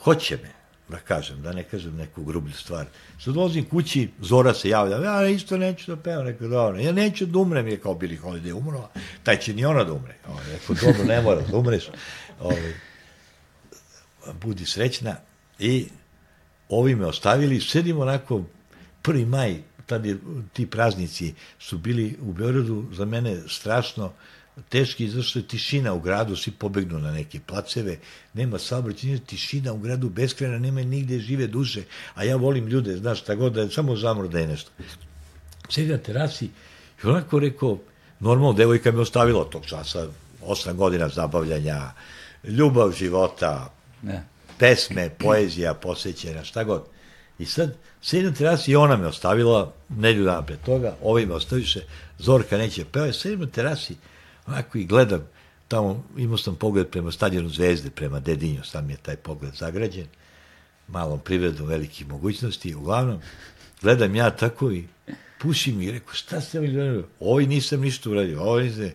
hoće me da kažem, da ne kažem neku grublju stvar. Sad dolazim kući, Zora se javlja, ja isto neću da pevam, rekao, dobro, ja neću da umrem, je kao Billy Holiday umro, taj će ni ona da umre. Ovo, ovaj, rekao, dobro, ne mora da umreš. Ovo, ovaj, budi srećna. I ovi me ostavili, sedim onako, prvi maj, tad ti praznici su bili u Beogradu za mene strašno, teški, je tišina u gradu, svi pobegnu na neke placeve, nema saobraćenja, tišina u gradu beskrena, nema nigde žive duše, a ja volim ljude, znaš, tako god da je samo zamro da je nešto. Sedi na terasi i onako rekao, normalno, devojka me ostavila tog časa, osam godina zabavljanja, ljubav života, ne. pesme, poezija, posvećena, šta god. I sad, sedi na terasi i ona me ostavila, nedlju dana pre toga, ovaj me ostaviše, Zorka neće peva, sedi na terasi, Onako i gledam, tamo imao sam pogled prema stadionu Zvezde, prema Dedinju, sam je taj pogled zagrađen. malom privredom velikih mogućnosti, uglavnom, gledam ja tako i pušim i rekao, šta ste mi gledali? Ovi nisam ništa uradio, ovi nisam,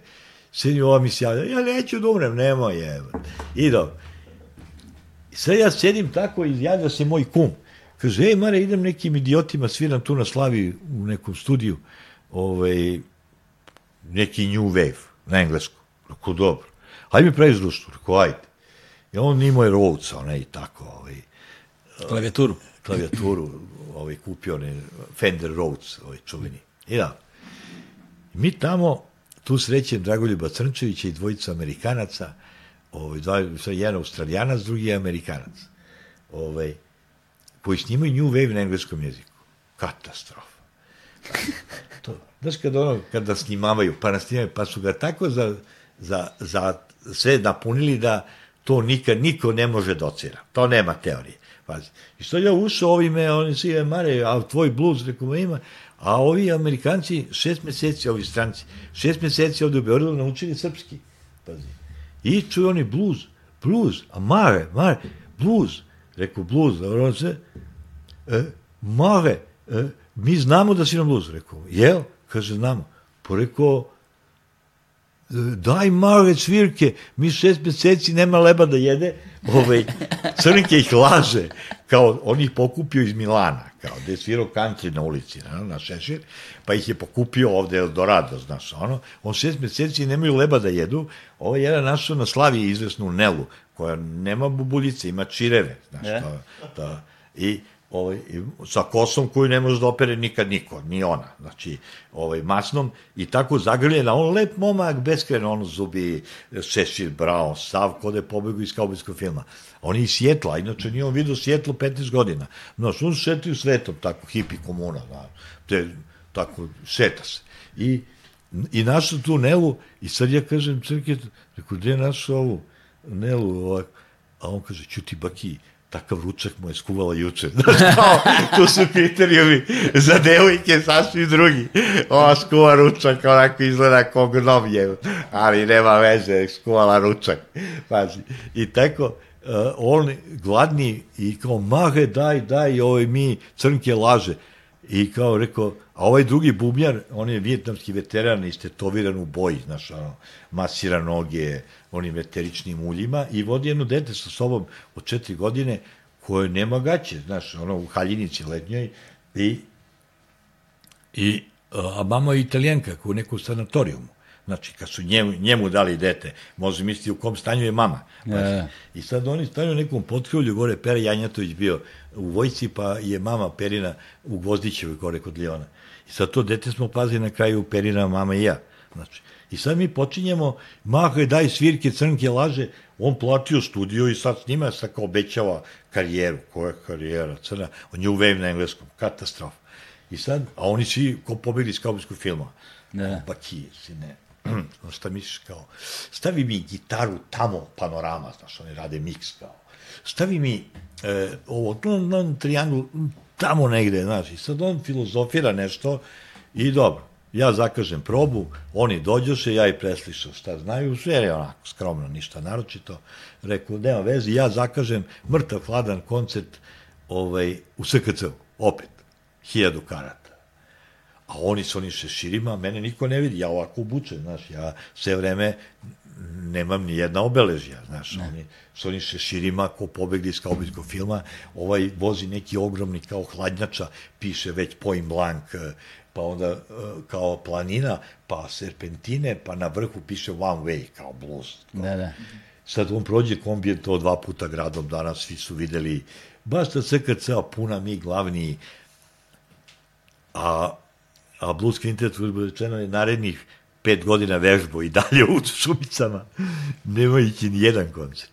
sedi ova mi se javlja, ja neću da umrem, nemoj je. I dobro. Sad ja sedim tako i javlja se moj kum. Kaže, ej, Mare, idem nekim idiotima, sviram tu na Slavi u nekom studiju, ovaj, neki New Wave, na englesku. Rekao, dobro. Hajde mi pravi društvo. Rekao, ajde. I on imao je Rhodes, onaj tako, ovaj, Klavijaturu. [LAUGHS] klavijaturu, ovaj, kupio onaj Fender Rhodes, ovaj čuveni. I da. Mi tamo, tu srećem Dragoljuba Crnčevića i dvojica Amerikanaca, ovaj, dva, jedan Australijanac, drugi je Amerikanac, ovaj, koji snimaju New Wave na engleskom jeziku. Katastrofa. to, znaš kada ono, kada snimavaju, pa nasnimaju, pa su ga tako za, za, za sve napunili da to nikad niko ne može docira. To nema teorije. Pazi. I što ja ušao ovime, oni svi, "E, Mare, a tvoj blues, rekao, "Ma ima, a ovi Amerikanci šest meseci, ovi stranci, šest meseci ovde u Beogradu naučili srpski. Pazi. I čuju oni blues, blues, a Mare, Mare, blues. Rekao, blues, dobro on se, e, Mare, e, mi znamo da si na blues. Rekao, jel? Kaže, znamo. Rekao, daj male svirke, mi šest meseci nema leba da jede, ovaj, Crnke ih laže, kao on ih pokupio iz Milana, kao gde je svirao country na ulici, na, na Šešir, pa ih je pokupio ovde Eldorado, znaš, ono, on šest meseci nemaju leba da jedu, ovo je jedan našao na Slavi izvesnu Nelu, koja nema bubuljice, ima čireve, znaš, E. to, to, i ovaj, sa kosom koju ne može da opere nikad niko, ni ona, znači, ovaj, masnom, i tako zagrljena, on lep momak, beskreno, ono zubi, Cecil Brown, sav, kod je pobegao iz kaubojskog filma. On je iz Sjetla, inače nije on vidio Sjetlo 15 godina. Znaš, on šetio svetom, tako, hipi komuna, znaš, te, tako, šeta se. I, i našao tu Nelu, i sad ja kažem, crke, rekao, gde je našao ovu Nelu, ovak, a on kaže, ćuti baki, takav ručak mu je skuvala juče. [LAUGHS] Znaš, tu su kriterijumi za devojke sasvim drugi. Ova skuva ručak, onako izgleda kao gnom je, ali nema veze, skuvala ručak. Pazi. I tako, uh, on gladni i kao, mahe, daj, daj, ovaj mi crnke laže. I kao rekao, a ovaj drugi bubnjar, on je vjetnamski veteran, istetoviran u boji, znaš, ono, masira noge, onim eteričnim uljima i vodi jedno dete sa sobom od četiri godine koje nema gaće, znaš, ono, u haljinici letnjoj i, i a mama je italijanka u nekom sanatorijumu. Znači, kad su njemu, njemu dali dete, može misliti u kom stanju je mama. Pa, E. I sad oni stanju u nekom potkrivlju, gore Pera Janjatović bio u vojci, pa je mama Perina u Gvozdićevoj gore kod Liona. I sad to dete smo pazili na kraju Perina, mama i ja. Znači, I sad mi počinjemo, mahaj, daj svirke, crnke, laže, on platio studio i sad s njima se kao obećava karijeru. Koja karijera, crna? On je u Wave na engleskom, katastrofa. I sad, a oni svi ko pobegli iz kaubojskog filma. Da. Baki, sine, no šta misliš kao, stavi mi gitaru tamo, panorama, znaš, oni rade miks kao, stavi mi e, ovo, on, on, triangul, tamo negde, znaš, i sad on filozofira nešto i dobro, ja zakažem probu, oni dođoše, ja i preslišao šta znaju, sve je onako skromno, ništa naročito, rekao, nema vezi, ja zakažem mrtav hladan koncert ovaj, u SKC, opet, hiljadu karata a oni su onim šeširima, mene niko ne vidi, ja ovako obučem, znaš, ja sve vreme nemam ni jedna obeležja, znaš, ne. oni su onim šeširima ko pobegli iz kaubojskog filma, ovaj vozi neki ogromni kao hladnjača, piše već point blank, pa onda eh, kao planina, pa serpentine, pa na vrhu piše one way, kao blues. Da, da. Sad on prođe kombijen to dva puta gradom danas, svi su videli, baš ta CKC-a puna mi glavni, a, a Blues uzbog rečeno, je narednih pet godina vežbo i dalje u Šumicama, nemajući ni jedan koncert.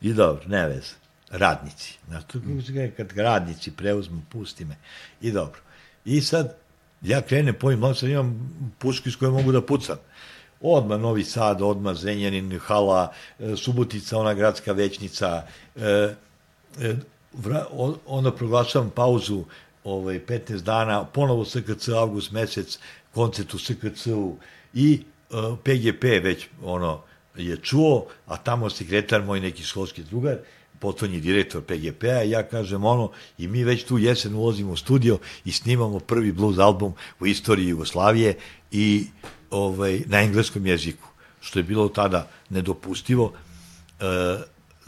I dobro, ne veze. Radnici. Kaže, kad radnici preuzmu, pusti me. I dobro. I sad, ja krenem po ovim sad imam pušku iz koje mogu da pucam. Odma Novi Sad, odma Zrenjanin, Hala, e, Subotica, ona gradska većnica, e, e, onda proglašavam pauzu ovaj, 15 dana, ponovo SKC, avgust mesec, koncert u SKC-u i e, PGP već ono je čuo, a tamo sekretar moj neki školski drugar, potonji direktor PGP-a, ja kažem ono, i mi već tu jesen ulazimo u studio i snimamo prvi blues album u istoriji Jugoslavije i ovaj, na engleskom jeziku, što je bilo tada nedopustivo. E,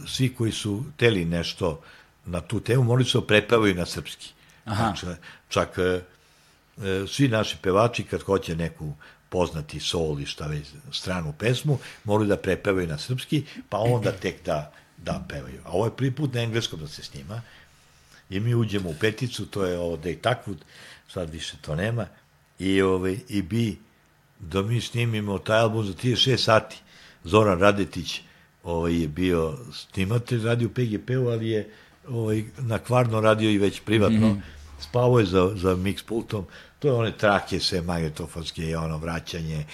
svi koji su teli nešto na tu temu, morali su da prepevaju na srpski. Aha. Znači, čak e, e, svi naši pevači kad hoće neku poznati sol i šta već stranu pesmu, moraju da prepevaju na srpski, pa onda tek da, da pevaju. A ovo je prvi put na engleskom da se snima i mi uđemo u peticu, to je ovo Day Takwood, sad više to nema, i, ovaj, i bi da mi snimimo taj album za 36 sati. Zoran Radetić ovaj, je bio snimatelj, radio PGP-u, ali je ovaj, na kvarno radio i već privatno. Mm -hmm spavao je za, za mix pultom, to je one trake sve magnetofonske ono vraćanje.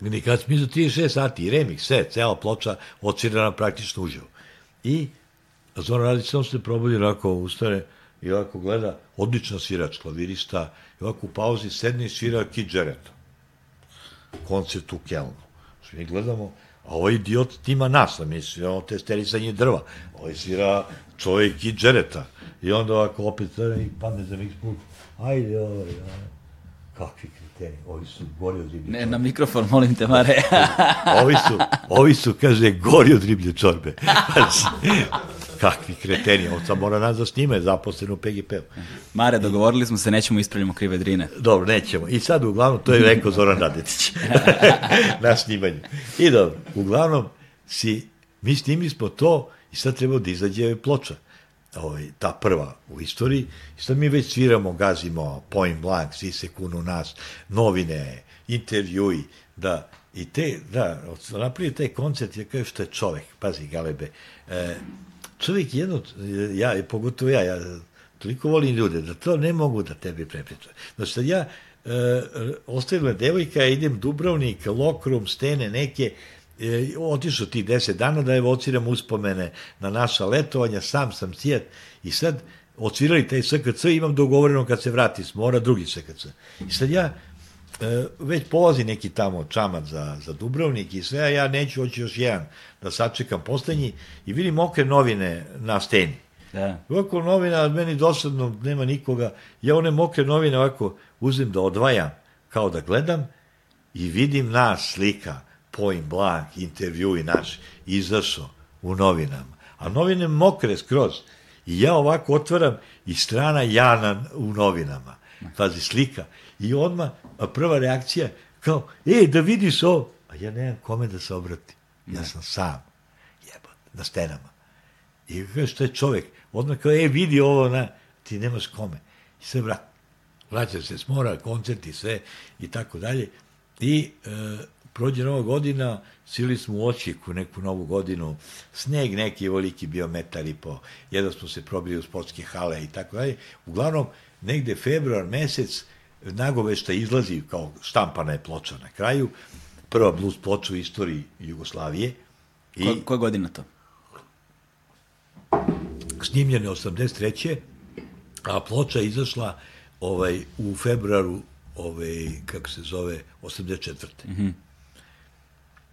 I kad mi za 36 sati, remix, sve, cela ploča odsvirana praktično uživo. I Zoran Radić sam se probudi onako ustane i ovako gleda, odlična svirač, klavirista, i ovako u pauzi sedne i svira Kid Jarrett. Koncert u Kelnu. Što mi gledamo, a ovaj idiot tima nas, misli, ono testerisanje drva. Ovaj svira čovjek Kid Jarretta I onda ovako opet i padne za mix put. Ajde, ovaj, ovaj. Kakvi kriteri, ovi su gori od riblje Ne, na mikrofon, molim te, Mare. [LAUGHS] ovi su, ovi su, kaže, gori od riblje čorbe. kakvi kreteni, on sam mora nas da snime, zaposlen u PGP-u. Mare, dogovorili smo se, nećemo ispravljamo krive drine. Dobro, nećemo. I sad, uglavnom, to je rekao Zoran Radetić [LAUGHS] na snimanju. I dobro, uglavnom, si, mi snimi smo to i sad treba da izađe ploča ovaj, ta prva u istoriji. I sad mi već sviramo, gazimo point blank, svi se kunu nas, novine, intervjui, da, i te, da, napravio taj koncert, je kao što je čovek, pazi, Galebe, e, čovjek jedno, ja, pogotovo ja, ja toliko volim ljude, da to ne mogu da tebi prepričam. Znači, sad ja, e, ostavila devojka, idem Dubrovnik, Lokrum, stene neke, e, otišao ti deset dana da evociram uspomene na naša letovanja, sam sam cijet i sad ocvirali taj SKC, imam dogovoreno kad se vrati s mora drugi SKC. I sad ja e, već polazi neki tamo čamac za, za Dubrovnik i sve, a ja neću hoći još jedan da sačekam poslednji i vidim mokre novine na steni. Da. Ovako novina, meni dosadno, nema nikoga, ja one mokre novine ovako uzem da odvajam, kao da gledam i vidim nas slika, point blank, intervju i naš, izašao u novinama. A novine mokre skroz. I ja ovako otvaram i strana Jana u novinama. Pazi, slika. I odmah prva reakcija kao, e, da vidiš ovo. A ja nemam kome da se obrati. Ja sam sam. Jeba, na stenama. I kao što je čovek. Odmah kao, e, vidi ovo, na, ti nemaš kome. I sve vrat. Vraća se s mora, koncerti, sve i tako dalje. I e, prođe nova godina, sili smo u Osijeku neku novu godinu, sneg neki voliki bio metar i po, jedno smo se probili u sportske hale i tako dalje. Uglavnom, negde februar mesec, nagovešta izlazi kao štampana je ploča na kraju, prva blues ploča u istoriji Jugoslavije. I Ko, koja godina to? Snimljene 83. A ploča izašla ovaj, u februaru ovaj, kako se zove, 84. Mm -hmm.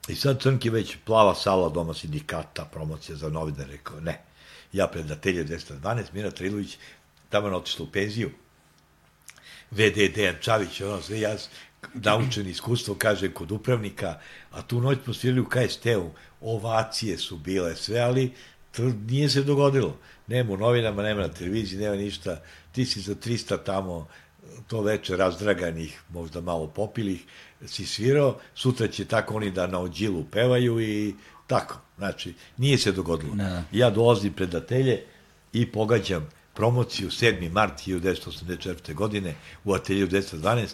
I sad Crnki već plava sala doma sindikata, promocija za novine, rekao ne. Ja predatelje 212, Mira Trilović, tamo je otišla u penziju. VD Dejan Čavić, ono sve ja naučen iskustvo, kaže, kod upravnika, a tu noć smo svirali u KST-u, ovacije su bile sve, ali to nije se dogodilo. Nema u novinama, nema na televiziji, nema ništa. Ti si za 300 tamo to veče razdraganih, možda malo popilih, si svirao, sutra će tako oni da na ođilu pevaju i tako. Znači, nije se dogodilo. Ne. Ja dolazim predatelje i pogađam promociju 7. mart 1984. godine u atelju 212.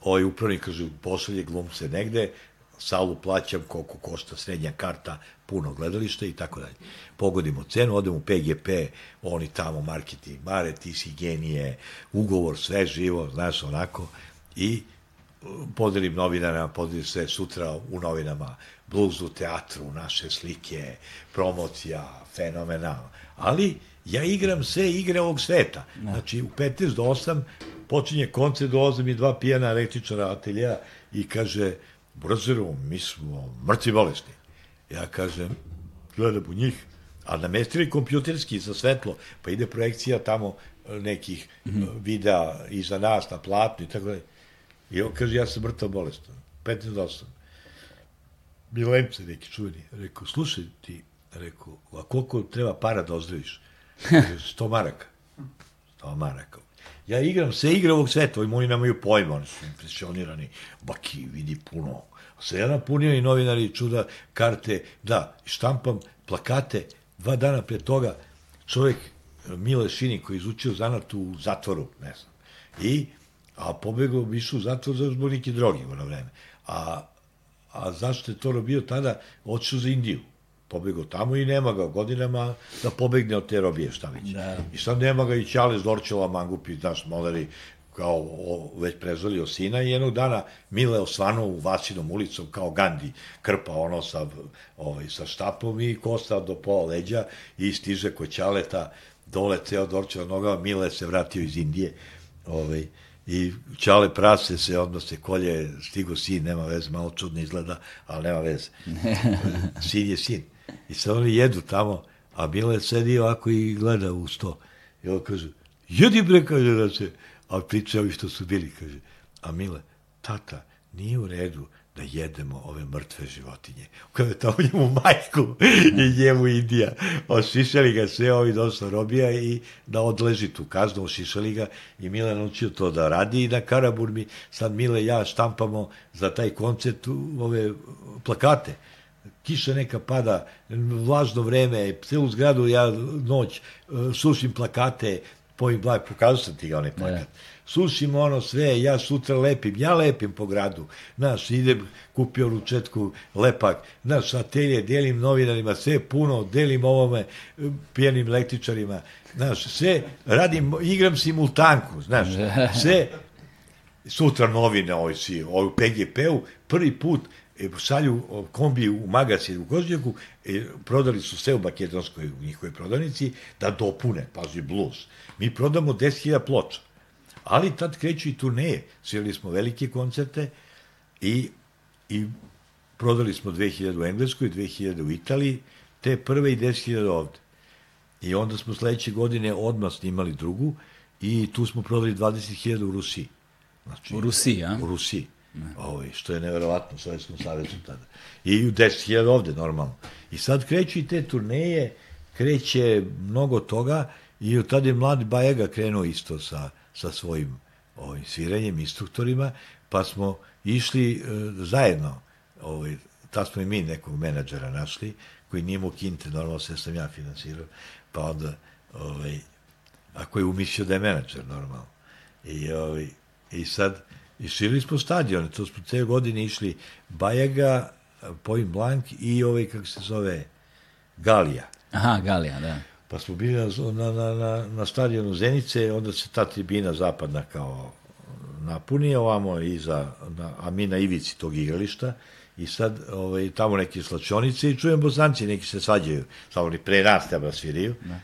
Ovaj upravnik kaže, pošalje glumce negde, salu plaćam koliko košta srednja karta, puno gledališta i tako dalje. Pogodimo cenu, odemo u PGP, oni tamo marketing, mare, ti si genije, ugovor, sve živo, znaš, onako, i podelim novinarima, podelim sve sutra u novinama, bluzu, teatru, naše slike, promocija, fenomenal. Ali ja igram sve igre ovog sveta. Ne. Znači, u 15 do 8 počinje koncert, dolaze mi dva pijana električara ateljera i kaže, Brazeru, mi smo mrtvi bolesni. Ja kažem, gledam u njih, A namestili kompjuterski za svetlo, pa ide projekcija tamo e, nekih mm -hmm. videa iza nas na platnu i tako dalje. I on kaže, ja sam mrtav bolestan, 15 do 8. Milemce neki čuveni, rekao, slušaj ti, rekao, a koliko treba para da ozdraviš? 100 maraka. 100 maraka. Ja igram sve igre ovog sveta, ovi moji nemaju pojma, oni su impresionirani. Baki, vidi puno. Se ja napunio i novinari čuda karte, da, štampam plakate, dva dana pre toga čovjek Mile Šini koji je izučio zanat u zatvoru, ne znam. I, a pobegao bi išao u zatvor za zbog neki drogi u ono vreme. A, a zašto je to robio tada? Otišao za Indiju pobegao tamo i nema ga godinama da pobegne od te robije, šta već. Da. I sad nema ga i Ćale Zorčela, Mangupi, naš moleri, kao o, već prezolio sina i jednog dana Mile osvanuo u Vasinom ulicom kao Gandhi, krpa ono sa, ovaj, sa štapom i kosta do pola leđa i stiže kod Ćaleta, dole ceo Dorčeva noga, Mile se vratio iz Indije, ovaj, i Čale prase se, odmah se kolje, stigo sin, nema veze, malo čudno izgleda, ali nema veze. [LAUGHS] sin je sin. I sad oni jedu tamo, a Mile sedi ovako i gleda u sto. I on kaže, jedi bre, kaže da se, a priča ovi što su bili, kaže, a Mile, tata, nije u redu da jedemo ove mrtve životinje. Kada je tamo njemu majku i njemu Indija. Ošišali ga sve, ovi dosta robija i da odleži tu kaznu, ošišali ga i Mile naučio to da radi i na Karaburmi sad Mile ja štampamo za taj koncert ove plakate kiša neka pada, vlažno vreme, celu zgradu ja noć e, sušim plakate, pojim blag, pokazao sam ti ga onaj plakat. Ne. Sušim ono sve, ja sutra lepim, ja lepim po gradu. Znaš, idem, kupio ručetku, lepak, znaš, atelje, delim novinarima, sve puno, delim ovome, pijenim električarima, znaš, sve, radim, igram simultanku, znaš, [LAUGHS] sve, sutra novine, ovoj si, ovoj PGP-u, prvi put e, šalju kombi u magazin u Gozdjeku, e, prodali su sve u Makedonskoj u njihovoj prodavnici, da dopune, pazi, blues. Mi prodamo 10.000 ploča. Ali tad kreću i turneje. Svirali smo velike koncerte i, i prodali smo 2000 u Engleskoj, 2000 u Italiji, te prve i 10.000 ovde. I onda smo sledeće godine odmah snimali drugu i tu smo prodali 20.000 u Rusiji. Znači, u Rusiji, a? U Rusiji. Ovaj, što je neverovatno u Sovjetskom savjezu tada. I u 10.000 ovde, normalno. I sad kreću i te turneje, kreće mnogo toga i od tada je mlad Bajega krenuo isto sa, sa svojim ovim sviranjem, instruktorima, pa smo išli e, zajedno, ovaj, tad smo i mi nekog menadžera našli, koji nije mu kinte, normalno se sam ja finansirao, pa onda, ovaj, ako je umislio da je menadžer, normalno. I, ovaj, i sad, I širili smo stadione, to smo ceo godine išli Bajaga, Point Blank i ovaj, kako se zove, Galija. Aha, Galija, da. Pa smo bili na, na, na, na, stadionu Zenice, onda se ta tribina zapadna kao napuni ovamo iza, na, a mi na ivici tog igrališta i sad ovaj, tamo neke slačionice i čujem bosanci, neki se svađaju, samo ni pre nas treba sviraju. Da.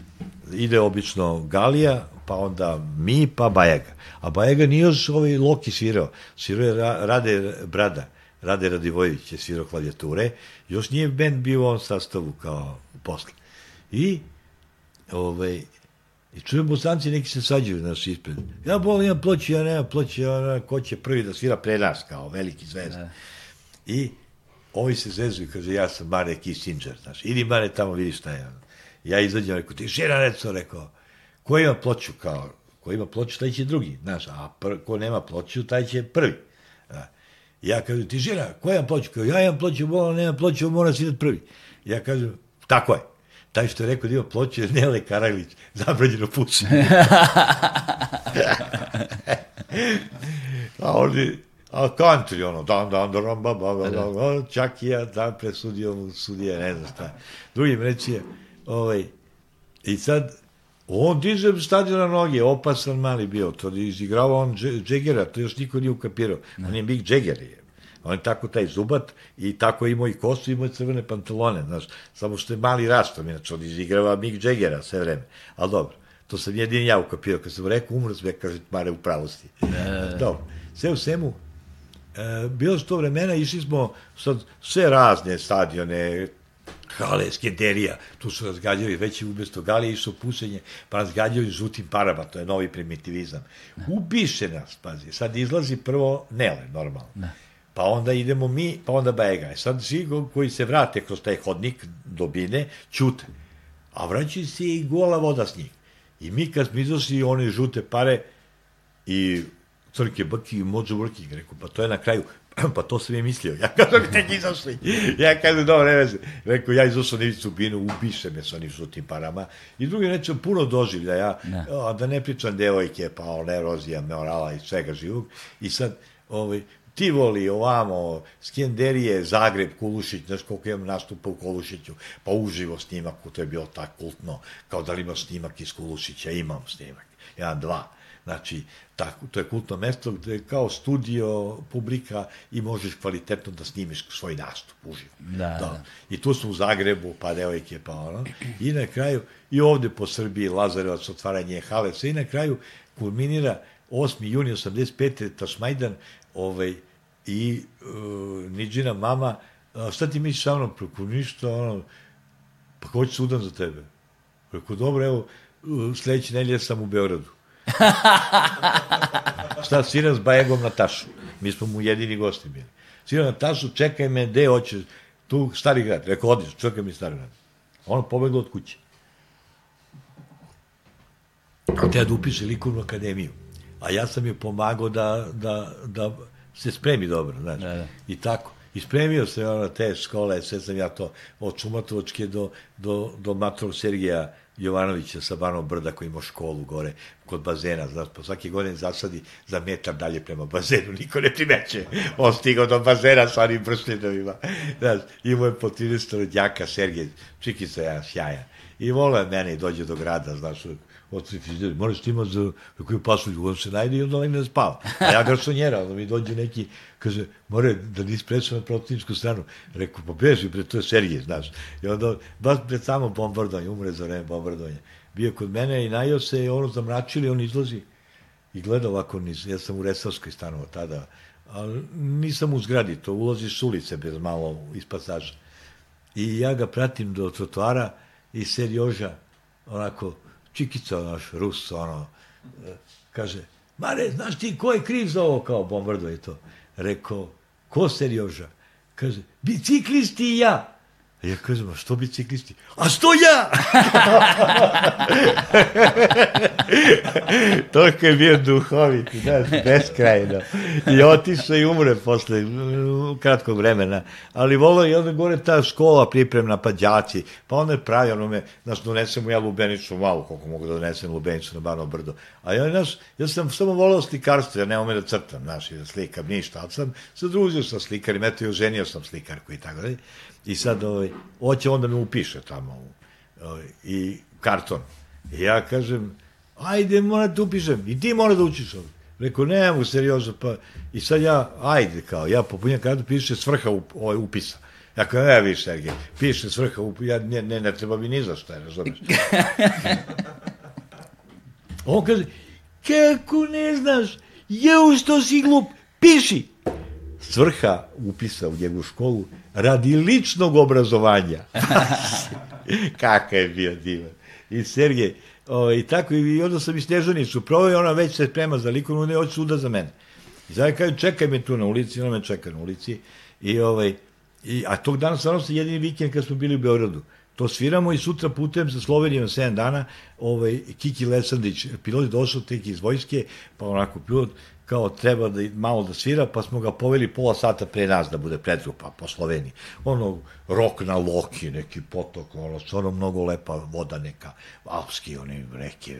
Ide obično Galija, pa onda mi, pa Bajaga. A Bajaga nije još ovaj Loki svirao, svirao je Rade Brada, Rade Radivojević je svirao klavijature, još nije bend bio ovom sastavu kao posle. I, ovaj, I čujem bosanci, neki se sađaju naš ispred. Ja bol, imam ploči, ja nemam ploči, ja ko će prvi da svira pre nas, kao veliki zvezda. Da. I ovi se zezuju, kaže, ja sam Mare Kissinger, znaš, idi Mare tamo, vidi šta je. Ja izađem, rekao, ti žena, reco, rekao, ko ima ploču, kao, ko ima ploču, taj će drugi, znaš, a pr, ko nema ploču, taj će prvi. Da. Ja kažem, ti žena, ko ima ploču? Kao, ja imam ploču, bola, nema ploču, mora si prvi. Ja kažem, tako je. Taj što je rekao da ima ploču je Nele Karaglić, zabranjeno pušenje. [LAUGHS] a ovdje, a country, ono, dan, dan, dan, ba, ba, ba, ba, ba, čak i ja dan presudio mu sudija, ne znam šta. Drugim reći je, ovaj, i sad, on diže stadion na noge, opasan mali bio, to je izigrao on Džegera, to još niko nije ukapirao. On je Mick Jagger je. On je tako taj zubat i tako imao i kosu i imao crvene pantalone, znaš, samo što je mali rastom, inače on izigrava Mick Jaggera sve vreme. Ali dobro, to sam jedin ja ukapirao, kad sam rekao umro sam, ja kaže, mare u pravosti. Ne. Dobro, sve u svemu, e, bilo su to vremena, išli smo sad sve razne stadione, Hale, Skenderija, tu su razgađali već i umesto Galije išlo pušenje, pa razgađali žutim parama, to je novi primitivizam. Ubiše nas, pazi, sad izlazi prvo Nele, normalno. Ne. Pa onda idemo mi, pa onda Bajega. E sad svi koji se vrate kroz taj hodnik do Bine, čute. A vraćaju se i gola voda s njih. I mi kad smo izašli one žute pare i crke brki i mođu brki, rekao, pa to je na kraju, [CLEARS THROAT] pa to sam je mislio. Ja kažem, tek izašli. Ja kažem, dobro, ne veze. Rekao, ja izašao na ivicu binu, ubiše me sa onim žutim parama. I drugi nećem puno doživljaja, ne. A, da ne pričam devojke, pa one erozija, morala i svega živog. I sad, ovaj, Tivoli, ovamo, Skenderije, Zagreb, Kulušić, znaš koliko imam nastupa u Kulušiću, pa uživo snimak, to je bilo tako kultno, kao da li imam snimak iz Kulušića, imam snimak, jedan, dva. Znači, tako, to je kultno mesto gde je kao studio, publika i možeš kvalitetno da snimiš svoj nastup uživo. Da, da. da. I tu smo u Zagrebu, pa devojke, pa ono. I na kraju, i ovde po Srbiji, Lazarevac, otvaranje hale, sve i na kraju kulminira 8. juni 85. Tašmajdan, ovaj, i uh, Niđina mama, a, šta ti misliš sa mnom, preko ništa, ono, pa ko će sudan za tebe? Preko dobro, evo, sledeće nedelje sam u Beogradu. [LAUGHS] šta, sviram s Bajegom na tašu. Mi smo mu jedini gosti bili. Sviram na tašu, čekaj me, gde hoće, tu stari grad. Rekao, odiš, čekaj mi stari grad. Ono pobeglo od kuće. Treba da upiše likovnu akademiju. A ja sam je pomagao da, da, da se spremi dobro, znači. Da, da. I tako. I spremio se ona te škole, sve sam ja to od Čumatovačke do, do, do Mator Sergija Jovanovića sa Banom Brda koji ima školu gore kod bazena, znaš, po svake godine zasadi za metar dalje prema bazenu, niko ne primeće. On stigao do bazena sa onim bršljinovima. Znaš, imao je po 30 rodjaka Sergej, čikica ja, sjajan. I volio mene i dođe do grada, znaš, oci frižider, moraš ti imati za koju pasulju, on se najde i onda legne spava. A ja ga sonjera, onda mi dođe neki, kaže, more da nisi prešao na protivničku stranu. Rekao, pa beži, pre, to je Sergije, znaš. I onda, baš pred samo bombardovanje, umre za vreme bombardovanja. Bio kod mene i najao se, ono zamračili, on izlazi i gleda ovako niz. Ja sam u Resavskoj stanovo tada, ali nisam u zgradi, to ulaziš s ulice bez malo iz pasaža. I ja ga pratim do trotoara i Serjoža, onako, Čikica, naš Rus, ono, kaže, Mare, znaš ti ko je kriv za ovo kao bombardo i to? Rekao, ko Serioža? Kaže, biciklisti i ja. Ja kažem, a što biciklisti? A što ja? [LAUGHS] Toliko je bio duhovit, znaš, beskrajno. I otišao i umre posle kratkog vremena. Ali volao i onda gore ta škola pripremna, pa đaci, pa onda je pravi, ono me, znaš, donesem ja lubenicu malo, koliko mogu da donesem lubenicu na Bano brdo. A ja, znaš, ja sam samo volao slikarstvo, ja nemam me da crtam, znaš, da slikam ništa, ali sam se družio sa slikarima, eto i oženio sam slikarku i tako dalje. I sad, ovaj, hoće onda me upiše tamo ovaj, i karton. I ja kažem, ajde, mora da upišem. I ti mora da učiš ovdje. Rekao, ne mogu seriozno, pa... I sad ja, ajde, kao, ja popunjam kartu, piše svrha up, ovaj, upisa. Ja kao, ne, vi, Sergej, piše svrha upisa, ja, ne, ne, ne treba mi ni za šta, razumeš. [LAUGHS] On kaže, kako ne znaš, jeo što si glup, piši svrha upisa u njegovu školu radi ličnog obrazovanja. [LAUGHS] Kaka je bio divan. I Sergej, o, i tako, i onda sam i Snežanicu provao i ona već se sprema za likovnu, ne hoće suda za mene. I sada kažem, čekaj me tu na ulici, ona me čeka na ulici. I, ovaj, i, a tog dana stvarno se jedini vikend kad smo bili u Beogradu. To sviramo i sutra putem sa Slovenijom 7 dana, ovaj, Kiki Lesandić, pilot je došao tek iz vojske, pa onako pilot, kao treba da malo da svira, pa smo ga poveli pola sata pre nas da bude predgrupa po Sloveniji. Ono, rok na Loki, neki potok, ono, stvarno mnogo lepa voda neka, alpski, oni reke,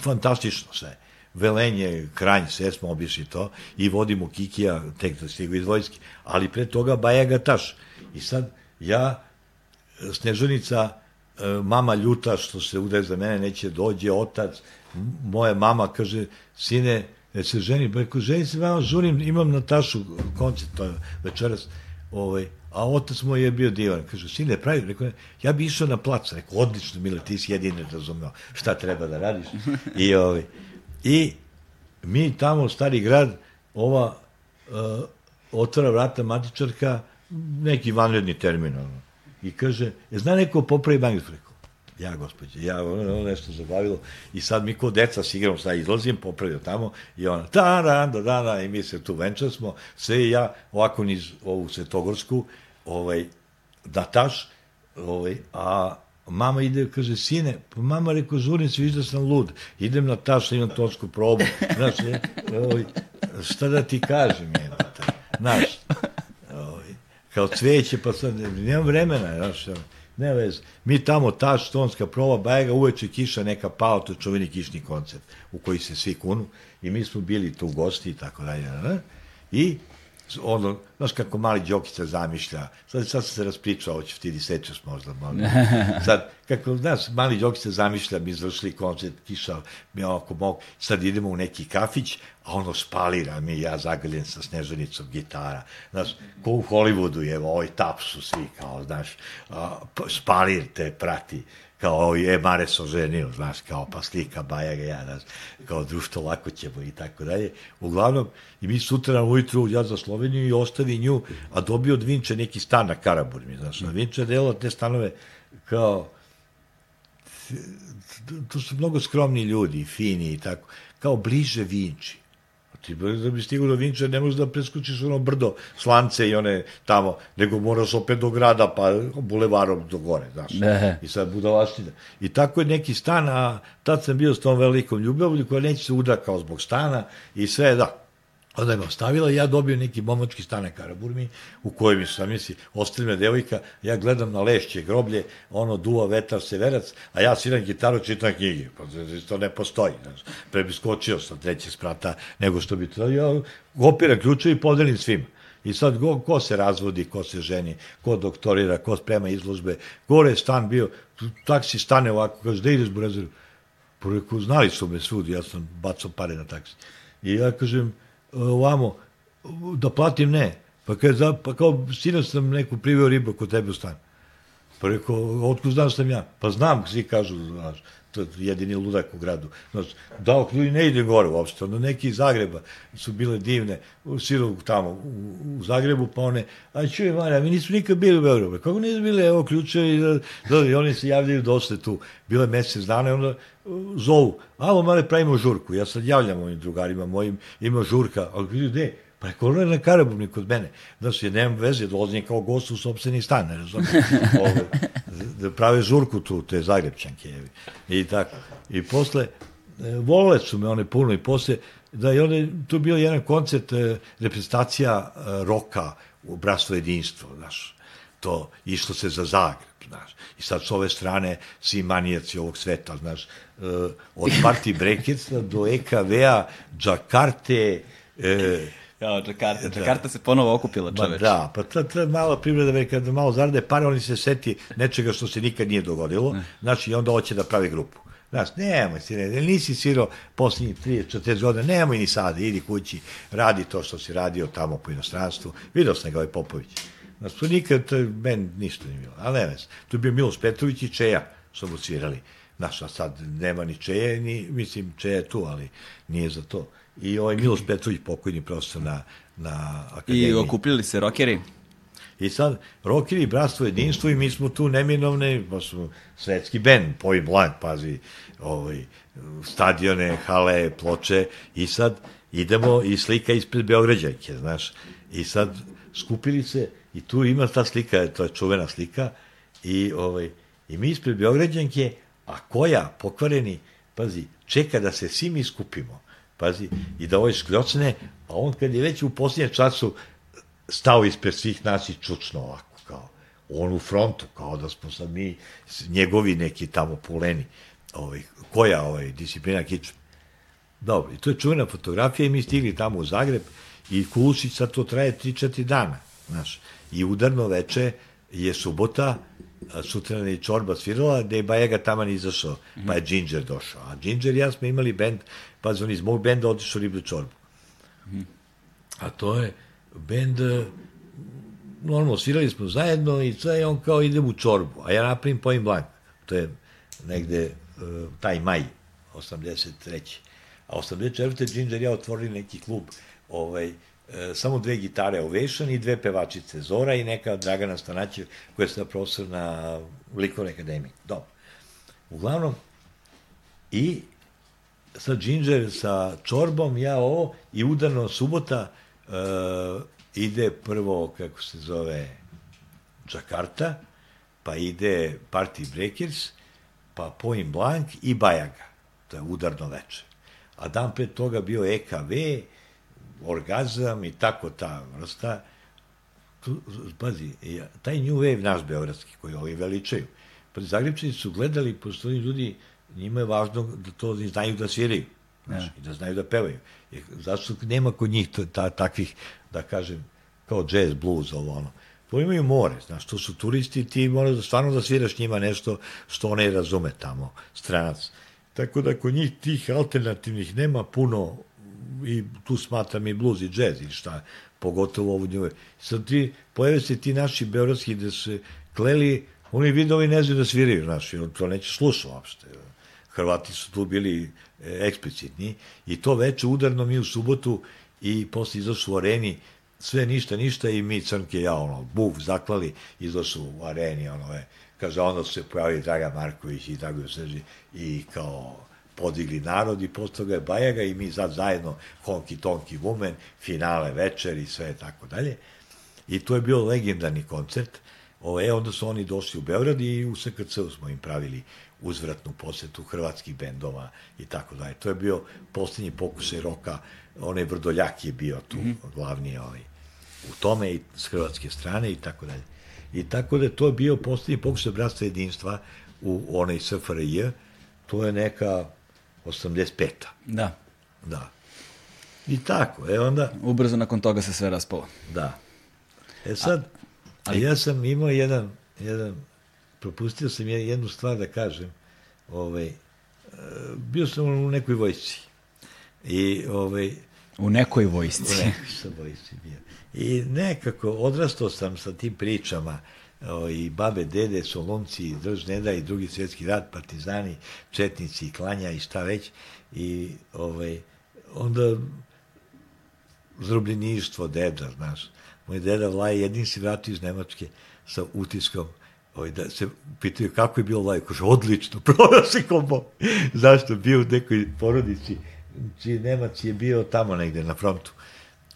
fantastično sve. Velenje, Kranj, sve smo obišli to i vodimo Kikija, tek da stigu iz vojske, ali pre toga Bajaga Taš. I sad, ja, Snežanica, e, mama ljuta što se udaje za mene, neće dođe, otac, moja mama kaže, sine, da se ženi, pa rekao, ženi se vama žurim, imam Natašu koncert to večeras, ovaj, a otac moj je bio divan. Kaže, sine, pravi, rekao, ja bi išao na plac. Rekao, odlično, Mile, ti si jedini razumeo šta treba da radiš. I, ovaj, i mi tamo, stari grad, ova uh, otvara vrata matičarka, neki vanredni termin, ono. i kaže, je zna neko popravi banju? Ja, gospođe, ja, ono nešto zabavilo. I sad mi ko deca s igrom, sad izlazim, popravio tamo, i ona, da, da, da, da, i mi se tu venčali smo, sve i ja, ovako niz ovu Svetogorsku, ovaj, da taš, ovaj, a mama ide, kaže, sine, pa mama rekao, žurim se, da sam lud, idem na taš, imam tonsku probu, znaš, je, ovaj, šta da ti kažem, je, znaš, ovaj, kao cveće, pa sad, nemam vremena, znaš, ne vez, mi tamo taš, tonska proba, bajega, uveče kiša neka pao, to čuveni kišni koncert, u koji se svi kunu, i mi smo bili tu gosti i tako dalje, i ono, znaš kako mali Đokica zamišlja, sad, sad se raspričao, hoće ti sečeš možda, možda. [LAUGHS] Sad, kako, znaš, mali Đokica zamišlja, mi izvršili koncert, kiša, mi ovako mogu, sad idemo u neki kafić, a ono spalira mi, ja zagrljen sa snežanicom gitara, znaš, ko u Hollywoodu, evo, ovaj tap su svi, kao, znaš, a, spalir te prati, kao je Mare se oženio, znaš, kao pa slika Bajaga, ja, znaš, kao društvo lako ćemo i tako dalje. Uglavnom, i mi sutra ujutru, ja za Sloveniju i ostavi nju, a dobio od Vinče neki stan na Karaburmi, znaš, na Vinče delo te stanove kao, to su mnogo skromni ljudi, fini i tako, kao bliže Vinči. Ti da bi stigao do Vinče, ne možeš da preskočiš ono brdo slance i one tamo, nego moraš opet do grada, pa bulevarom do gore, znaš. Ne. I sad budalaština. I tako je neki stan, a tad sam bio s tom velikom ljubavlju koja neće se uda kao zbog stana i sve, da, Onda je ostavila i ja dobio neki momački stane Karaburmi u kojem sam misli, ostali me devojka, ja gledam na lešće groblje, ono duva vetar severac, a ja sviram gitaru, čitam knjige. Pa to ne postoji. Znaš. Pre bi skočio sa treće sprata nego što bi to. Ja opiram ključevi i podelim svima. I sad go, ko se razvodi, ko se ženi, ko doktorira, ko sprema izložbe. Gore je stan bio, taksi stane ovako, kaže, da ideš Burezeru? Pa znali su me svudi, ja sam bacao pare na taksi. I ja kažem, ovamo, da platim ne. Pa, kaže, pa kao, sinoć sam neku priveo ribu kod tebe u stan. Pa rekao, otkud znaš sam ja? Pa znam, svi kažu, znaš, to je jedini ludak u gradu. Znaš, da, ljudi ne ide gore uopšte, onda neki iz Zagreba su bile divne, silu tamo u, u Zagrebu, pa one, a čuje Marija, mi nismo nikad bili u Beogradu. Kako nisu bili, evo, ključe i, da, da, i oni se javljaju dosta tu. Bile mesec dana i onda zovu, alo, mare, pravimo žurku. Ja sad javljam ovim drugarima mojim, ima žurka, ali gde? Pa je korona na Karabovni kod mene. Da se nemam veze, dolazim kao gost u sobstveni stan, ne razumijem. [LAUGHS] da prave žurku tu, te Zagrebčanke. I tako. I posle, e, volele su me one puno i posle, da je one, tu bio jedan koncert, e, reprezentacija e, roka u Bratstvo jedinstvo, znaš. To išlo se za Zagreb, znaš. I sad s ove strane svi manijaci ovog sveta, znaš, od Party Breakitsa do EKV-a, Džakarte, e, Ja, Džakarta, Džakarta se ponovo okupila, čoveč. Da, pa ta, ta mala privreda, kad malo zarade pare, oni se seti nečega što se nikad nije dogodilo, ne. znači, i onda hoće da pravi grupu. Znaš, nemoj si, ne, nisi svirao posljednjih 30-40 godina, nemoj ni sada, idi kući, radi to što si radio tamo po inostranstvu. Video sam ga ovaj Popović. Znaš, to nikad, to men ništa nije bilo, ali ne vez. Tu je bio Miloš Petrović i Čeja, što mu svirali. Znaš, a sad nema ni Čeje, ni, mislim, Čeja je tu, ali nije za to i ovaj Miloš Petrović, pokojni profesor na, na akademiji. I okupili se rokeri? I sad, rokeri, bratstvo, jedinstvo i mi smo tu neminovne, pa smo svetski band, Point Blank, pazi, ovaj, stadione, hale, ploče i sad idemo i slika ispred Beograđajke, znaš, i sad skupili se i tu ima ta slika, to je čuvena slika i, ovaj, i mi ispred Beograđanke, a koja pokvareni, pazi, čeka da se svi mi skupimo pazi, i da ovaj skljocne, a on kad je već u posljednjem času stao ispred svih nas i čučno ovako, kao, on u frontu, kao da smo sad mi, njegovi neki tamo puleni, ovaj, koja ovaj, disciplina kičme. Dobro, i to je čuvena fotografija i mi stigli tamo u Zagreb i Kulušić sad to traje 3-4 dana, znaš, i udarno veče je subota, sutra je Čorba svirala, gde je Bajega taman izašao, pa je Ginger došao. A Ginger i ja smo imali bend, pa on iz mog benda otišao Riblju Čorbu. A to je bend, normalno, svirali smo zajedno i sve, on kao idem u Čorbu, a ja napravim Point Blank. To je negde taj maj, 83. A 84. Ginger ja otvorili neki klub ovaj, samo dve gitare Ovation i dve pevačice, Zora i neka Dragana Stanaćev, koja je sada profesor na likovnoj akademiji. Dobro. Uglavnom, i sa Ginger, sa Čorbom, ja ovo, i udarno subota e, ide prvo, kako se zove, Jakarta, pa ide Party Breakers, pa Point Blank i Bajaga. To je udarno veče. A dan pre toga bio EKV, orgazam i tako ta vrsta. Tu, pazi, taj New Wave naš beogradski, koji ovi veličaju, pa Zagrebčani su gledali, postoji ljudi, njima je važno da to znaju da sviraju, znaš, ja. i da znaju da pevaju. Jer, zašto nema kod njih ta, takvih, da kažem, kao jazz, blues, ovo ono. To imaju more, znaš, to su turisti, ti moraš da stvarno da sviraš njima nešto što one razume tamo, stranac. Tako da kod njih tih alternativnih nema puno i tu smatram i blues i jazz i šta, pogotovo ovu njove. Sad ti, pojave se ti naši beogradski da se kleli, oni vidovi ne znaju da sviraju, znaš, to neće slušati uopšte. Hrvati su tu bili e, eksplicitni i to veče udarno mi u subotu i posle izašu u areni sve ništa, ništa i mi crnke, ja, ono, buf, zaklali, izašu u areni, ono, je, kaže, onda se pojavi Draga Marković i tako se i kao podigli narod i toga je Bajaga i mi sad zajedno Honky Tonky Woman, finale večer i sve tako dalje. I to je bio legendarni koncert. O, e, onda su oni došli u Beograd i u SKC smo im pravili uzvratnu posetu hrvatskih bendova i tako dalje. To je bio poslednji pokusaj roka, onaj Vrdoljak je bio tu, mm -hmm. glavni ovaj, u tome i s hrvatske strane i tako dalje. I tako da je to bio poslednji pokusaj bratstva jedinstva u onaj SFRJ, to je neka 85. Da. Da. I tako, e onda... Ubrzo nakon toga se sve raspalo. Da. E sad, a, ali... ja sam imao jedan, jedan, propustio sam jednu stvar da kažem, ovaj, e, bio sam u nekoj vojsci. I, ovaj, u nekoj vojsci. U nekoj sam vojsci bio. I nekako odrastao sam sa tim pričama, o, i babe, dede, solomci, drž neda i drugi svjetski rat, partizani, četnici, klanja i šta već. I ovaj, onda zrobljeništvo deda, znaš. Moj deda Vlaj jedin se vratio iz Nemačke sa utiskom ovaj, da se pitaju kako je bilo Vlaj, kaže, odlično, [LAUGHS] provao se kombo. Zašto? Bio u nekoj porodici, čiji Nemac je bio tamo negde na frontu.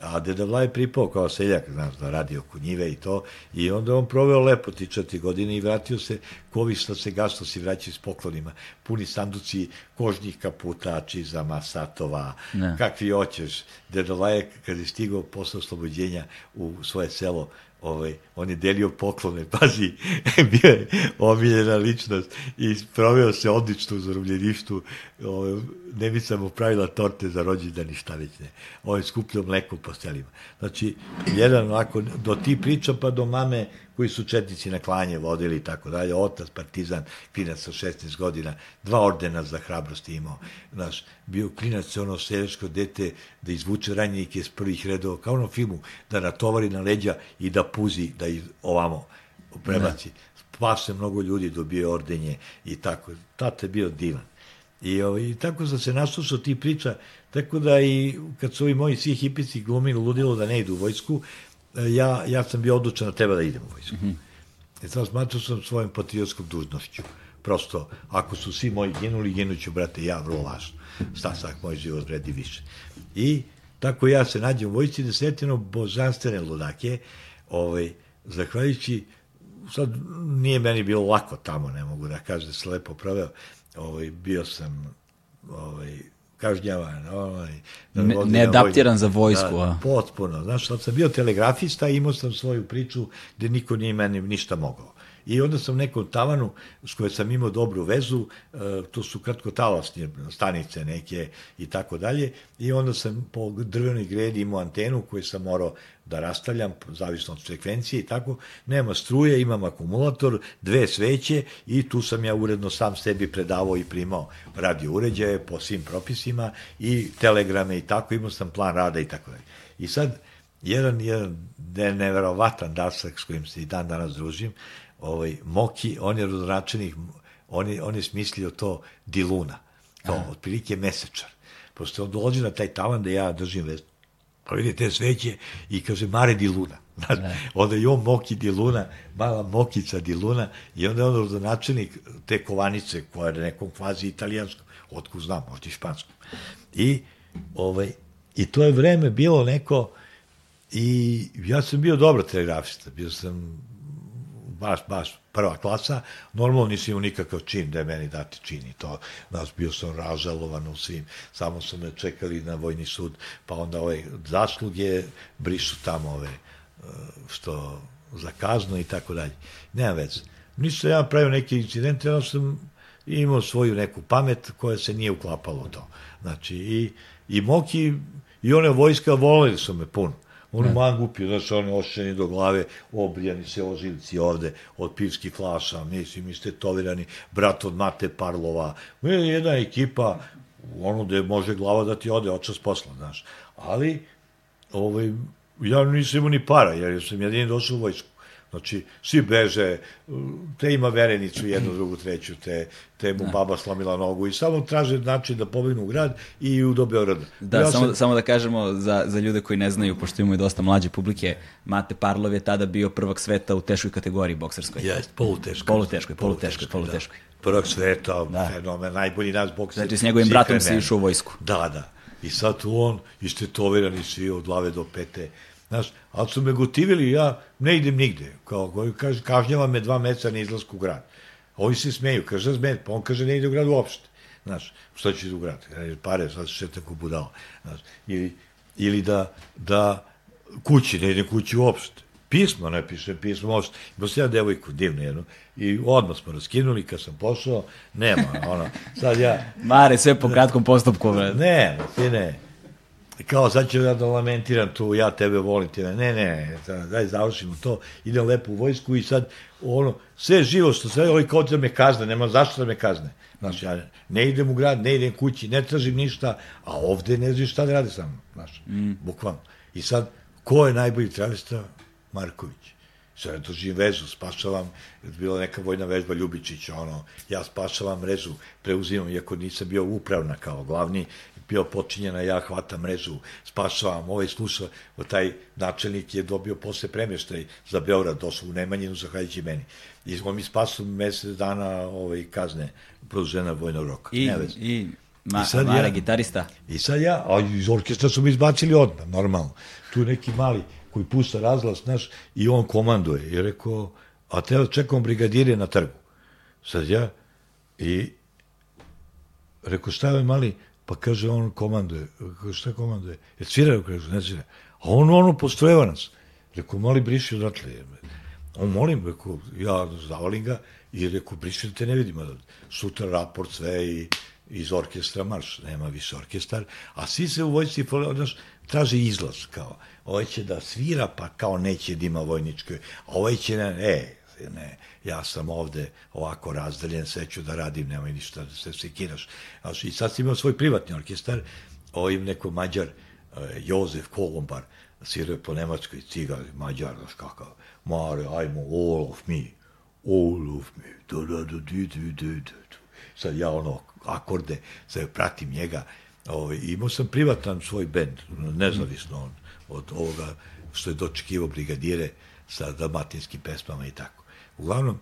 A Deda Vlaj pripao kao seljak, znaš, da radi oko njive i to, i onda on proveo lepo ti četiri godine i vratio se, kovi što se gasto si vraćaju s poklonima, puni sanduci kožnih kaputa, čizama, satova, ne. kakvi hoćeš. Deda Vlaj, kad je stigao posle oslobođenja u svoje selo, ovaj, on je delio poklone, [LAUGHS] pazi, bio je omiljena ličnost i proveo se odlično u zarobljeništu, ovaj, ne bi sam pravila torte za rođendan i šta već ne. Ovo je skupljio mleko po selima. Znači, jedan ovako, do ti priča pa do mame koji su četnici na klanje vodili i tako dalje, otac, partizan, klinac sa 16 godina, dva ordena za hrabrost imao, znaš, bio klinac ono seljačko dete da izvuče ranjenike iz prvih redova, kao ono filmu, da natovari na leđa i da puzi, da ih ovamo prebaci. Ne. Spase mnogo ljudi, dobije ordenje i tako. Tata je bio divan. I, ovaj, i tako sam se naslušao ti priča, tako da i kad su ovi moji svi hipici glumili ludilo da ne idu u vojsku, ja, ja sam bio odlučan da treba da idem u vojsku. Mm -hmm. I sam smatrao sam svojom patriotskom dužnošću. Prosto, ako su svi moji ginuli, ginuću, brate, ja, vrlo važno. Sta sak, moj život vredi više. I tako ja se nađem u vojsci da setimo božanstvene ludake, ovaj, zahvaljujući, sad nije meni bilo lako tamo, ne mogu da kažem da se lepo proveo, ovaj, bio sam ovaj, kažnjavan. Ovaj, da ne, neadaptiran za vojsku. Da, a? potpuno. Znaš, sad sam bio telegrafista i imao sam svoju priču gde niko nije meni ništa mogao. I onda sam nekom tavanu s kojoj sam imao dobru vezu, e, to su kratkotalasne stanice neke i tako dalje, i onda sam po drvenoj gredi imao antenu koju sam morao da rastavljam, zavisno od frekvencije i tako, nema struje, imam akumulator, dve sveće i tu sam ja uredno sam sebi predavao i primao radio uređaje po svim propisima i telegrame i tako, imao sam plan rada i tako dalje. I sad, jedan, jedan neverovatan dasak s kojim se i dan danas družim, ovaj, Moki, on je rodoračenih, on je, on je smislio to diluna, to, Aha. otprilike mesečar. Pošto on dolazi na taj tavan da ja držim vest, Pa vidite sveće i kaže Mare di Luna. [LAUGHS] Znaš, onda i on Moki di Luna, mala Mokica di Luna i onda je on rodonačelnik te kovanice koja je nekom kvazi italijanskom, otko znam, možda i španskom. I, ovaj, I to je vreme bilo neko, i ja sam bio dobro telegrafista, bio sam baš, baš prva klasa, normalno nisi imao nikakav čin da je meni dati čin i to, znaš, bio sam ražalovan u svim, samo su me čekali na vojni sud, pa onda ove zasluge brišu tamo ove, eh, što za kaznu i tako dalje. Nema veze. Nisam ja pravio neki incident, ja sam imao svoju neku pamet koja se nije uklapala to. Znači, i, i Moki i one vojska voleli su me puno. Oni ne. mangupi, znači oni ošćeni do glave, obrijani se oživci ovde od pivskih flaša, mislim, istetovirani, brat od Mate Parlova. Je jedna ekipa, ono gde može glava da ti ode očas posla, znaš. Ali, ovaj, ja nisam imao ni para, jer sam jedini došao u vojsku. Znači, svi beže, te ima verenicu, jednu, drugu, treću, te, te mu da. baba slomila nogu i samo traže način da pobegnu u grad i u do Beograda. Da, ja samo, sam... samo da kažemo za, za ljude koji ne znaju, pošto imamo i dosta mlađe publike, Mate Parlov je tada bio prvak sveta u teškoj kategoriji bokserskoj. Jest, poluteškoj. Poluteškoj, poluteškoj, poluteškoj. Da. Prvak sveta, da. fenomen, najbolji nas bokser. Znači, s njegovim bratom si išao u vojsku. Da, da. I sad tu on, istetovirani svi od glave do pete, Znaš, ali su me gotivili, ja ne idem nigde. Kao, kaže, kažnjava me dva meseca na izlasku u grad. Ovi se smeju, kaže, zmed, pa on kaže, ne ide u grad uopšte. Znaš, što će u grad? Pare, sad se šetam ko budala. Znaš, ili, ili da, da kući, ne idem kući uopšte. Pismo ne pišem, pismo uopšte. Imao sam ja devojku divnu jednu i odmah smo raskinuli, kad sam pošao, nema, ono, sad ja... Mare, sve po kratkom postupku, bre. Ne, ti ne kao sad ću ja da lamentiram tu, ja tebe volim, ti ne, ne, ne, daj završimo to, idem lepo u vojsku i sad, ono, sve živo što sve, ovaj kao da me kazne, nema zašto da me kazne. Znaš, ja ne idem u grad, ne idem kući, ne tražim ništa, a ovde ne znam šta da rade sa mnom, znaš, mm. bukvalno. I sad, ko je najbolji travesta? Marković. Sad ja držim vezu, spašavam, bila neka vojna vežba Ljubičić, ono, ja spašavam mrežu, preuzimam, iako nisam bio upravna kao glavni, bio počinjena, ja hvatam mrežu, spašavam, ovaj sluša, taj načelnik je dobio posle premještaj za Beograd, došao u Nemanjinu, zahvaljujući meni. I on mi spasao mesec dana ovaj, kazne, produžena vojnog roka. I, i, ma, I sad Mara, ja, gitarista. I sad ja, a iz orkestra su mi izbacili odmah, normalno. Tu neki mali koji pusta razglas, znaš, i on komanduje. I rekao, a te čekam brigadire na trgu. Sad ja, i rekao, šta je mali, Pa kaže, on komanduje. Kaže, šta komanduje? Je svira, kaže, ne svira. A on, ono, postrojeva nas. Rekao, moli, briši odatle. On molim, rekao, ja zavalim ga i rekao, briši da te ne vidim. Sutra raport, sve i iz orkestra marš, nema više orkestar, a svi se u vojci, znaš, traže izlaz, kao, ovaj će da svira, pa kao neće da ima vojničke, a ovaj će, ne, e, ne, ja sam ovde ovako razdaljen, sve ću da radim, nemoj ništa da se sekiraš. I sad sam imao svoj privatni orkestar, ovim neko mađar, eh, Jozef Kolombar, svirao po nemačkoj cigar, mađar, znaš kakav, Mare, ajmo, all of me, all of me, da, da, da, da, da, da, da. Sad ja ono, akorde, sad pratim njega, ovaj, imao sam privatan svoj bend, nezavisno od, od ovoga što je dočekivo brigadire sa dalmatinskim pesmama i tako. Uglavnom,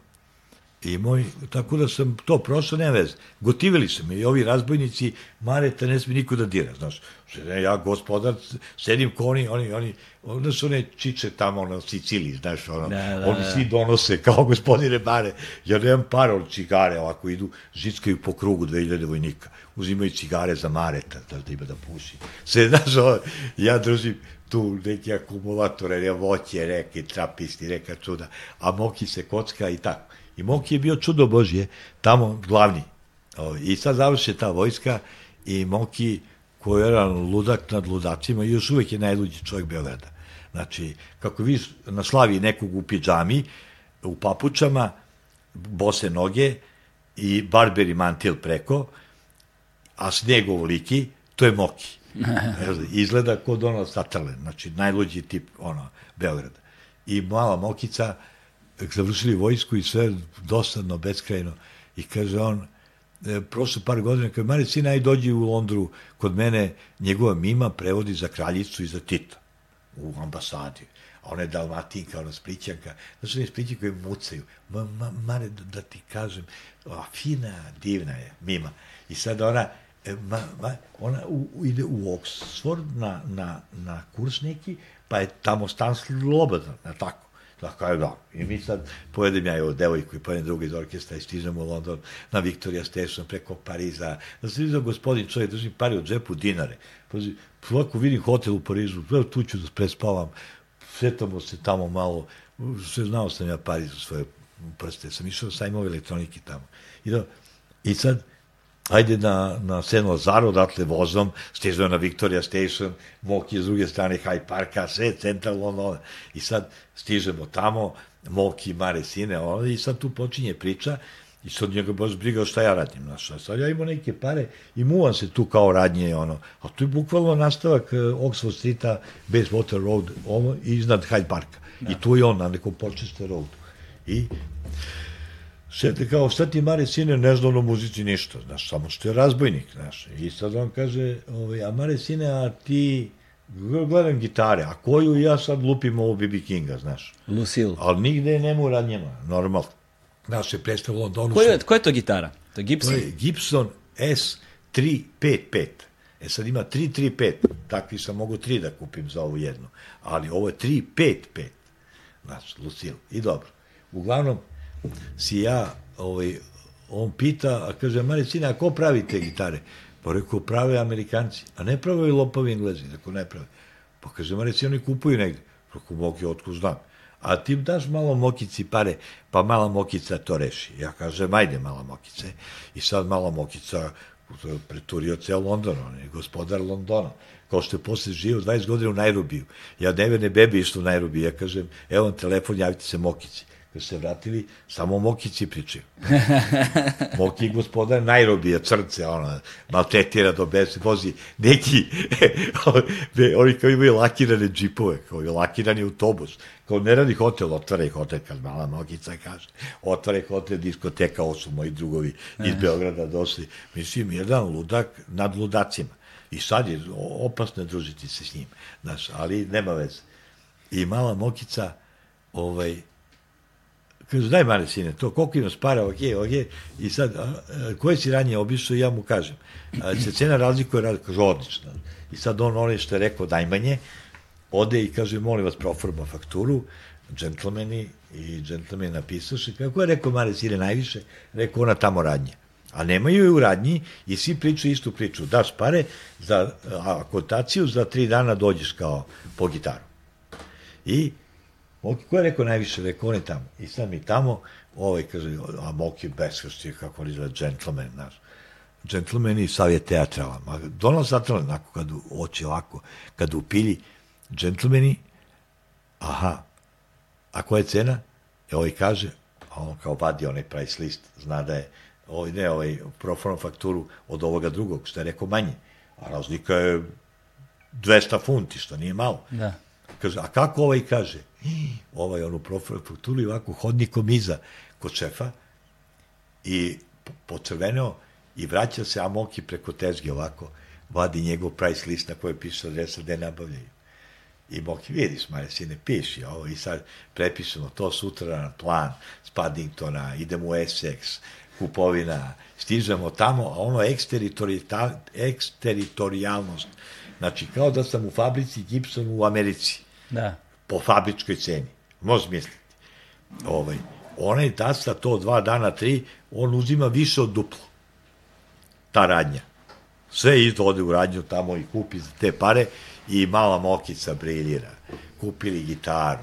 I moj, tako da sam to prošao, nema veze. Gotivili su me i ovi razbojnici, Mareta ne smije niko da dira, znaš. Ne, ja, gospodar, sedim ko oni, oni, oni, onda su one čiče tamo na Siciliji, znaš, ono, da, da, oni da. svi donose kao [LAUGHS] gospodine Mare. Ja nemam para od cigare, ovako idu, žickaju po krugu 2000 vojnika, uzimaju cigare za Mareta, da, da ima da puši. Sve, znaš, ovo, ja držim, tu neki akumulatore, ne, voće, neke trapisti, neka čuda, a Moki se kocka i tako. I Moki je bio čudo Božje, tamo glavni. I sad završe ta vojska i Moki, koji je ludak nad ludacima, još uvek je najluđi čovjek Beograda. Znači, kako vi na slavi nekog u pidžami, u papučama, bose noge i barberi mantil preko, a sneg ovoliki, to je Moki. Izgleda kod ono satrlen, znači najluđi tip ono, Beograda. I mala Mokica, završili vojsku i sve dosadno, beskrajno. I kaže on, e, prošlo par godina, kaže, Mare, sine, aj dođi u Londru kod mene, njegova mima prevodi za kraljicu i za Tita u ambasadi. A ona je dalmatinka, ona splićanka. Znaš, one splićanke koje mucaju. Ma, ma, Mare, da, da ti kažem, a, fina, divna je, mima. I sad ona, ma, ma, ona u, u, ide u Oxford na, na, na kurs neki, pa je tamo stan slobodan, na tako. Je, da. I mi sad pojedem ja i ovo devojku i pojedem drugi iz orkestra i stižemo u London na Victoria Station preko Pariza. Da se vidio gospodin čovjek, držim pari u džepu dinare. Pazi, ovako vidim hotel u Parizu, evo tu ću da prespavam, svetamo se tamo malo, sve znao sam ja Parizu svoje prste, sam išao sajmove elektronike tamo. I, da, i sad, ajde na, na Sen Lazaro, odatle vozom, stižemo na Victoria Station, Moki je s druge strane Hyde Parka, sve central Londona. I sad stižemo tamo, Moki, Mare, Sine, ono, i sad tu počinje priča, I sad njega baš briga šta ja radim, znaš, sad ja imam neke pare i muvam se tu kao radnje, ono, a tu je bukvalno nastavak uh, Oxford Streeta, Bayswater Road, ovo, i iznad Hyde Parka. Da. I tu je on na nekom počeste roadu. I Sjete kao, šta ti Mare Sine ne zna o muzici ništa, znaš, samo što je razbojnik, znaš. I sad on kaže, ovaj, a Mare Sine, a ti, gledam gitare, a koju ja sad lupim ovo B.B. Kinga, znaš. Lucille. Ali nigde nema u radnjama, normalno. Naše predstave u Londonu Ko je, ko je to gitara? To je Gibson? To je Gibson S355. E sad ima 335, takvi sam mogu tri da kupim za ovu jednu, ali ovo je 355, znači, Lucille, i dobro. Uglavnom, si ja, ovaj, on pita, a kaže, Mare, sine, a ko pravi te gitare? Pa rekao, prave Amerikanci, a ne prave i lopovi Englezi, rekao, ne prave. Pa kaže, Mare, sine, oni kupuju negde. Rekao, Moki, otko znam. A ti daš malo mokici pare, pa mala mokica to reši. Ja kažem, ajde mala mokice. I sad mala mokica preturio ceo London, on je gospodar Londona kao što je posle živio 20 godina u Najrubiju. Ja neverne bebi išlo u Najrubiju, ja kažem, evo vam telefon, javite se Mokici kad se vratili, samo Mokici pričaju. [LAUGHS] Moki gospodar Najrobija, crce, ono, maltetira do bez, vozi neki, [LAUGHS] oni kao imaju lakirane džipove, kao i lakirani autobus, kao ne radi hotel, otvara hotel, kad mala Mokica kaže, otvara hotel, diskoteka, ovo su moji drugovi iz Beograda došli. Mislim, jedan ludak nad ludacima. I sad je opasno družiti se s njim, znaš, ali nema veze. I mala Mokica, ovaj, Kaže, daj mare sine, to koliko imaš para, ok, ok, i sad, a, a, koje si ranije obišao, ja mu kažem, a, se cena razlikuje, rad, kaže, odlično. I sad on, ono što je rekao najmanje, ode i kaže, molim vas, proforma fakturu, džentlmeni, i džentlmen napisaše, kako je rekao Mare Sine najviše, rekao ona tamo radnje. A nemaju je u radnji i svi pričaju istu priču. Daš pare za akotaciju, za tri dana dođeš kao po gitaru. I Moki, ko je rekao najviše? Rekao, on je tamo. I sad mi tamo, ovaj kaže, a Moki beskrsti, kako on izgleda, džentlmen, znaš. Džentlmen i savjet teatrala. Ma, Donald Sutherland, onako, kad oči ovako, kad upilji, džentlmeni, aha, a koja je cena? E, ovaj kaže, a on kao vadi onaj price list, zna da je, ovaj, ne, ovaj, proforma fakturu od ovoga drugog, što je rekao manje. A razlika je 200 funti, što nije malo. Da. Kaže, a kako ovaj kaže? Ovaj onu fakturu i ovako hodnikom iza kod šefa i pocrveneo i vraća se Amoki preko tezge ovako, vadi njegov price list na kojoj piše adresa gde nabavljaju. I Moki, vidiš, Maja, sine, piši ovo i sad prepišemo to sutra na plan s idemo u Essex, kupovina, stižemo tamo, a ono eksteritorijalnost, znači kao da sam u fabrici Gibson u Americi. Da po fabričkoj ceni. Možeš misliti. Ovaj, onaj tasta to dva dana, tri, on uzima više od duplo. Ta radnja. Sve isto ode u radnju tamo i kupi za te pare i mala mokica briljira. Kupili gitaru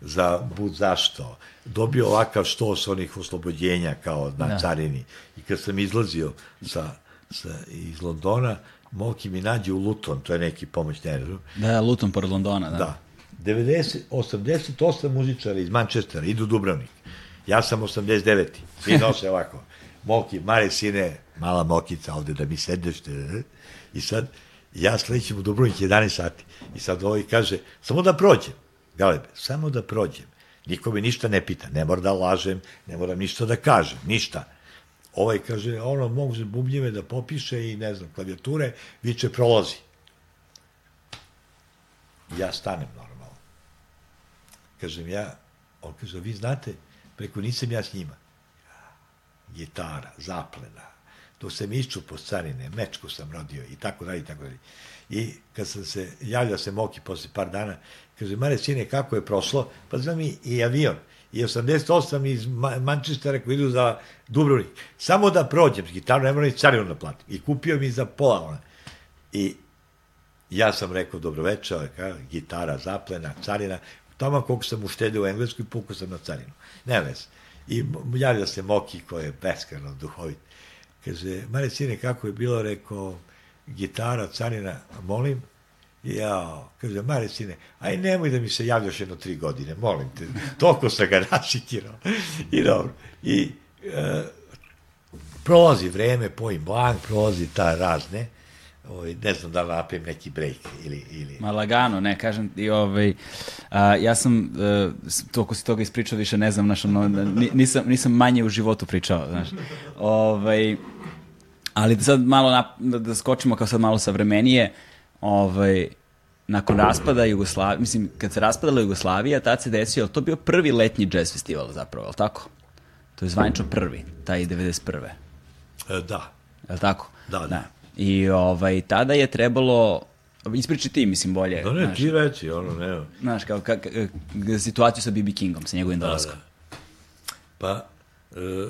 za bud zašto. Dobio ovakav štos onih oslobođenja kao na da. carini. I kad sam izlazio sa, sa, iz Londona, Moki mi nađe u Luton, to je neki pomoćni aerodrom. Da, Luton pored Londona, da. Da, 90, 88 muzičara iz Manchestera idu Dubrovnik. Ja sam 89. Svi [LAUGHS] nose ovako. Moki, Mare Sine, mala mokica ovde da mi sedeš. Te, I sad, ja sledećem u Dubrovnik 11 sati. I sad ovaj kaže, samo da prođem. Galebe, samo da prođem. Niko me ništa ne pita. Ne moram da lažem, ne moram ništa da kažem, ništa. ovaj kaže, ono, mogu se bubnjeve da popiše i ne znam, klavijature, viče prolazi. Ja stanem normalno. Kažem ja, on kaže, vi znate, preko nisam ja s njima. Gitara, zaplena, dok sam išću po carine, mečku sam rodio i tako dalje i tako dalje. I kad sam se, javlja se Moki posle par dana, kaže, Mare, sine, kako je prošlo? Pa znam i, i avion. I 88 iz Manchestera koji idu za Dubrovnik. Samo da prođem s gitarom, ne moram i carinu da platim. I kupio mi za pola. I ja sam rekao, dobroveče, gitara zaplena, carina, tamo koliko sam uštedio u Engleskoj, pukao sam na carinu. Ne vez. I javlja se Moki koji je beskreno duhovit. Kaže, Mare, sine, kako je bilo, rekao, gitara, carina, molim, Ja, kaže, Mare, sine, aj nemoj da mi se javljaš jedno tri godine, molim te. Toliko sam ga [LAUGHS] našikirao. I dobro. I e, prolazi vreme, pojim blank, prolazi ta razne, ovaj, ne znam da li napijem neki break ili... ili... Ma lagano, ne, kažem, i ovaj, a, ja sam, a, toliko si toga ispričao, više ne znam, znaš, ono, nisam, nisam manje u životu pričao, znaš, ovaj, ali da sad malo, na, da, da skočimo kao sad malo savremenije, ovaj, nakon raspada Jugoslavije, mislim, kad se raspadala Jugoslavija, tad se desio, to bio prvi letnji jazz festival zapravo, je tako? To je zvanično prvi, taj 91. E, da. Je li tako? Da, da. da. I ovaj, tada je trebalo, ispriči ti, mislim, bolje. Da ne, znaš, ti reći, ono, ne. Znaš, kao, ka, ka, situaciju sa B.B. Kingom, sa njegovim dolaskom. Da, da. Pa, e,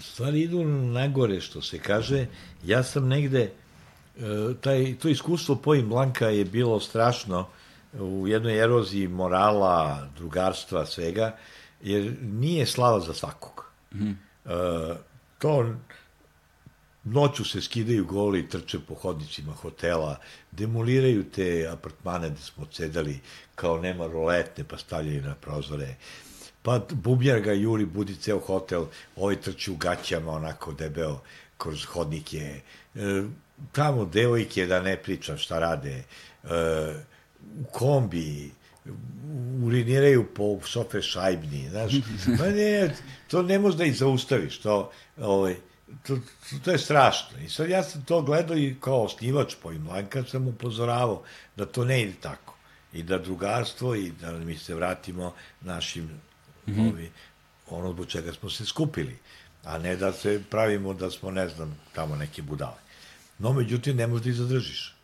stvari idu nagore, što se kaže. Ja sam negde, e, taj, to iskustvo Pojim Blanka je bilo strašno u jednoj eroziji morala, drugarstva, svega, jer nije slava za svakog. Mm e, to noću se skidaju goli, trče po hodnicima hotela, demoliraju te apartmane gde smo cedali, kao nema roletne, pa stavljaju na prozore. Pa bubnjar ga juri, budi ceo hotel, ovaj trči u gaćama, onako debeo, kroz hodnike. E, tamo devojke, da ne pričam šta rade, e, u kombi, uriniraju po sofe šajbni, znaš, [LAUGHS] pa ne, to ne možda i zaustaviš, to, ovaj, to, to je strašno. I sad ja sam to gledao i kao osnivač po Imlanka sam upozoravao da to ne ide tako. I da drugarstvo i da mi se vratimo našim mm -hmm. ovi, ono zbog čega smo se skupili. A ne da se pravimo da smo, ne znam, tamo neke budale. No, međutim, ne možda i zadržiš.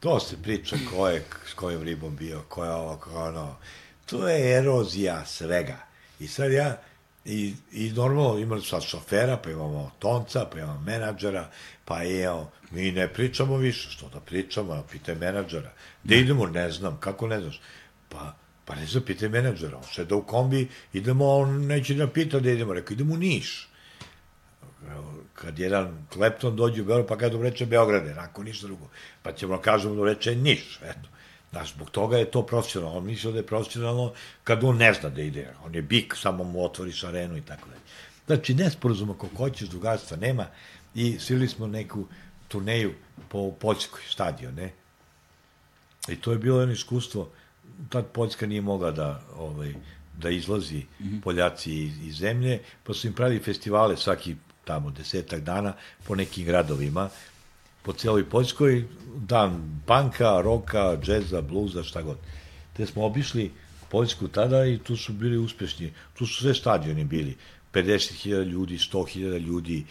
To se priča ko je s kojom ribom bio, ko je ovo, ko je ono. To je erozija svega. I sad ja, I, I normalno imali sad šofera, pa imamo tonca, pa imamo menadžera, pa evo, mi ne pričamo više, što da pričamo, pitaj menadžera. Gde idemo, ne znam, kako ne znaš? Pa, pa ne znam, pitaj menadžera, on šeda u kombi, idemo, on neće da pita da idemo, rekao, idemo u Niš. Kad jedan klepton dođe u Beograd, pa kada reče Beograde, nakon ništa drugo, pa ćemo da kažemo da reče Niš, eto. Znaš, zbog toga je to profesionalno. On misli da je profesionalno kad on ne zna da ide. On je bik, samo mu otvoriš arenu i tako dalje. Znači, nesporazuma kako hoćeš, drugarstva nema i svili smo neku turneju po Poljskoj stadion, ne? I to je bilo jedno iskustvo. Tad Poljska nije mogla da, ovaj, da izlazi mm -hmm. Poljaci iz, iz zemlje, pa su im pravili festivale svaki tamo desetak dana po nekim gradovima po cijeloj Poljskoj, dan panka, roka, džeza, bluza, šta god. Te smo obišli Poljsku tada i tu su bili uspešni. Tu su sve stadioni bili. 50.000 ljudi, 100.000 ljudi,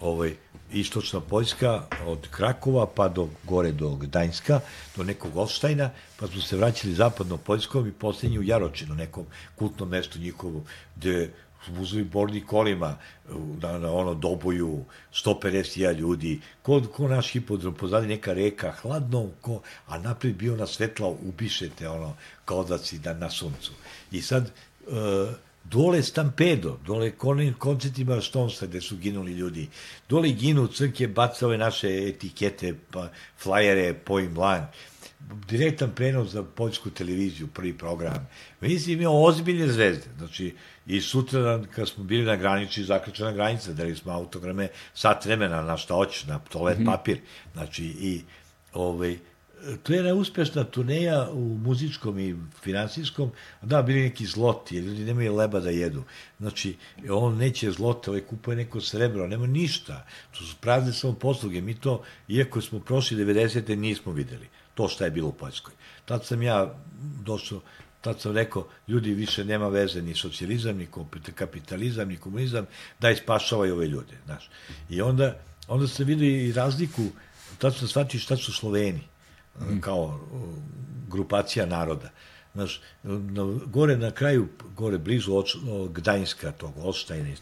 ovaj, istočna Poljska, od Krakova pa do gore do Gdańska, do nekog Olštajna, pa smo se vraćali zapadno Poljskom i poslednji u Jaročinu, nekom kultnom mestu njihovu, gde vozovi bordi kolima na, na ono doboju 150.000 ljudi, ko, ko naš hipodrom, pozadi neka reka, hladno, ko, a napred bio na svetla, ubišete ono, kao da si da, na suncu. I sad, e, dole stampedo, dole koncertima Stonesa gde su ginuli ljudi, dole ginu crke, baca ove naše etikete, pa, flajere, point blank, direktan prenos za poljsku televiziju, prvi program. Mislim, imao ozbiljne zvezde. Znači, i sutra, kad smo bili na granici, zaključena granica, dali smo autograme sat vremena na šta hoćeš, na toalet mm -hmm. papir. Znači, i ovaj, to je jedna uspešna turneja u muzičkom i finansijskom, da, bili neki zloti, jer ljudi nemaju leba da jedu. Znači, on neće zlote, ovaj kupuje neko srebro, nema ništa. To su prazne samo posluge. Mi to, iako smo prošli 90. nismo videli to šta je bilo u Poljskoj. Tad sam ja došao, tad sam rekao, ljudi više nema veze ni socijalizam, ni kapitalizam, ni komunizam, daj spašavaj ove ljude, znaš. I onda, onda se vidi i razliku, tad sam shvatio šta su Sloveni, mm. kao grupacija naroda. Znaš, na, gore na kraju, gore blizu od, Gdańska, tog Olštajna,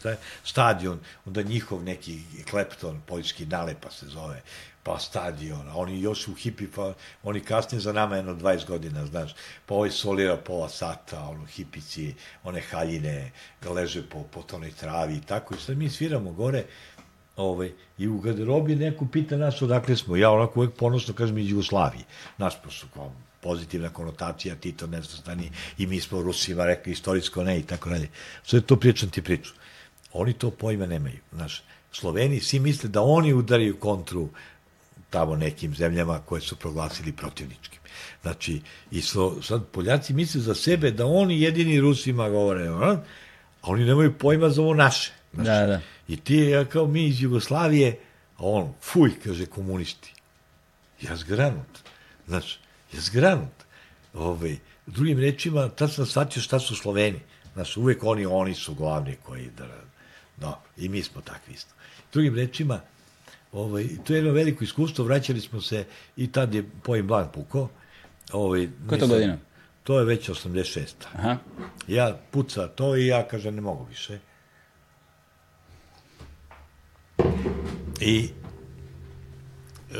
stadion, onda njihov neki klepton, poljski nalepa se zove, pa stadion, oni još u hipi, pa oni kasnije za nama jedno 20 godina, znaš, pa ovaj solira pola sata, ono, hipici, one haljine, leže po, po tonoj travi i tako, i sad mi sviramo gore, ovaj, i u garderobi neko pita nas odakle smo, ja onako uvek ponosno kažem iz Jugoslavije, naš su kao pozitivna konotacija, Tito nesvrstani i mi smo Rusima rekli istorijsko ne i tako dalje. Sve to pričam ti priču. Oni to pojma nemaju. Znaš, Sloveni svi misle da oni udaraju kontru tamo nekim zemljama koje su proglasili protivničkim. Znači, i so, sad Poljaci misle za sebe da oni jedini Rusima govore, a oni nemaju pojma za ovo naše. Znači, da, da. I ti, ja kao mi iz Jugoslavije, a on, fuj, kaže komunisti. Ja zgranut. Znači, ja zgranut. Ove, ovaj, drugim rečima, tad sam shvatio šta su Sloveni. Znači, uvek oni, oni su glavni koji da, da, i mi smo takvi isto. Drugim rečima, Ovaj, to je jedno veliko iskustvo, vraćali smo se i tad je pojem Blan puko. Ovaj, Koja je to godina? To je već 86. Aha. Ja puca to i ja kažem ne mogu više. I e,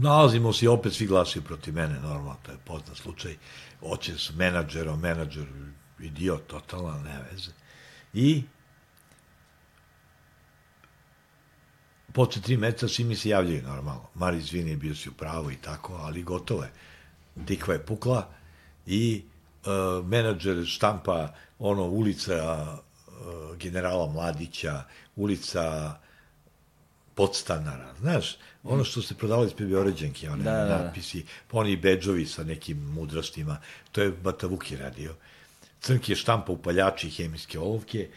nalazimo se i opet svi glasaju protiv mene, normalno, to je poznat slučaj. Oće s menadžerom, menadžer idiot, totalno, ne veze. I posle tri meseca svi mi se javljaju normalno. Mari, izvini, bio si u pravu i tako, ali gotovo je. Tikva je pukla i uh, menadžer štampa ono ulica uh, generala Mladića, ulica podstanara, znaš, ono što se prodavalo ispred Beoređenke, one da, da, da. natpisi, oni bedžovi sa nekim mudrostima, to je Batavuki radio. Crnki je štampa upaljači hemijske olovke,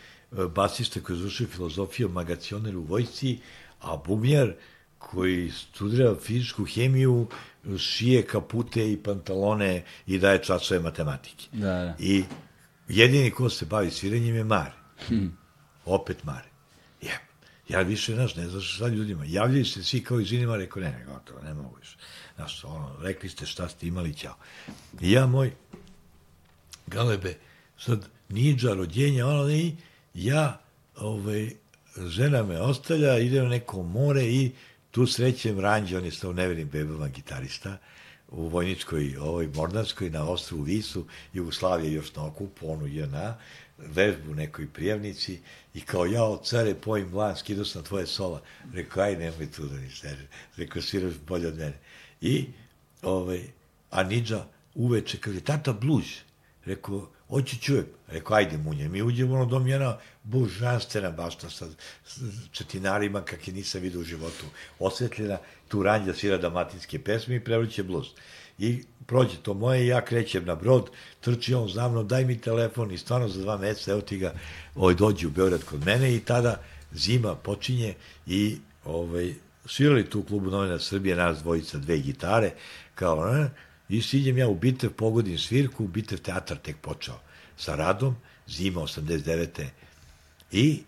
basista koji je završio filozofiju magacioner u vojsci, a bubnjar koji studira fizičku hemiju šije kapute i pantalone i daje časove matematike. Da, da. I jedini ko se bavi sviranjem je Mare. Hmm. Opet Mare. Ja, ja više, znaš, ne znaš šta ljudima. Javljaju se svi kao izvinima, rekao, ne, ne, gotovo, ne mogu više. Znaš, ono, rekli ste šta ste imali, ćao. I ja, moj, galebe, sad, niđa, rođenja, ono, i ja, ovaj, žena me ostavlja, ide na neko more i tu srećem Ranđe, on je stao neverim bebama gitarista, u vojničkoj, ovoj Mordanskoj, na ostru Visu, Jugoslavija još na okupu, onu JNA, vežbu u nekoj prijavnici i kao ja od care pojim blan, skido sam tvoje sola. Rekao, aj nemoj tu da mi steže. Rekao, sviraš bolje od mene. I, ovaj, a Nidža uveče, kaže, tata bluž. Rekao, hoću čujem. Rekao, ajde munje, mi uđemo ono dom jedna božanstvena bašta sa četinarima kakve nisam vidio u životu. Osvetljena, tu ranđa svira damatinske pesme i prevruće bluz. I prođe to moje, ja krećem na brod, trči on za mnom, daj mi telefon i stvarno za dva meseca, evo ti ga, ovaj, dođe u Beograd kod mene i tada zima počinje i ovaj, svirali tu klubu novina Srbije, nas dvojica, dve gitare, kao, ne, I siđem ja u Bitev, pogodim svirku, Bitev teatar tek počeo sa radom, zima 89. I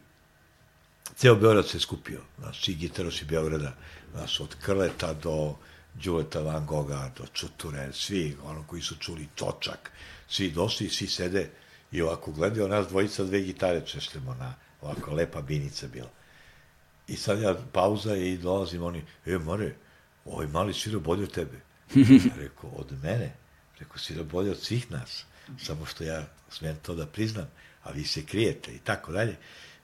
ceo Beograd se skupio, znaš, svi gitarosi Beograda, znaš, od Krleta do Đuleta Van Gogha, do Čuture, svi, ono koji su čuli Točak, svi došli, svi sede i ovako gledaju nas dvojica, dve gitare češljamo na, ovako lepa binica bila. I sad ja pauza i dolazim oni, e, more, ovaj mali svira bolje od tebe. [LAUGHS] Rekao, od mene? Rekao, si da bolje od svih nas. Samo što ja smem to da priznam, a vi se krijete i tako dalje.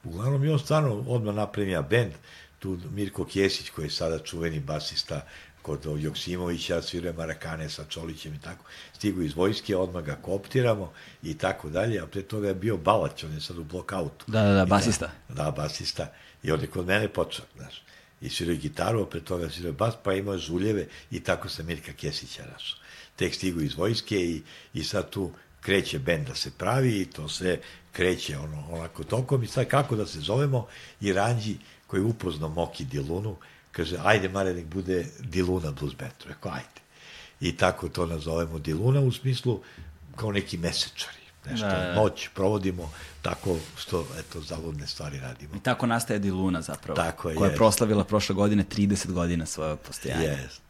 Uglavnom, i on stvarno odmah napremija bend, tu Mirko Kjesić, koji je sada čuveni basista kod Joksimovića, sviruje Marakane sa Čolićem i tako, stigu iz vojske, odmah ga koptiramo i tako dalje, a pre toga je bio Balać, on je sad u blokautu. Da, da, da, basista. Da, da, basista. I on je kod mene počeo, znaš. I svirao gitaru, a pre toga svirao bas, pa imao žuljeve i tako sam Mirka Kesića našao. Tek stigu iz vojske i, i sad tu kreće bend da se pravi i to sve kreće ono, onako tokom i sad kako da se zovemo i Ranđi koji je upoznao Moki Dilunu, kaže, ajde Mare, nek bude Diluna Blues Band. Rekao, ajde. I tako to nazovemo Diluna u smislu kao neki mesečari. Nešto, da, da. noć provodimo tako što, eto, zaludne stvari radimo. I tako nastaje Diluna zapravo. Tako je. Koja je proslavila prošle godine 30 godina svoje postojanje. Jest.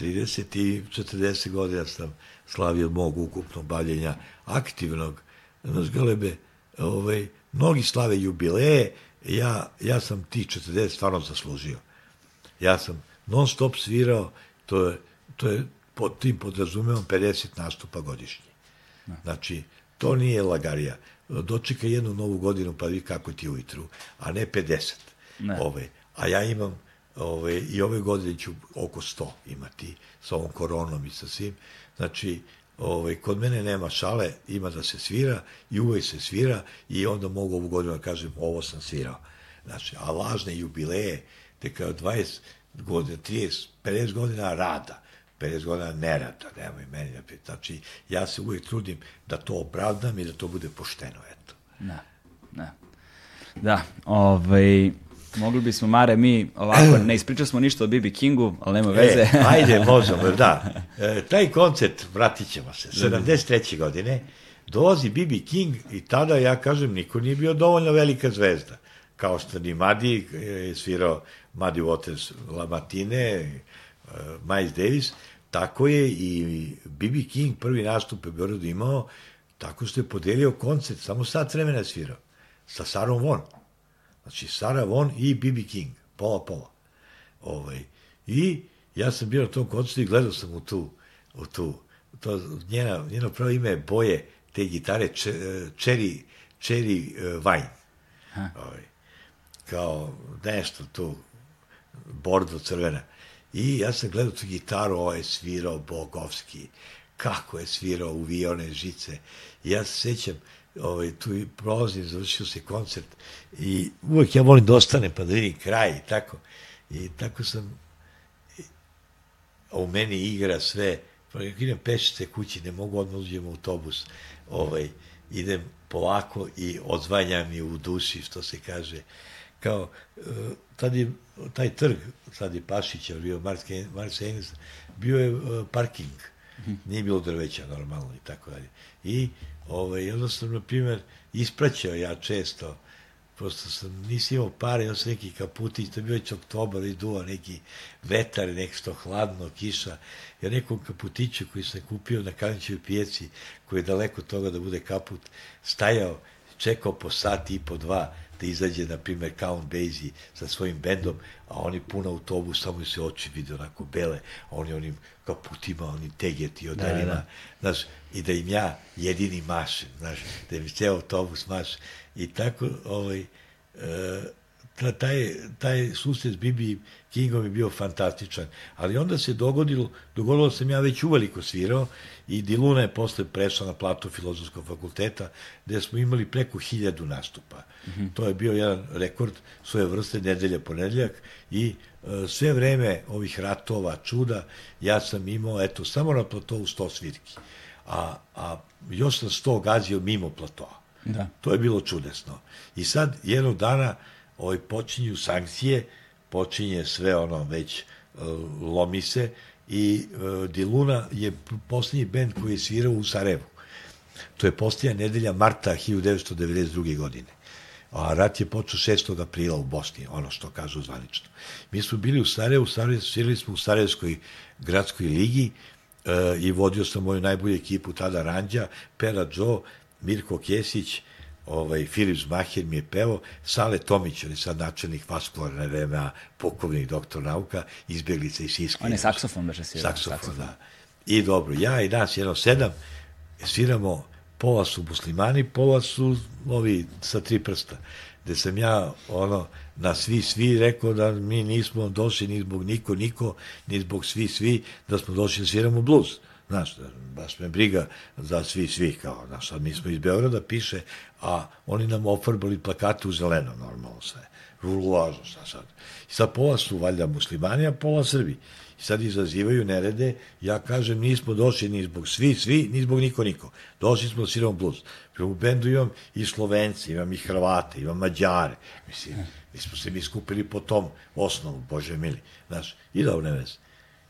30 i 40 godina sam slavio mog ukupnog bavljenja aktivnog. Znaš, Galebe, ovaj, mnogi slave jubileje, ja, ja sam ti 40 stvarno zaslužio. Ja sam non stop svirao, to je, to je pod tim podrazumevom 50 nastupa godišnje. Da. Znači, to nije lagarija. Dočeka jednu novu godinu pa vi kako ti ujutru, a ne 50. Ne. Ove. A ja imam ove, i ove godine ću oko 100 imati sa ovom koronom i sa svim. Znači, ovaj, kod mene nema šale, ima da se svira i uvek se svira i onda mogu ovu godinu da kažem ovo sam svirao. Znači, a lažne jubileje, te kao 20 godina, 30, 50 godina rada, 50 godina nerada, nemoj meni da Znači, ja se uvek trudim da to opravdam i da to bude pošteno, eto. Da, da. Da, ovaj, Mogli bismo, Mare, mi ovako, ne ispričali smo ništa o B.B. Kingu, ali nema veze. E, [LAUGHS] ajde, [LAUGHS] možemo, da. E, taj koncert, vratit ćemo se, 73. godine, dolazi B.B. King i tada, ja kažem, niko nije bio dovoljno velika zvezda. Kao što ni Madi je svirao Muddy Waters Lamartine, uh, Miles Davis, tako je i B.B. King prvi nastup u Beogradu imao, tako što je podelio koncert, samo sat vremena svirao, sa Sarom Von. Znači, Sara Von i B.B. King, pola pola. Ovaj. I ja sam bio na tom koncertu i gledao sam u tu, u tu, to, njena, njeno pravo ime je boje te gitare Cherry, Cherry uh, Wine. Ovaj. Kao nešto tu, bordo crvena. I ja sam gledao tu gitaru, ovo je svirao Bogovski, kako je svirao, uvijao one žice. I ja se sećam, ovaj, tu i prolazim, završio se koncert i uvek ja volim da ostane pa da vidim kraj i tako. I tako sam, a u meni igra sve, pa kako idem pešice kući, ne mogu odmah uđem u autobus, ovaj, idem polako i odzvanjam i u duši, što se kaže. Kao, e, tad je, taj trg, sad je Pašića, bio Mars Enes, bio je uh, parking, nije bilo drveća normalno i tako dalje. I ovaj, sam, na primjer, ispraćao ja često, prosto sam, nisi imao pare, imao sam neki kaputić, to je bio već oktobar i duva neki vetar, nešto hladno, kiša, ja nekom kaputiću koji sam kupio na Kanićevoj pijaci, koji je daleko toga da bude kaput, stajao, čekao po sati i po dva, da izađe, na primjer, Count Basie sa svojim bendom, a oni pun autobus, samo se oči vide onako bele, a oni onim kaputima, oni tegeti od da, da. znaš, i da im ja jedini mašem, znaš, da im ceo autobus maš. I tako, ovaj, e, taj, taj susret s Bibi Kingom je bio fantastičan. Ali onda se dogodilo, dogodilo sam ja već uveliko svirao i Diluna je posle prešla na platu filozofskog fakulteta gde smo imali preko hiljadu nastupa. Mm -hmm. To je bio jedan rekord svoje vrste nedelja ponedeljak i e, sve vreme ovih ratova, čuda, ja sam imao, eto, samo na platovu 100 svirki. A, a još sam 100 gazio mimo platoa. Da. To je bilo čudesno. I sad, jednog dana, ovaj, počinju sankcije, počinje sve ono već uh, lomi se i uh, Diluna je posljednji bend koji je svirao u Sarajevu. To je posljednja nedelja marta 1992. godine. A rat je počeo 6. aprila u Bosni, ono što kažu zvanično. Mi smo bili u Sarajevu, Sarajevu svirali smo u Sarajevskoj gradskoj ligi uh, i vodio sam moju najbolju ekipu tada Ranđa, Pera Joe, Mirko Kesić, ovaj, Filip Zmaher mi je pevao, Sale Tomić, on je sad načelnik vaskularne VMA, pokovnik doktor nauka, izbjeglica iz Siska. On je saksofon, beže svirao. Saksofon, saksofon, da. I dobro, ja i nas, jedno sedam, sviramo, pola su muslimani, pola su ovi sa tri prsta, gde sam ja, ono, na svi, svi rekao da mi nismo došli ni zbog niko, niko, ni zbog svi, svi, da smo došli da sviramo blues. Znaš, baš me briga za svi, svi, kao, znaš, sad mi smo iz Beograda, piše, a oni nam ofarbali plakate u zeleno, normalno sve. Vrlo važno, šta sad. I sad pola su valjda muslimani, a pola Srbi. I sad izazivaju nerede, ja kažem, nismo došli ni zbog svi, svi, ni zbog niko, niko. Došli smo sviramo blues. U bendu imam i Slovence, imam i Hrvate, imam Mađare. Mislim, mi smo se mi skupili po tom osnovu, Bože mili. Znaš, i da ne veze.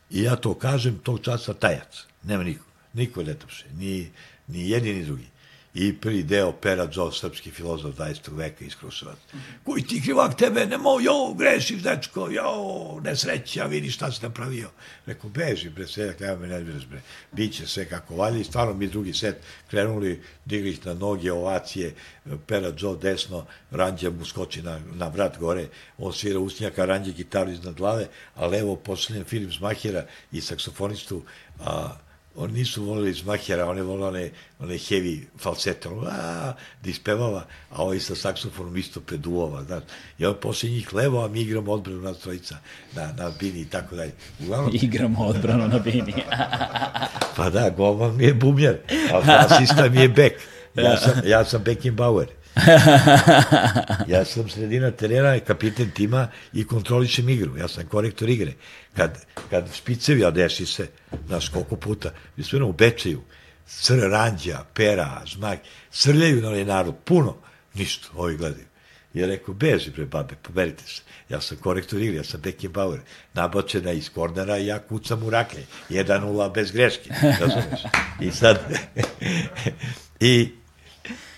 I ja to kažem tog časa tajac. Nema niko. Niko ne tapše. Ni, ni jedni, ni drugi i prvi deo Pera Joe, srpski filozof 20. veka iz Kruševac. Koji ti krivak tebe, nemo, jo, grešiš, dečko, jo, nesreća, vidi šta si napravio. Rekao, beži, bre, sve, nema me ne biraš, bre, biće sve kako valje i stvarno mi drugi set krenuli, digli na noge, ovacije, Pera Joe desno, Ranđa mu skoči na, na vrat gore, on svira usnjaka, Ranđa gitaru iznad glave, a levo posljednjen Filip Zmahira i saksofonistu, a, oni nisu volili Zmahera, oni volili one, one heavy falsete, ono, a, da ispevava, a ovaj sa saksofonom isto preduvova, znaš. I on posle njih levo, a mi igramo odbranu na trojica, na, na bini i tako dalje. Uglavnom, [LAUGHS] igramo odbranu na bini. [LAUGHS] pa da, golman mi je bubnjar, a [LAUGHS] basista mi je bek. Ja sam, ja sam Beckenbauer. [LAUGHS] ja sam sredina terena, kapiten tima i kontrolišem igru. Ja sam korektor igre. Kad, kad špicevi, a desi se, znaš koliko puta, mi smo u Bečeju, Sr, Ranđa, Pera, Zmak, srljaju na onaj narod, puno, ništa, ovi gledaju. Ja rekao, beži bre, babe, pomerite se. Ja sam korektor igre, ja sam Beckenbauer. Nabačena iz kornera i ja kucam u raklje. 1-0 bez greške, razumeš? I sad, [LAUGHS] i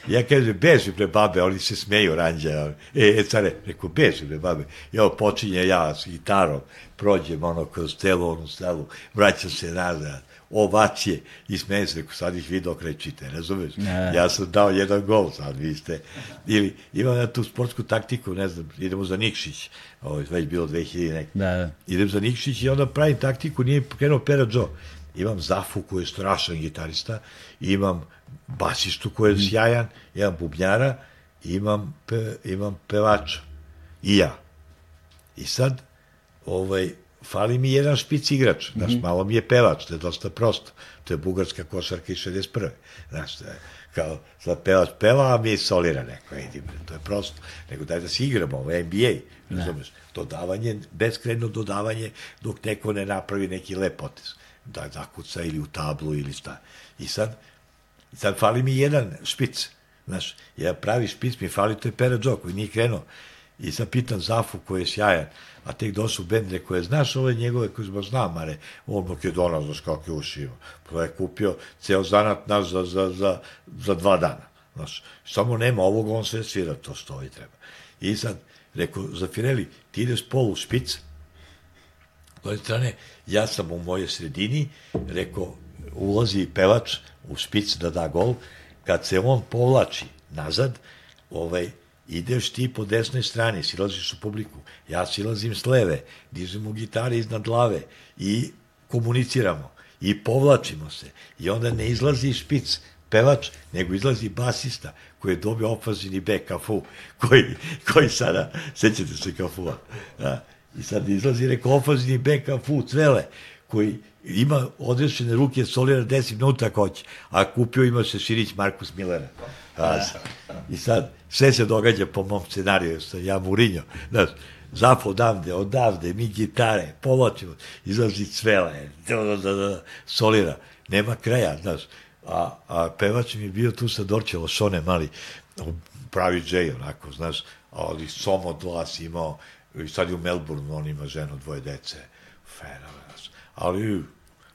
Ja kažem, beži bre babe, oni se smeju ranđa. E, e care, rekao, beži bre babe. Ja počinje ja s gitarom, prođem ono kroz telo, onu stelu, vraćam se nazad, ovacije i smejem se, rekao, sad ih vi dok rečite, razumeš? Ne. Ja sam dao jedan gol, sad vi ste. Ili imam ja tu sportsku taktiku, ne znam, idemo za Nikšić, ovo je već bilo 2000 nek. Da, da. Idem za Nikšić i onda pravim taktiku, nije krenuo Pera Joe. Imam Zafu koji je strašan gitarista, imam basistu koji je sjajan, imam bubnjara, imam, pe, imam pevača. I ja. I sad, ovaj, fali mi jedan špic igrač. Znaš, mm -hmm. malo mi je pevač, to je dosta prosto. To je bugarska košarka iz 61. Znaš, to je, kao, sad pevač peva, a mi solira neko, edi, to je prosto. Nego daj da se igramo, ovo je NBA, da. razumeš? Dodavanje, beskredno dodavanje, dok neko ne napravi neki lep potez. Da zakuca ili u tablu ili šta. I sad, sad fali mi jedan špic. Znaš, ja pravi špic mi fali, to je Pera Džo, koji nije krenuo. I sad pitan Zafu, koji je sjajan, a tek dosu bendre koje znaš, ove njegove koje zbog znam, are, on Makedona, znaš kakve uši ima. Pa je kupio ceo zanat naš za, za, za, za dva dana. Znaš, samo nema ovog, on sve svira, to stoji treba. I sad, rekao, za Fireli, ti ideš polu špic, s strane, ja sam u mojoj sredini, rekao, ulazi pevač u špic da da gol, kad se on povlači nazad, ovaj, ideš ti po desnoj strani, silaziš u publiku, ja silazim s leve, dižemo gitare iznad glave i komuniciramo i povlačimo se. I onda ne izlazi špic pevač, nego izlazi basista koji je dobio ofazini bek kafu, koji, koji sada, sećate se kafua, da, i sad izlazi reko ofazini bek kafu, cvele, koji ima odrešene ruke, solira 10 minuta ako hoće, a kupio ima se Širić Markus Millera. A, I sad, sve se događa po mom scenariju, sa ja Murinjo, znaš, zafo odavde, odavde, mi gitare, povlačimo, izlazi cvele, da, da, da, da, solira, nema kraja, znaš, a, a pevač mi je bio tu sa Dorčevo, Šone mali, pravi džej, onako, znaš, ali somo glas imao, i sad je u Melbourne, on ima ženu, dvoje dece, fenomen, ali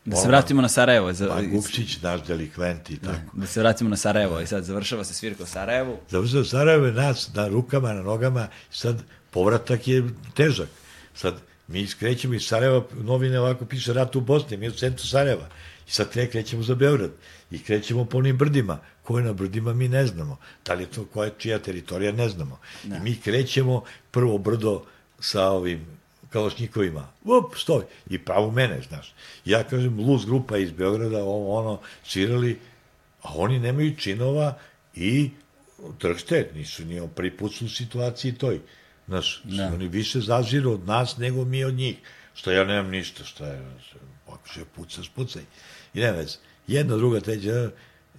Da se vratimo na Sarajevo. Za, pa Gupčić, naš delikvent i da, tako. Da, da se vratimo na Sarajevo i sad završava se svirka u Sarajevu. Završava Sarajevo je nas na rukama, na nogama, sad povratak je težak. Sad mi skrećemo iz Sarajeva, novine ovako piše rat u Bosni, mi u centru Sarajeva. I sad ne krećemo za Beograd i krećemo po onim brdima. Ko je na brdima mi ne znamo. Da li je to koja čija teritorija ne znamo. Da. I mi krećemo prvo brdo sa ovim kalašnjikovima, up, stoj, i pravo mene, znaš. Ja kažem, Luz grupa iz Beograda, ovo, ono, svirali, a oni nemaju činova i tršte, nisu ni prvi put su u situaciji toj. Znaš, ne. Da. oni više zažiru od nas nego mi od njih. Što ja nemam ništa, što je, Ako će pucaš, pucaj. I nema veze. Jedna, druga, treća,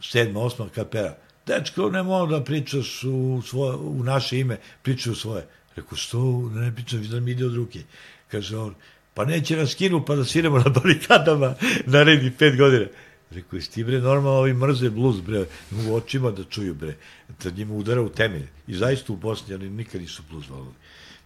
sedma, osma kapera. Dečko, ne mogu da pričaš u, svoje, u naše ime, pričaj u svoje. Rekao, što ne pričam, da mi ide od ruke. Kaže on, pa neće nas kinu pa da sviramo na [LAUGHS] barikadama naredni pet godina. Rekao, jesi ti bre normalno ovi mrze bluz bre, mogu očima da čuju bre, da njima udara u temelj. I zaista u Bosni oni nikad nisu bluz volili.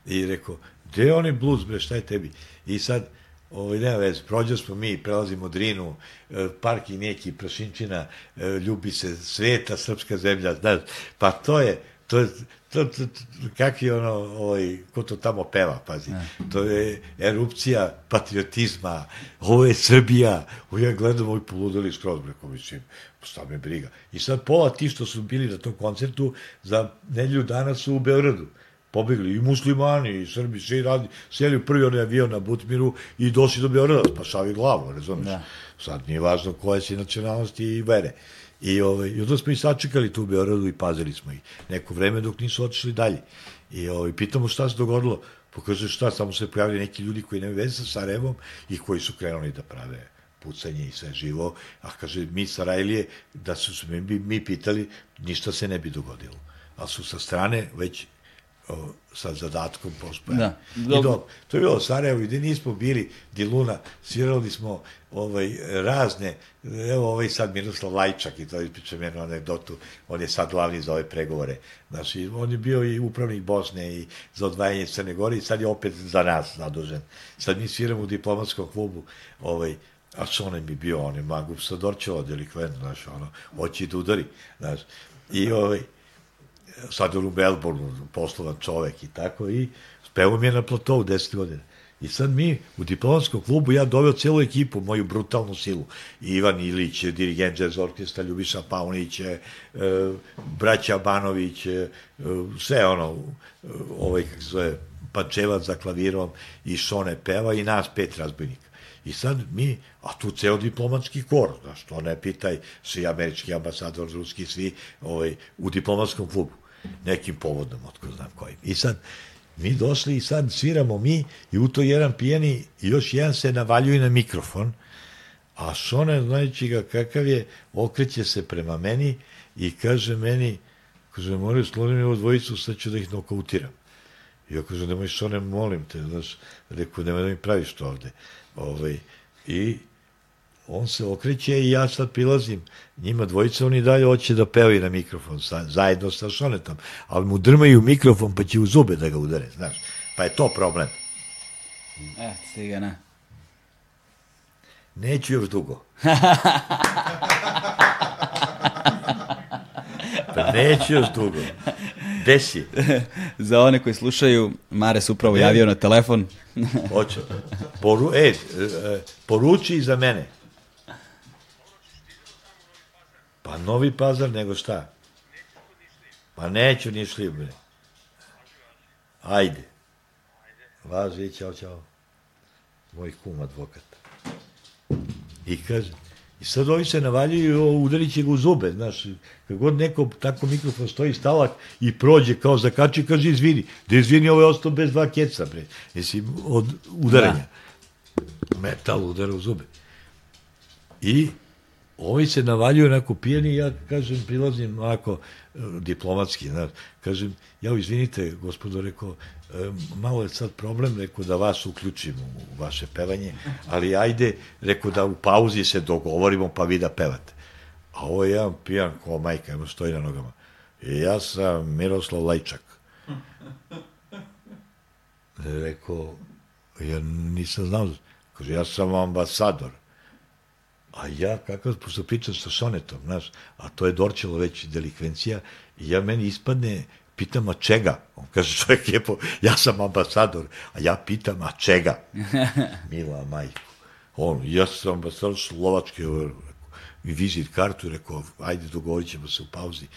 I rekao, gde onaj bluz bre, šta je tebi? I sad, ovaj, nema vez, prođe smo mi, prelazimo Drinu, e, park i neki, Prašinčina, e, ljubi se, sveta, srpska zemlja, znaš, pa to je, to je, to, to, to, kak je ono, ovaj, ko to tamo peva, pazi, ne. to je erupcija patriotizma, ovo je Srbija, ovo ja gledam ovaj poludali skroz, breko, mislim, šta me briga. I sad pola ti što su bili na tom koncertu, za nedelju dana su u Beogradu pobegli i muslimani i Srbi, svi radi, sjeli u prvi onaj avion na Butmiru i došli do Beograda, spašavi glavu, razumiješ? Da. Sad nije važno koje si nacionalnosti i vere. I, ovaj, onda smo i sačekali tu u Beogradu i pazili smo ih neko vreme dok nisu otišli dalje. I ovaj, pitamo šta se dogodilo. Pokaže šta, samo se pojavili neki ljudi koji nemaju veze sa Sarajevom i koji su krenuli da prave pucanje i sve živo, a kaže, mi Sarajlije, da su se mi, mi pitali, ništa se ne bi dogodilo. Ali su sa strane već o, sa zadatkom pospoja. Da. I do, to je bilo Sarajevo, gde nismo bili, di Luna, svirali smo ovaj, razne, evo ovaj sad Miroslav Lajčak i to ispričam jednu anegdotu, on je sad glavni za ove pregovore. Znači, on je bio i upravnik Bosne i za odvajanje Crne Gore i sad je opet za nas zadužen. Sad mi sviramo u diplomatskom klubu, ovaj, a Sonen bi bio, on je Magup Sadorčeva delikvent, znaš, ono, hoće da udari, znaš. I ovaj, sad u Melbourneu, poslovan čovek i tako, i spevao mi je na platovu 10 godina. I sad mi u diplomatskom klubu, ja doveo celu ekipu, moju brutalnu silu. Ivan Ilić, dirigent jazz orkestra, Ljubiša Paunić, e, braća Banović, e, sve ono, e, ovaj, kako zove, Pančevac za klavirom i Šone peva i nas pet razbojnika. I sad mi, a tu ceo diplomatski kor, znaš, to ne pitaj, svi američki ambasador, ruski, svi ovaj, u diplomatskom klubu nekim povodom, otko znam kojim. I sad, mi došli i sad sviramo mi i u to jedan pijani i još jedan se navaljuje na mikrofon, a Šone, znajući ga kakav je, okreće se prema meni i kaže meni, kaže, moraju slonim mi ovo dvojicu, sad ću da ih nokautiram. I ja kaže, nemoj Šone, molim te, znaš, rekao, nemoj da mi praviš to ovde. Ovaj, I on se okreće i ja sad prilazim njima dvojica, oni dalje hoće da pevaju na mikrofon sa, zajedno sa Šonetom, ali mu drmaju mikrofon pa će u zube da ga udare, znaš. Pa je to problem. E, stiga, ne. Neću još dugo. [LAUGHS] pa neću još dugo. Gde si? Za one koji slušaju, Mare se upravo javio na telefon. Hoće. Poru, e, e, poruči za mene. Pa Novi Pazar nego šta? Pa neću ni šli, bre. Ajde. Važi, čao, čao. Moj kum advokat. I kaže, i sad ovi se navaljuju udarit će ga u zube, znaš, kad god neko tako mikrofon stoji stalak i prođe kao zakači, kaže, izvini, da izvini, ovo je ostao bez dva keca, bre, jesi od udaranja. Da. Metal udara u zube. I ovi se navaljuju onako pijeni ja kažem, prilazim onako e, diplomatski, znaš, kažem, ja izvinite, gospodo, rekao, e, malo je sad problem, rekao da vas uključim u vaše pevanje, ali ajde, rekao da u pauzi se dogovorimo pa vi da pevate. A ovo je jedan pijan ko majka, ima stoji na nogama. I ja sam Miroslav Lajčak. Rekao, ja nisam znao, kaže, ja sam ambasador. A ja, kakav, pošto pričam sa Sonetom, znaš, a to je Dorčelo već delikvencija, i ja meni ispadne, pitam, a čega? On kaže, [LAUGHS] čovjek je po, ja sam ambasador, a ja pitam, a čega? [LAUGHS] Mila majko. On, ja sam ambasador Slovačke, mi vizit kartu, rekao, ajde, dogovorit ćemo se u pauzi.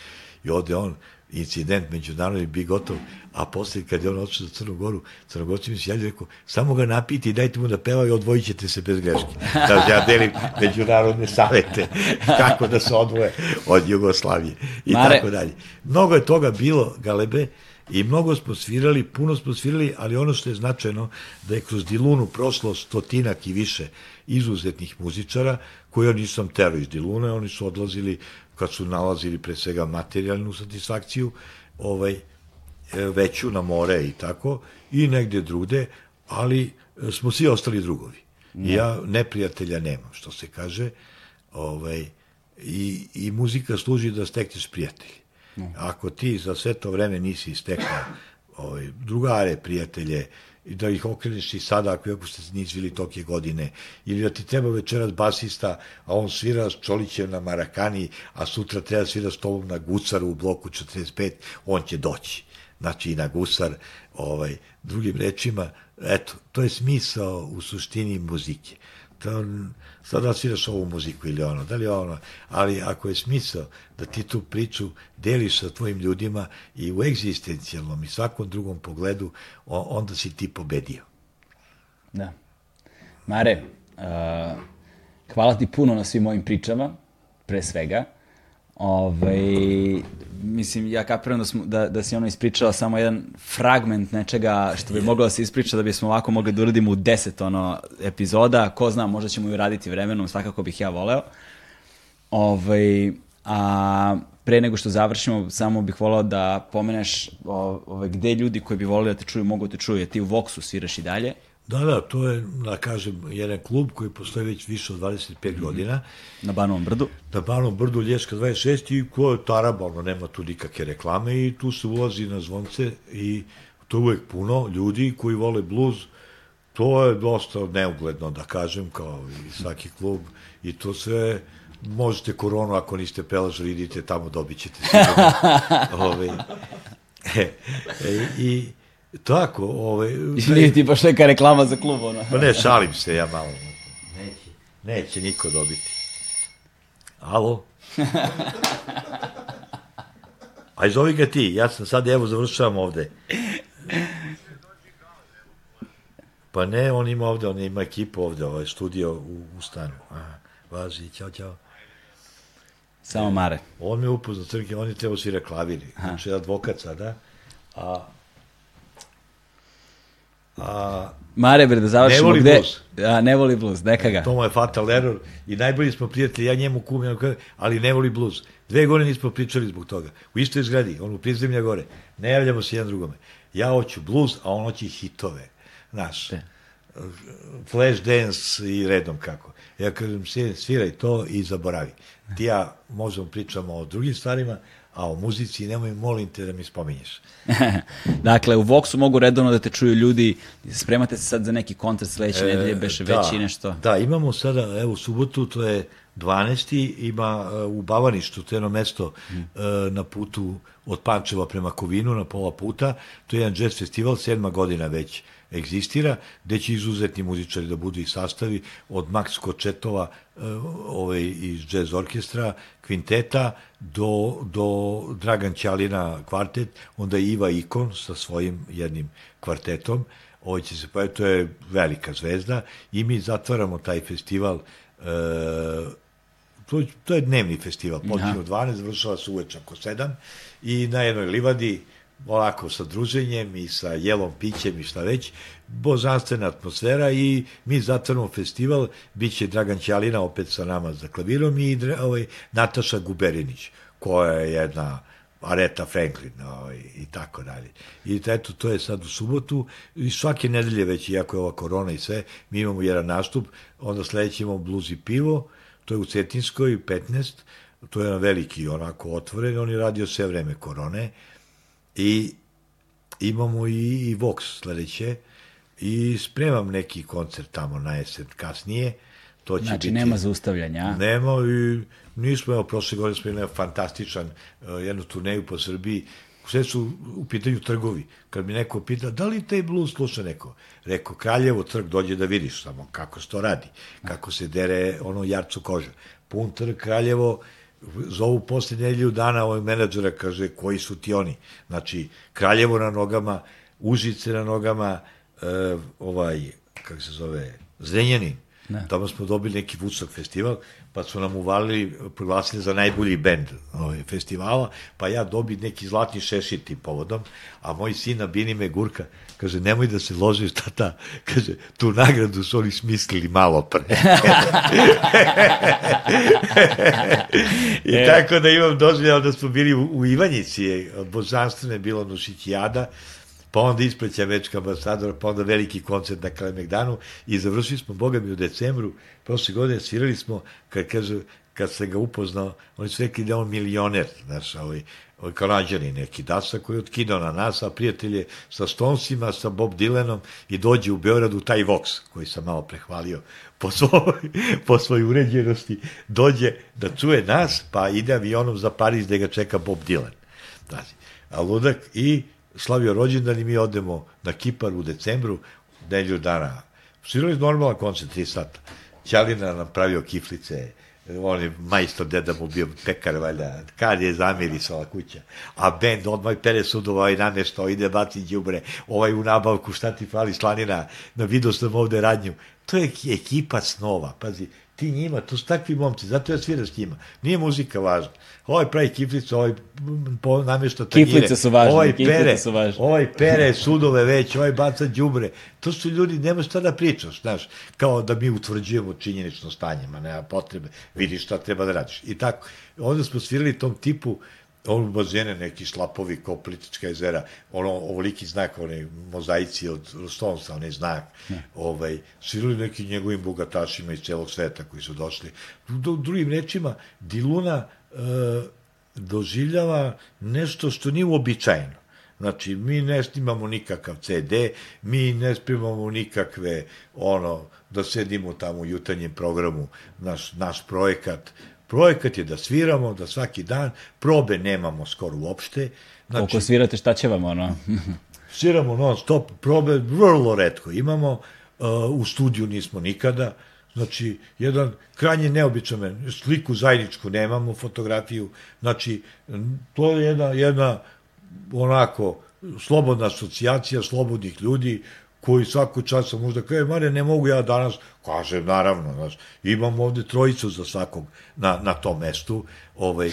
I ode on, incident međunarodni bi gotov, a posle kad je on otišao za Crnu Goru, Crnogorci mi se javljaju, rekao, samo ga napiti i dajte mu da peva i odvojit ćete se bez greške. Da ja delim međunarodne savete [LAUGHS] kako da se odvoje od Jugoslavije i Mare... tako dalje. Mnogo je toga bilo, Galebe, I mnogo smo svirali, puno smo svirali, ali ono što je značajno, da je kroz Dilunu prošlo stotinak i više izuzetnih muzičara, koje ja nisam tero iz Dilune, oni su odlazili kad su nalazili pre svega materijalnu satisfakciju, ovaj, e, veću na more i tako, i negde drugde, ali e, smo svi ostali drugovi. I ja neprijatelja nemam, što se kaže, ovaj, i, i muzika služi da stekneš prijatelje. Ako ti za sve to vreme nisi istekao ovaj, drugare, prijatelje, i da ih okreneš i sada ako, ako ste nizvili toke godine, ili da ti treba večeras basista, a on svira s Čolićem na Marakani, a sutra treba da svira s tobom na Gusaru u bloku 45, on će doći. Znači i na Gusar, ovaj, drugim rečima, eto, to je smisao u suštini muzike. To, sad da sviraš ovu muziku ili ono, da li ono, ali ako je smisao da ti tu priču deliš sa tvojim ljudima i u egzistencijalnom i svakom drugom pogledu, onda si ti pobedio. Da. Mare, uh, hvala ti puno na svim ovim pričama, pre svega. Ove, mislim, ja kapiram da, smo, da, da si ono ispričala samo jedan fragment nečega što bi moglo da se ispriča da bismo ovako mogli da uradimo u deset ono, epizoda. Ko zna, možda ćemo i uraditi vremenom, svakako bih ja voleo. Ove, a pre nego što završimo, samo bih voleo da pomeneš ove, gde ljudi koji bi voleli da te čuju mogu da te čuju. Ti u Voxu sviraš i dalje. Da, da, to je, da kažem, jedan klub koji postoji već više od 25 mm -hmm. godina. Na Banovom brdu? Na Banovom brdu, Lješka 26 i ko je tarabalno, nema tu nikakve reklame i tu se ulazi na zvonce i to je uvek puno ljudi koji vole bluz. To je dosta neugledno, da kažem, kao i svaki klub i to sve možete koronu ako niste pelažar, idite tamo, dobit ćete. [LAUGHS] Ove, e, e, I Tako, ovaj... Nije ti baš neka reklama za klub, ono. Pa ne, šalim se ja malo. Neće, neće niko dobiti. Alo? [LAUGHS] Aj, zovi ga ti, ja sam sad, evo, završavam ovde. Pa ne, on ima ovde, on ima ekipu ovde, ovaj studio u, u stanu. Aha, važi, ćao, ćao. Samo Mare. On me upoznao crke, on je trebao svira klaviri. Znači, advokat sada, a A, Mare, bre, da završimo. Ne gde... blues. A, ne voli blues, neka ga. To mu je fatal error i najbolji smo prijatelji, ja njemu kumim, ali ne voli blues. Dve godine nismo pričali zbog toga. U istoj zgradi, on u prizemlja gore. Ne javljamo se jedan drugome. Ja hoću blues, a on hoće hitove. Znaš, e. flash dance i redom kako. Ja kažem, sviraj to i zaboravi. Ti ja možemo pričamo o drugim stvarima, a o muzici nemoj molim te da mi spominješ. [LAUGHS] dakle, u Voxu mogu redovno da te čuju ljudi, spremate se sad za neki koncert sledeće e, nedelje, beše da, veći nešto. Da, imamo sada, evo, subotu, to je 12. ima uh, u Bavaništu, to je jedno mesto mm. uh, na putu od Pančeva prema Kovinu, na pola puta, to je jedan jazz festival, sedma godina već egzistira, gde će izuzetni muzičari da budu i sastavi, od Max Kočetova uh, ovaj, iz jazz orkestra, kvinteta, do, do Dragan Ćalina kvartet, onda Iva Ikon sa svojim jednim kvartetom, ovo će se pa to je velika zvezda i mi zatvaramo taj festival e, to, to je dnevni festival, počinje u 12, završava se uveč oko 7 i na jednoj livadi ovako sa druženjem i sa jelom, pićem i šta već, božanstvena atmosfera i mi zatvorimo festival, bit će Dragan Ćalina opet sa nama za klavirom i ovaj, Nataša Guberinić, koja je jedna Areta Franklin ovaj, i tako dalje. I eto, to je sad u subotu i svake nedelje već, iako je ova korona i sve, mi imamo jedan nastup, onda sledeće imamo Blues i pivo, to je u Cetinskoj, 15, to je jedan veliki onako otvoren, on je radio sve vreme korone, I imamo i, Vox sledeće i spremam neki koncert tamo na jesen kasnije. To će znači, biti, nema zaustavljanja, a? Nema i nismo, evo, prošle godine smo imali fantastičan uh, jednu turneju po Srbiji, sve su u pitanju trgovi. Kad mi neko pita, da li taj blues sluša neko? Rekao, Kraljevo trg, dođe da vidiš samo kako se to radi, kako se dere ono jarcu koža. Pun trg Kraljevo, zovu posle nedelju dana ovog menadžera, kaže, koji su ti oni? Znači, Kraljevo na nogama, Užice na nogama, e, ovaj, kako se zove, Zrenjanin. Ne. Tamo smo dobili neki Woodstock festival, pa su nam uvalili, proglasili za najbolji bend ovaj, festivala, pa ja dobi neki zlatni šešir tim povodom, a moj sin Bini me gurka, kaže, nemoj da se ložiš, tata, kaže, tu nagradu su oni smislili malo pre. [LAUGHS] I e. tako da imam dozvoljeno da smo bili u, u Ivanjici, je božanstvene bilo Nušićijada, pa onda ispreća večka ambasadora, pa onda veliki koncert na Kalemegdanu i završili smo, boga mi, u decembru prošle godine svirali smo, kad kaže, kad se ga upoznao, oni su rekli da je on milioner, znaš, ovaj, ovaj kanadjani neki dasa koji je otkidao na nas, a prijatelje sa Stonesima, sa Bob Dylanom i dođe u Beogradu taj Vox, koji sam malo prehvalio po, svoj, po svoj uređenosti, dođe da čuje nas, pa ide avionom za Pariz da ga čeka Bob Dylan. Znači, a ludak i slavio rođendan i mi odemo na Kipar u decembru, nedelju dana. Svirali normalan koncert, tri sata. Ćalina nam pravio kiflice, on je majstor deda mu bio pekar, valjda, kad je zamirisala kuća. A bend, odmah pere sudova, ovaj namešto, ide baci djubre, ovaj u nabavku, šta ti fali slanina, na vidio sam ovde radnju. To je ekipa snova, pazi, ti njima, to su takvi momci, zato ja sviram s njima. Nije muzika važna. Ovaj pravi kiflicu, ovaj po, namješta tanjire. Kiflice su važne, ovaj pere, su važne. Ovaj pere sudove već, ovaj baca đubre. To su ljudi, nema šta da pričaš, znaš, kao da mi utvrđujemo činjenično stanje, ma nema potrebe, vidiš šta treba da radiš. I tako, onda smo svirali tom tipu, on bazene, neki slapovi, kao Plitička jezera, ono, ovoliki znak, onaj mozaici od Stonesa, onaj znak, ne. ovaj, svirali neki njegovim bogatašima iz celog sveta koji su došli. U drugim rečima, Diluna e, doživljava nešto što nije uobičajeno. Znači, mi ne snimamo nikakav CD, mi ne spremamo nikakve, ono, da sedimo tamo u jutarnjem programu, naš, naš projekat, Projekat je da sviramo, da svaki dan, probe nemamo skoro uopšte. Znači, Koliko svirate, šta će vam ono? [LAUGHS] sviramo non stop, probe vrlo redko imamo, uh, u studiju nismo nikada, znači jedan krajnje neobičan sliku zajedničku nemamo, fotografiju, znači to je jedna, jedna onako slobodna asocijacija slobodnih ljudi koji svako časa možda kaže, Mare, ne mogu ja danas, kaže, naravno, znaš, imam ovde trojicu za svakog na, na tom mestu, ovaj,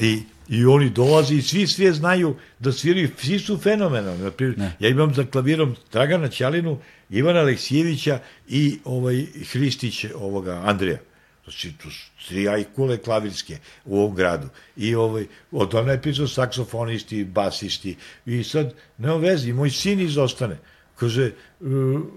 i, i oni dolaze i svi sve znaju da sviraju, svi su fenomenalni. Naprimjer, ja imam za klavirom Dragana Ćalinu, Ivana Aleksijevića i ovaj Hristić ovoga Andreja. Znači, tu su tri ajkule klavirske u ovom gradu. I ovaj, od ona je pisao saksofonisti, basisti. I sad, nema vezi, moj sin izostane. Kaže, e,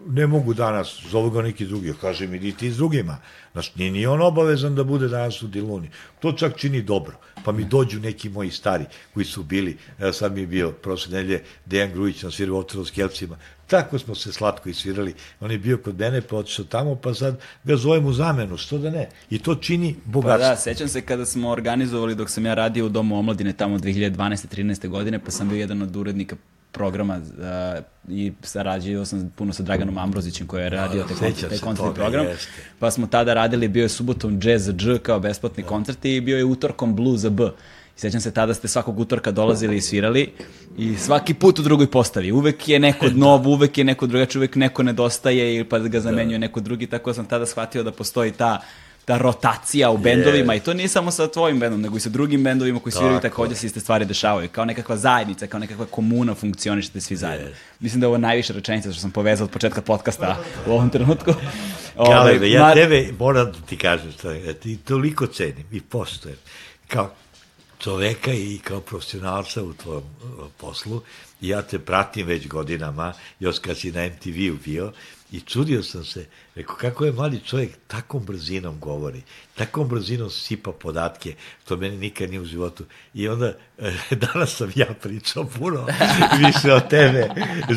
ne mogu danas, zovu ga neki drugi. Kaže mi, ti s drugima. Znaš, nije ni on obavezan da bude danas u Diluni. To čak čini dobro. Pa mi dođu neki moji stari koji su bili, evo sad mi je bio prošle nedelje Dejan Grujić na sviru Otro s Kelcima. Tako smo se slatko isvirali. On je bio kod mene, pa otišao tamo, pa sad ga zovem u zamenu, što da ne. I to čini bogatstvo. Pa da, sećam se kada smo organizovali dok sam ja radio u Domu omladine tamo 2012. 13. godine, pa sam bio jedan od urednika programa uh, i sarađio sam puno sa Draganom Ambrozićem koji je radio da, taj, taj koncertni program. Jeste. Pa smo tada radili, bio je subotom Jazz Dž kao besplatni da. koncert i bio je utorkom Blues B. I sećam se tada ste svakog utorka dolazili i svirali i svaki put u drugoj postavi. Uvek je neko [LAUGHS] nov, uvek je neko drugačiji, uvek neko nedostaje ili pa ga zamenjuje da. neko drugi, tako da sam tada shvatio da postoji ta ta rotacija u bendovima yes. i to nije samo sa tvojim bendom, nego i sa drugim bendovima koji sviraju takođe se iste stvari dešavaju. Kao nekakva zajednica, kao nekakva komuna funkcionišete svi zajedno. Yes. Mislim da je ovo najviše rečenica što sam povezao od početka podcasta u ovom trenutku. [LAUGHS] Ove, ovaj, ja mar... tebe moram da ti kažem, što ja ti toliko cenim i postojem kao čoveka i kao profesionalca u tvojom poslu. Ja te pratim već godinama, još kad si na MTV-u bio, I čudio sam se, rekao, kako je mladi čovjek takom brzinom govori, takom brzinom sipa podatke, to meni nikad nije u životu. I onda, eh, [LAUGHS] danas sam ja pričao puno [LAUGHS] više od tebe,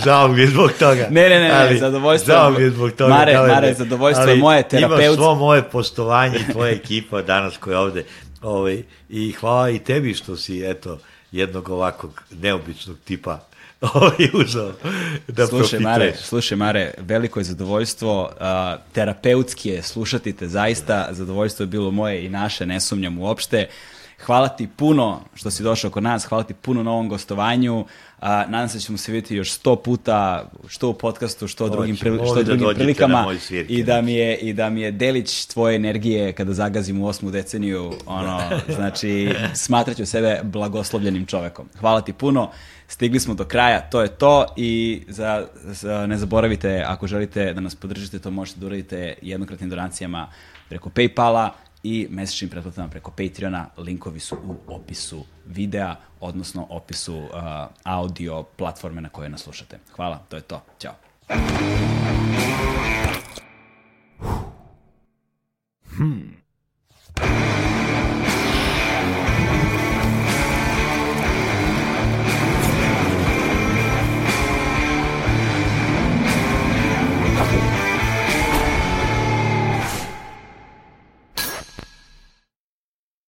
žao mi je zbog toga. Ne, ne, ne, ali, zadovoljstvo. Žao mi je zbog toga. Mare, tebe, Mare, zadovoljstvo je moje terapeut. Imaš svo moje postovanje i tvoja ekipa danas koja ovde, ovaj, i hvala i tebi što si, eto, jednog ovakvog neobičnog tipa [LAUGHS] ovaj uzao da slušaj, Mare, slušaj, Mare, veliko je zadovoljstvo, uh, terapeutski je slušati te, zaista, zadovoljstvo je bilo moje i naše, ne sumnjam uopšte. Hvala ti puno što si došao kod nas, hvala ti puno na ovom gostovanju. A, nadam se da ćemo se vidjeti još sto puta, što u podcastu, što u drugim, prili, što da drugim prilikama. svirke, I da, znači. mi je, I da mi je delić tvoje energije kada zagazim u osmu deceniju, ono, znači, smatraću sebe blagoslovljenim čovekom. Hvala ti puno. Stigli smo do kraja, to je to i za, za, ne zaboravite, ako želite da nas podržite, to možete da uradite jednokratnim donacijama preko Paypala i mesečnim pretplatama preko Patreona. Linkovi su u opisu videa, odnosno opisu uh, audio platforme na kojoj nas slušate. Hvala, to je to. Ćao. Hmm.